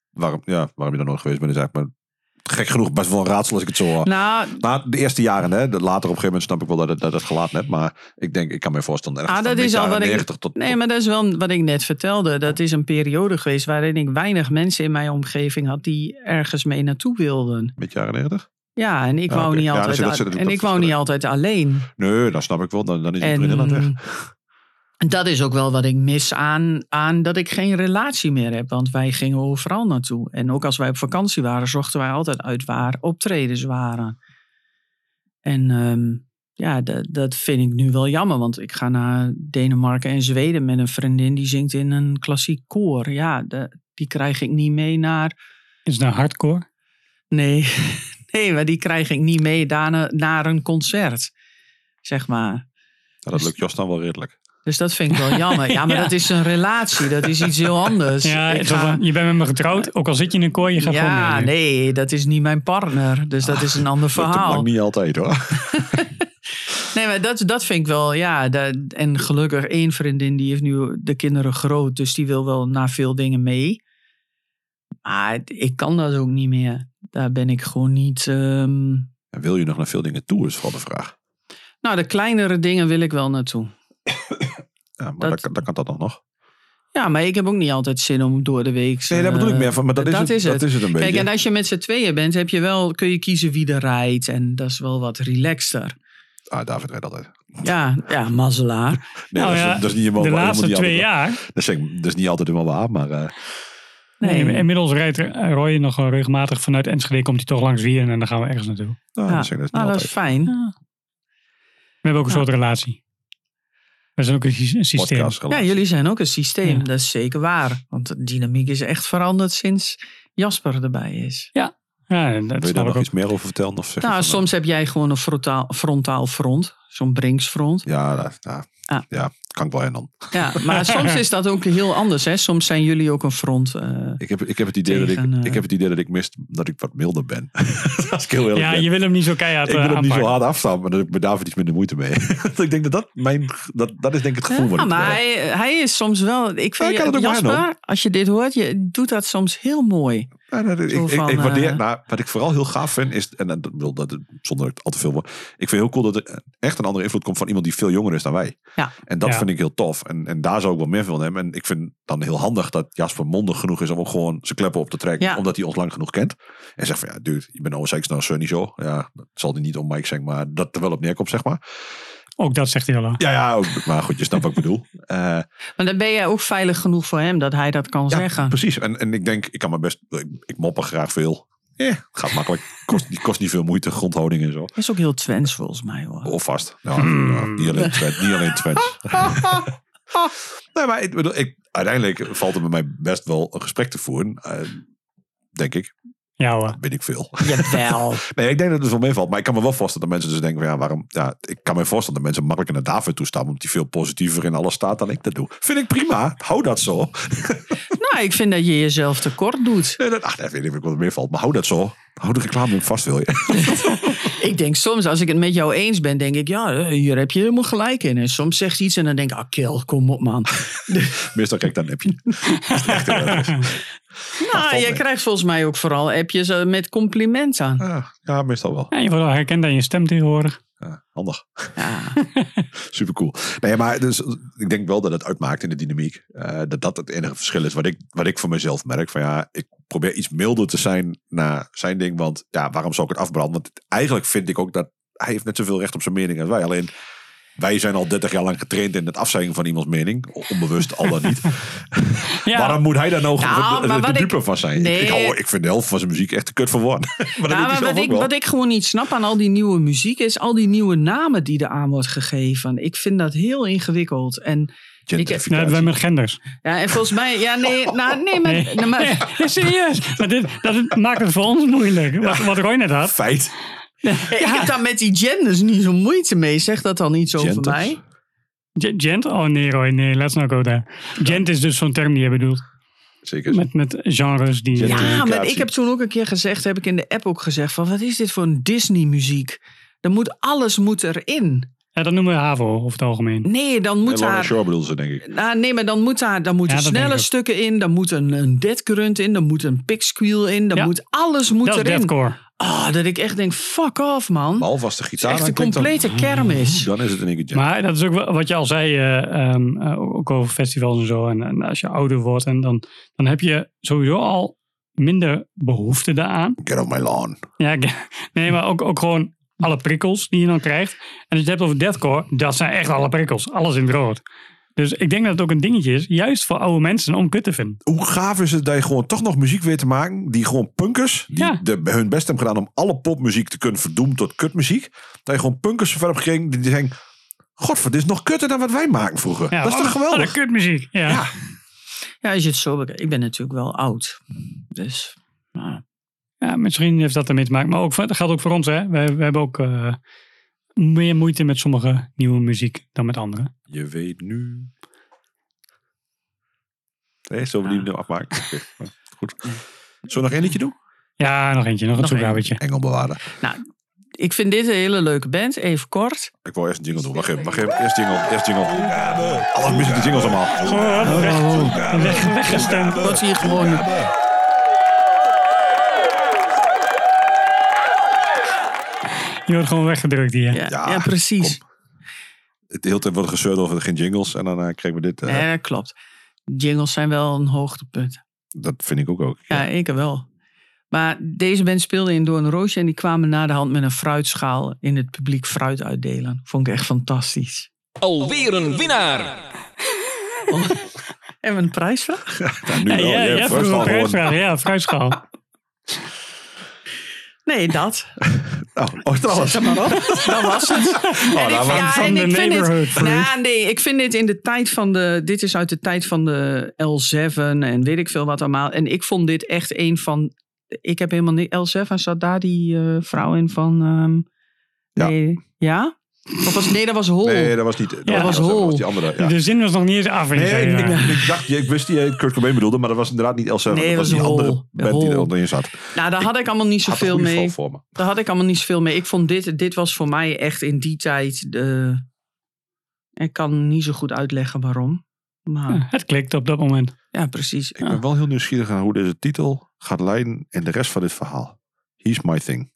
Waarom, ja, waarom je daar nooit geweest bent, is eigenlijk maar gek genoeg best wel een raadsel als ik het zo hoor. Nou, Na de eerste jaren, hè, de- later op een gegeven moment snap ik wel dat het, dat het gelaten hebt. Maar ik denk, ik kan me voorstellen. Ah, dat is al wat ik- 90 tot, Nee, maar dat is wel wat ik net vertelde. Dat is een periode geweest waarin ik weinig mensen in mijn omgeving had die ergens mee naartoe wilden. Met jaren 90? Ja, en ik Ja, wou oké. niet Ja, altijd, dat- en dat ik wou verschil. niet altijd alleen. Nee, dan snap ik wel. Dan, dan is het vriendin weg. En dat is ook wel wat ik mis aan, aan dat ik geen relatie meer heb. Want wij gingen overal naartoe. En ook als wij op vakantie waren, zochten wij altijd uit waar optredens waren. En ehm, ja, dat, dat vind ik nu wel jammer. Want ik ga naar Denemarken en Zweden met een vriendin die zingt in een klassiek koor. Ja, de- die krijg ik niet mee naar. Is het nou hardcore? Nee, nee, maar die krijg ik niet mee daarna, naar een concert. Zeg maar. Ja, dat lukt Jos dan wel redelijk. Dus dat vind ik wel jammer. Ja, maar Ja. dat is een relatie. Dat is iets heel anders. ja, Ik ga- je bent met me getrouwd, ook al zit je in een kooi, je gaat gewoon ja, mee. nee, dat is niet mijn partner. Dus dat is een ander Dat lukt verhaal. lang niet altijd hoor. Nee, maar dat, dat vind ik wel, ja. dat- en gelukkig één vriendin, die heeft nu de kinderen groot. Dus die wil wel naar veel dingen mee. Maar ik kan dat ook niet meer. Daar ben ik gewoon niet... ehm, En wil je nog naar veel dingen toe, is vooral de vraag. Nou, de kleinere dingen wil ik wel naartoe. Ja, maar Dat- dat, kan- dat kan dat dan nog. Ja, maar ik heb ook niet altijd zin om door de week... Nee, daar bedoel ik eh, meer van. Maar dat, is, het, dat is het een beetje. Kijk, en als je met z'n tweeën bent, heb je wel, kun je kiezen wie er rijdt. En dat is wel wat relaxter. Ah, David rijdt altijd. Ja, ja mazzelaar. Nee, Nou dat, is, ja, dat is niet helemaal de waar, laatste helemaal niet twee altijd- jaar. Dat is, dat is niet altijd helemaal waar, maar... eh, Nee. Nee. inmiddels rijdt Roy nog regelmatig vanuit Enschede. Komt hij toch langs Wieren en dan gaan we ergens naartoe. nou, Ja, dat, is, dat nou, dat is fijn. We hebben ook een Ja. soort relatie. We zijn ook een sy- een systeem. Ja, jullie zijn ook een systeem. Ja. Dat is zeker waar. Want de dynamiek is echt veranderd sinds Jasper erbij is. Ja, en dat Wil je daar ik nog ook. iets meer over vertellen? Of Nou, soms heb jij gewoon een frontaal, frontaal front. Zo'n brinksfront. eh, Ja, nou, Ah. ja, kan ik wel en dan. Ja, maar soms is dat ook heel anders. Hè? Soms zijn jullie ook een front. eh, Ik heb, ik heb, het, idee dat ik, eh, ik heb het idee dat ik mist dat ik wat milder ben. Als ik heel eerlijk Ja, ben. je wil hem niet zo keihard ik eh, wil hem niet zo hard afstaan, maar dat ik met David iets minder moeite mee. ik denk dat dat mijn, dat, dat is denk ik het gevoel wat ja, ik maar hij, hij is soms wel. Ik Ja, vind ik kan het ook Jasper, als je dit hoort, je doet dat soms heel mooi. Ja, nou, ik, van, ik waardeer, eh, nou, wat ik vooral heel gaaf vind, is, en dat dat, zonder ik al te veel ik vind heel cool dat er echt een andere invloed komt van iemand die veel jonger is dan wij. Ja. En dat Ja. vind ik heel tof. En, en daar zou ik wel meer van hebben. En ik vind dan heel handig dat Jasper mondig genoeg is om ook gewoon zijn kleppen op te trekken, Ja. omdat hij ons lang genoeg kent. En zegt van ja, dude, je bent over seks naar Sunny zo. Ja, dat zal hij niet om Mike zeggen, maar dat er wel op neerkomt, zeg maar. Ook dat zegt hij al. Ja, ja, ook- maar goed, je snapt wat ik bedoel. Eh, Maar dan ben jij ook veilig genoeg voor hem dat hij dat kan Ja, zeggen. precies. En, en ik denk, ik kan me best, ik, ik mopper graag veel. Eh, gaat makkelijk. Kost, die kost niet veel moeite, grondhouding en zo. Dat is ook heel Twents volgens mij hoor. Of vast. Ja, ja, niet alleen Twent, niet alleen Twents. nee, maar ik bedoel, ik, uiteindelijk valt er bij mij best wel een gesprek te voeren. eh, denk ik. Ja hoor. Weet ik veel. Jawel. Nee, ik denk dat het wel meevalt. Maar ik kan me wel voorstellen dat mensen dus denken van ja, waarom... Ja, ik kan me voorstellen dat mensen makkelijker naar David toe staan. Omdat hij veel positiever in alles staat dan ik dat doe. Vind ik prima. Hou dat zo. nou, ik vind dat je jezelf tekort doet. Nee, dat, ach, dat weet ik er meevalt. Maar hou dat zo. Hou de reclame vast, wil je. Ik denk soms, als ik het met jou eens ben, denk ik, ja, hier heb je helemaal gelijk in. En soms zegt iets en dan denk ik, ah, Kel, kom op man. Meestal kijk dan een appje. Nou, jij mee. krijgt volgens mij ook vooral appjes eh, met complimenten aan. Ja, ja, meestal wel. Ja, je wordt wel herkend aan je stem tegenwoordig. Ja, handig. Ja. Super cool. Nee, maar dus, ik denk wel dat het uitmaakt in de dynamiek. Eh, dat dat het enige verschil is wat ik, wat ik voor mezelf merk. Van ja, ik probeer iets milder te zijn naar zijn ding. Want ja, waarom zou ik het afbranden? Want eigenlijk vind ik ook dat hij heeft net zoveel recht op zijn mening als wij. Alleen wij zijn al 30 jaar lang getraind in het afzeggen van iemands mening. Onbewust, al dan niet. Ja, Waarom moet hij daar nou Nou, de, maar de, wat de ik- dupe van zijn? Nee. Ik, ik, ik vind de helft van zijn muziek echt te kut voor woorden. maar dat Nou, maar wat, ik, wel. wat ik gewoon niet snap aan al die nieuwe muziek is al die nieuwe namen die er aan wordt gegeven. Ik vind dat heel ingewikkeld. En, Gentrificatie. nou, wij met genders. ja, en volgens mij, ja, nee, nou, nee, maar, Nee. nou, maar- Nee, serieus. Maar dit, dat maakt het voor ons moeilijk. Wat, wat Roy net had. Feit. Ik heb daar met die genders niet zo moeite mee. Zeg dat dan iets over Genders? mij? Ge- Gent? Oh nee Roy, nee, let's not go there. Gent is dus zo'n term die je bedoelt. Zeker. Met, met genres die... Ja, maar ik heb toen ook een keer gezegd, heb ik in de app ook gezegd, van wat is dit voor een Disney muziek? Dan moet alles moet erin. Ja, dat noemen we HAVO over het algemeen. Nee, dan moet daar... Shore bedoelen ze, denk ik. Nou, nee, maar dan moet daar dan moeten Ja, snelle stukken in, dan moet een, een dead grunt in, dan moet een pick squeal in, dan Ja. moet alles moet Dat is erin. deathcore. Ah, dat ik echt denk, fuck off man. Behalve als de Het is gitaar echt een dan- complete kermis. Dan is het in één keer jam. Maar dat is ook wat je al zei, eh, ehm, eh, ook over festivals en zo. En, en als je ouder wordt, en dan, dan heb je sowieso al minder behoefte daaraan. Get off my lawn. Ja, nee, maar ook, ook gewoon alle prikkels die je dan krijgt. En als je het hebt over deathcore, dat zijn echt alle prikkels. Alles in het rood. Dus ik denk dat het ook een dingetje is, juist voor oude mensen, om kut te vinden. Hoe gaaf is het dat je gewoon toch nog muziek weet te maken. Die gewoon punkers. Die Ja. de, hun best hebben gedaan om alle popmuziek te kunnen verdoemen tot kutmuziek. Dat je gewoon punkers zover hebt gekregen. Die zeggen. Godver, dit is nog kutter dan wat wij maken vroeger. Ja, dat is toch geweldig? Wat een kutmuziek. Ja. Ja. Ja, als je het zo bekijkt. Ik ben natuurlijk wel oud. Dus, nou, Ja, misschien heeft dat ermee te maken. Maar ook, dat geldt ook voor ons. Hè. We, we hebben ook eh, meer moeite met sommige nieuwe muziek dan met andere. Je weet nu. Nee, zullen we die nu afmaken? Goed. Zullen we nog één liedje doen? Ja, nog eentje. Nog een zoekhabertje. Engelbewaarder. nou ik vind dit een hele leuke band. Even kort. Ik wil eerst een jingle doen. Wacht even, wacht even. Eerst jingle, eerst jingle. Alles mis ik de jingles allemaal. Oh, weg, weggestemd. Wat zie je gewoon? Je wordt gewoon weggedrukt hier. Ja, Ja, ja, precies. De hele tijd wordt gezeurd over geen jingles. En dan eh, kregen we dit. eh, Ja, dat klopt. Jingles zijn wel een hoogtepunt. Dat vind ik ook ook. Ja, ik wel. Maar deze band speelde in Doorn Roosje en die kwamen na de hand met een fruitschaal in het publiek fruit uitdelen. Vond ik echt fantastisch. Alweer een winnaar. En een prijsvraag? Ja, nu Ja, wel. ja, ja, first vroeger al gewonnen. prijsvraag. Ja, fruitschaal. Nee, dat. Oh, oh, trouwens. Zet maar op. Dat was het. Oh, daar was- ja, van de ik vind neighborhood dit, nou, nee, ik vind dit in de tijd van de. Dit is uit de tijd van de L7 en weet ik veel wat allemaal. En ik vond dit echt een van. Ik heb helemaal niet. L7 zat daar die eh, vrouw in van. ehm, Ja. Nee, ja? Of was, nee, dat was Hol. Nee, dat was niet. Dat was dat Hol. was die andere. Ja. De zin was nog niet eens af. Nee, ik, ik, ik dacht, ik wist die je Kurt Cobain bedoelde, maar dat was inderdaad niet Elsa. Nee, dat was die andere Hol. band die Hol. erin zat. Nou, daar had ik allemaal niet zoveel mee. val voor me. Daar had ik allemaal niet zoveel mee. Ik vond dit, dit was voor mij echt in die tijd. De, ik kan niet zo goed uitleggen waarom. Maar Ja, Het klikt op dat moment. ja, precies. Ik ben wel heel nieuwsgierig naar hoe deze titel gaat leiden in de rest van dit verhaal. He's my thing.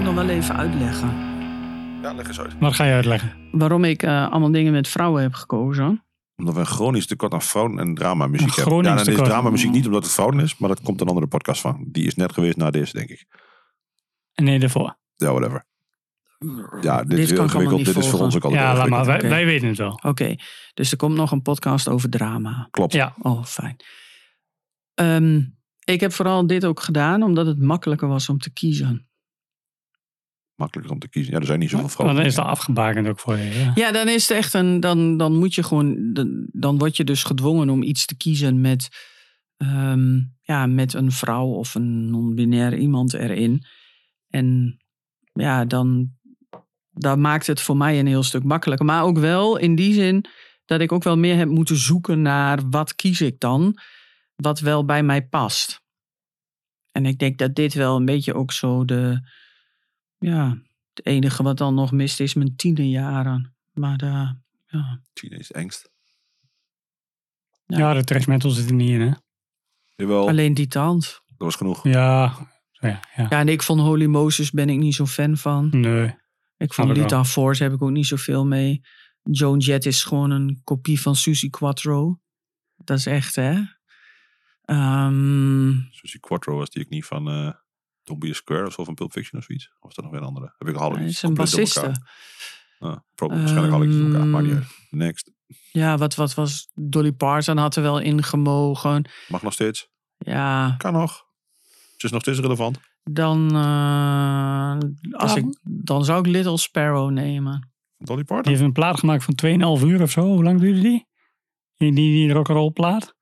Ik nog wel even uitleggen. Ja, leg eens uit. Wat ga je uitleggen? Waarom ik eh, allemaal dingen met vrouwen heb gekozen. Omdat we een chronisch tekort aan vrouwen en dramamuziek hebben. chronisch Ja, dan is tekort. dramamuziek niet omdat het vrouwen is, maar dat komt een andere podcast van. Die is net geweest na deze, denk ik. Nee, daarvoor. Ja, whatever. Ja, dit, Dit is heel ingewikkeld. Dit is voor ons ook al Ja, laat maar. Wij weten het wel. Oké, dus er komt nog een podcast over drama. Klopt. Ja. Oh, fijn. Ehm, ik heb vooral dit ook gedaan omdat het makkelijker was om te kiezen. Makkelijker om te kiezen. Ja, er zijn niet zoveel vrouwen. dan is dat afgebakend ook voor je. Ja. Ja, dan is het echt een. Dan, dan moet je gewoon. Dan, dan word je dus gedwongen om iets te kiezen met. ehm, ja, met een vrouw of een non-binair iemand erin. En ja, dan, dan maakt het voor mij een heel stuk makkelijker. Maar ook wel in die zin dat ik ook wel meer heb moeten zoeken naar wat kies ik dan, wat wel bij mij past. En ik denk dat dit wel een beetje ook zo de, ja, het enige wat dan nog mist is mijn tienerjaren. Maar de, ja. Teenage angst. Ja, de trash metal zit er niet in, hè? Jawel, alleen die tand. dat was genoeg. Ja, ja, ja. Ja, en ik van Holy Moses ben ik niet zo fan van. Nee. Ik vond ik Lita. Force heb ik ook niet zoveel mee. Joan Jett is gewoon een kopie van Susie Quattro. Dat is echt, hè? Ehm, Susie Quattro was die ook niet van eh Don't Be a Square of zo van Pulp Fiction of zoiets. Of was dat nog weer een andere? Heb ik al hij iets is een bassiste. elkaar. Ah, waarschijnlijk al iets door elkaar. Maar niet Ehm, uit. Next. Ja, wat, wat was Dolly Parton had er wel in gemogen. Mag nog steeds. Ja, Kan nog. Het is nog steeds relevant. dan, eh, als ik, dan zou ik Little Sparrow nemen. Dolly Die Parton. heeft een plaat gemaakt van 2,5 uur of zo. Hoe lang duurde die? Die, die, die rock'n'roll plaat.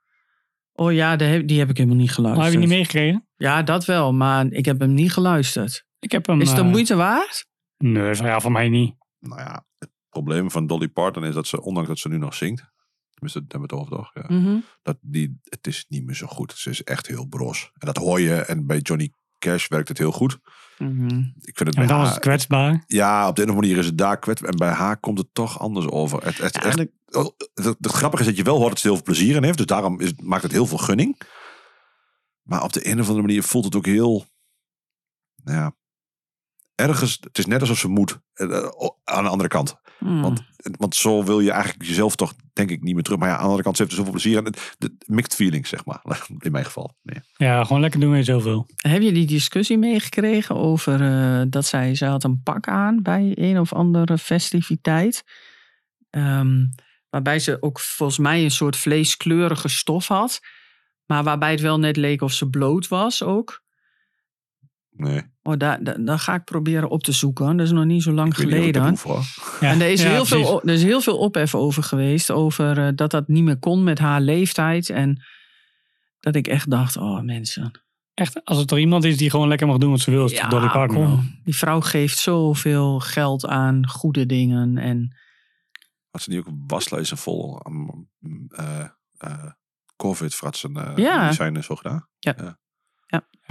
Oh ja, die heb, die heb ik helemaal niet Maar geluisterd. heb je niet meegekregen? Ja, dat wel, maar ik heb hem niet geluisterd. Ik heb hem... Is het de eh, moeite waard? Nee, van, ja, van mij niet. Nou ja, het probleem van Dolly Parton is dat ze, ondanks dat ze nu nog zingt. Tenminste, daar hebben we het over toch? Ja. Mhm. dat die, het is niet meer zo goed. Ze is echt heel bros. En dat hoor je. En bij Johnny Cash werkt het heel goed. Mhm. Ik vind het En bij dan was haar, het kwetsbaar. Ja, op de een of andere manier is het daar kwets. En bij haar komt het toch anders over. Het, het, Ja, echt, dat- het, het, het grappige is dat je wel hoort dat ze heel veel plezier in heeft. Dus daarom is, maakt het heel veel gunning. Maar op de een of andere manier voelt het ook heel... Nou ja, ergens... Het is net alsof ze moet. eh, eh, aan de andere kant. Hmm. Want, want zo wil je eigenlijk jezelf toch, denk ik, niet meer terug. Maar ja, aan de andere kant, ze heeft er zoveel plezier aan. Het- De, mixed feelings, zeg maar. In mijn geval. Nee. Ja, gewoon lekker doen weer zoveel. Heb je die discussie meegekregen over eh, dat zij, ze had een pak aan bij een of andere festiviteit. Ehm, waarbij ze ook volgens mij een soort vleeskleurige stof had. Maar waarbij het wel net leek of ze bloot was ook. Nee. Oh, daar, daar, daar ga ik proberen op te zoeken. Dat is nog niet zo lang Ik weet niet of ik dat geleden. Ja, en er is, ja, heel precies. veel, er is heel veel ophef over geweest. Over eh, dat dat niet meer kon met haar leeftijd. En dat ik echt dacht, oh mensen. Echt, als het er iemand is die gewoon lekker mag doen wat ze wil, is het Ja, Dolly Parton. kom. wel. Die vrouw geeft zoveel geld aan goede dingen. En Had ze niet ook waslijst vol um, eh, eh, COVID-fratsen uh, Ja. zijn en zo gedaan? Ja,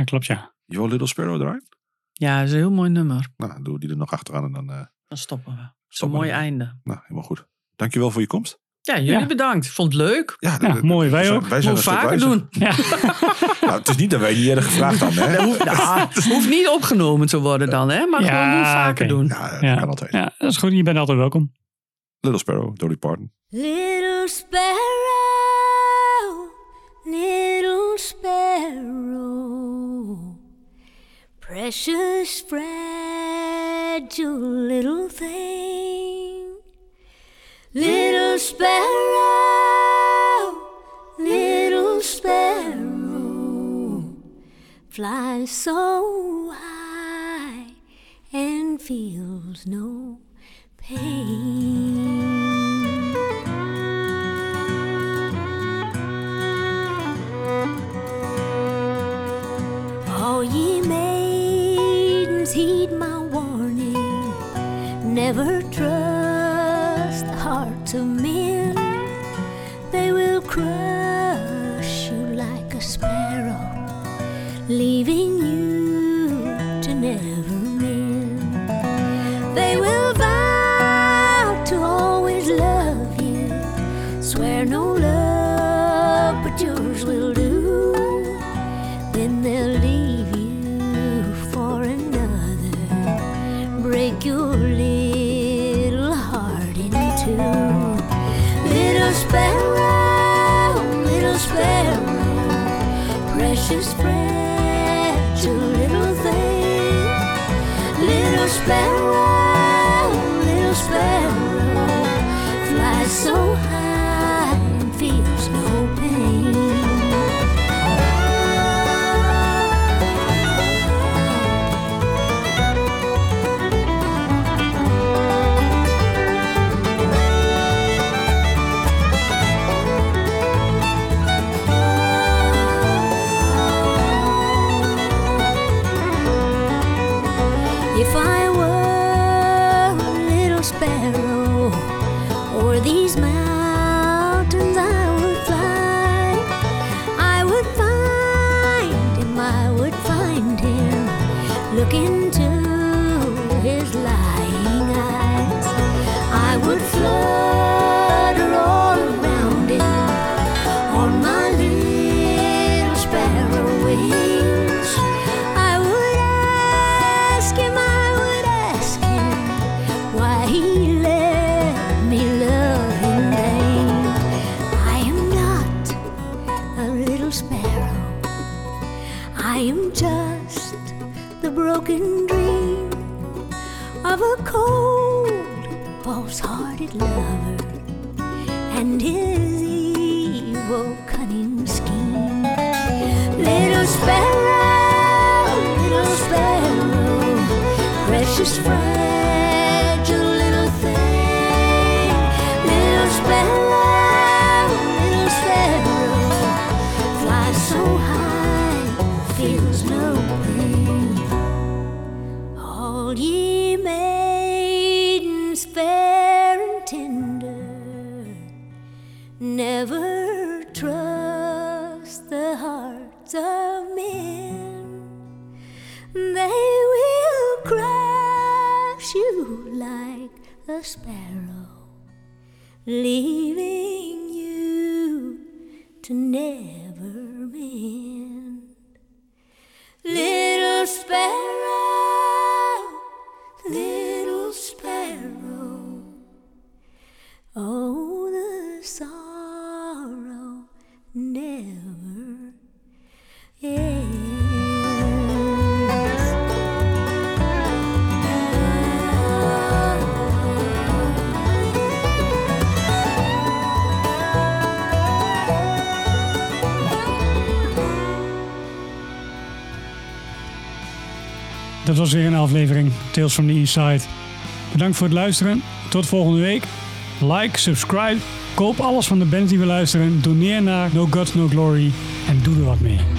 klopt ja. Your Little Sparrow eruit? ja, dat is een heel mooi nummer. Nou, doe die er nog achteraan en dan... eh Dan stoppen we. Zo'n mooi we. einde. Nou, helemaal goed. Dankjewel voor je komst. Ja, jullie Ja. bedankt. Vond het leuk. Ja, Ja, mooi. Wij ook. Wij zijn Moet vaker wijzer. doen. Ja, Nou, het is niet dat wij niet hadden gevraagd dan, hè? Dat hoeft, nou, hoeft niet opgenomen te worden dan, hè? Maar Ja, gewoon vaker doen. Ja, dat ja. kan altijd. ja, dat is goed. Je bent altijd welkom. Little Sparrow, Dolly Parton. Little sparrow, little sparrow, precious fragile little thing. Little sparrow, little sparrow, fly so high and feels no pain. Never was een aflevering Tales from the Inside. Bedankt voor het luisteren. Tot volgende week. Like, subscribe, koop alles van de band die we luisteren. Doneer naar No Gods No Glory en doe er wat mee.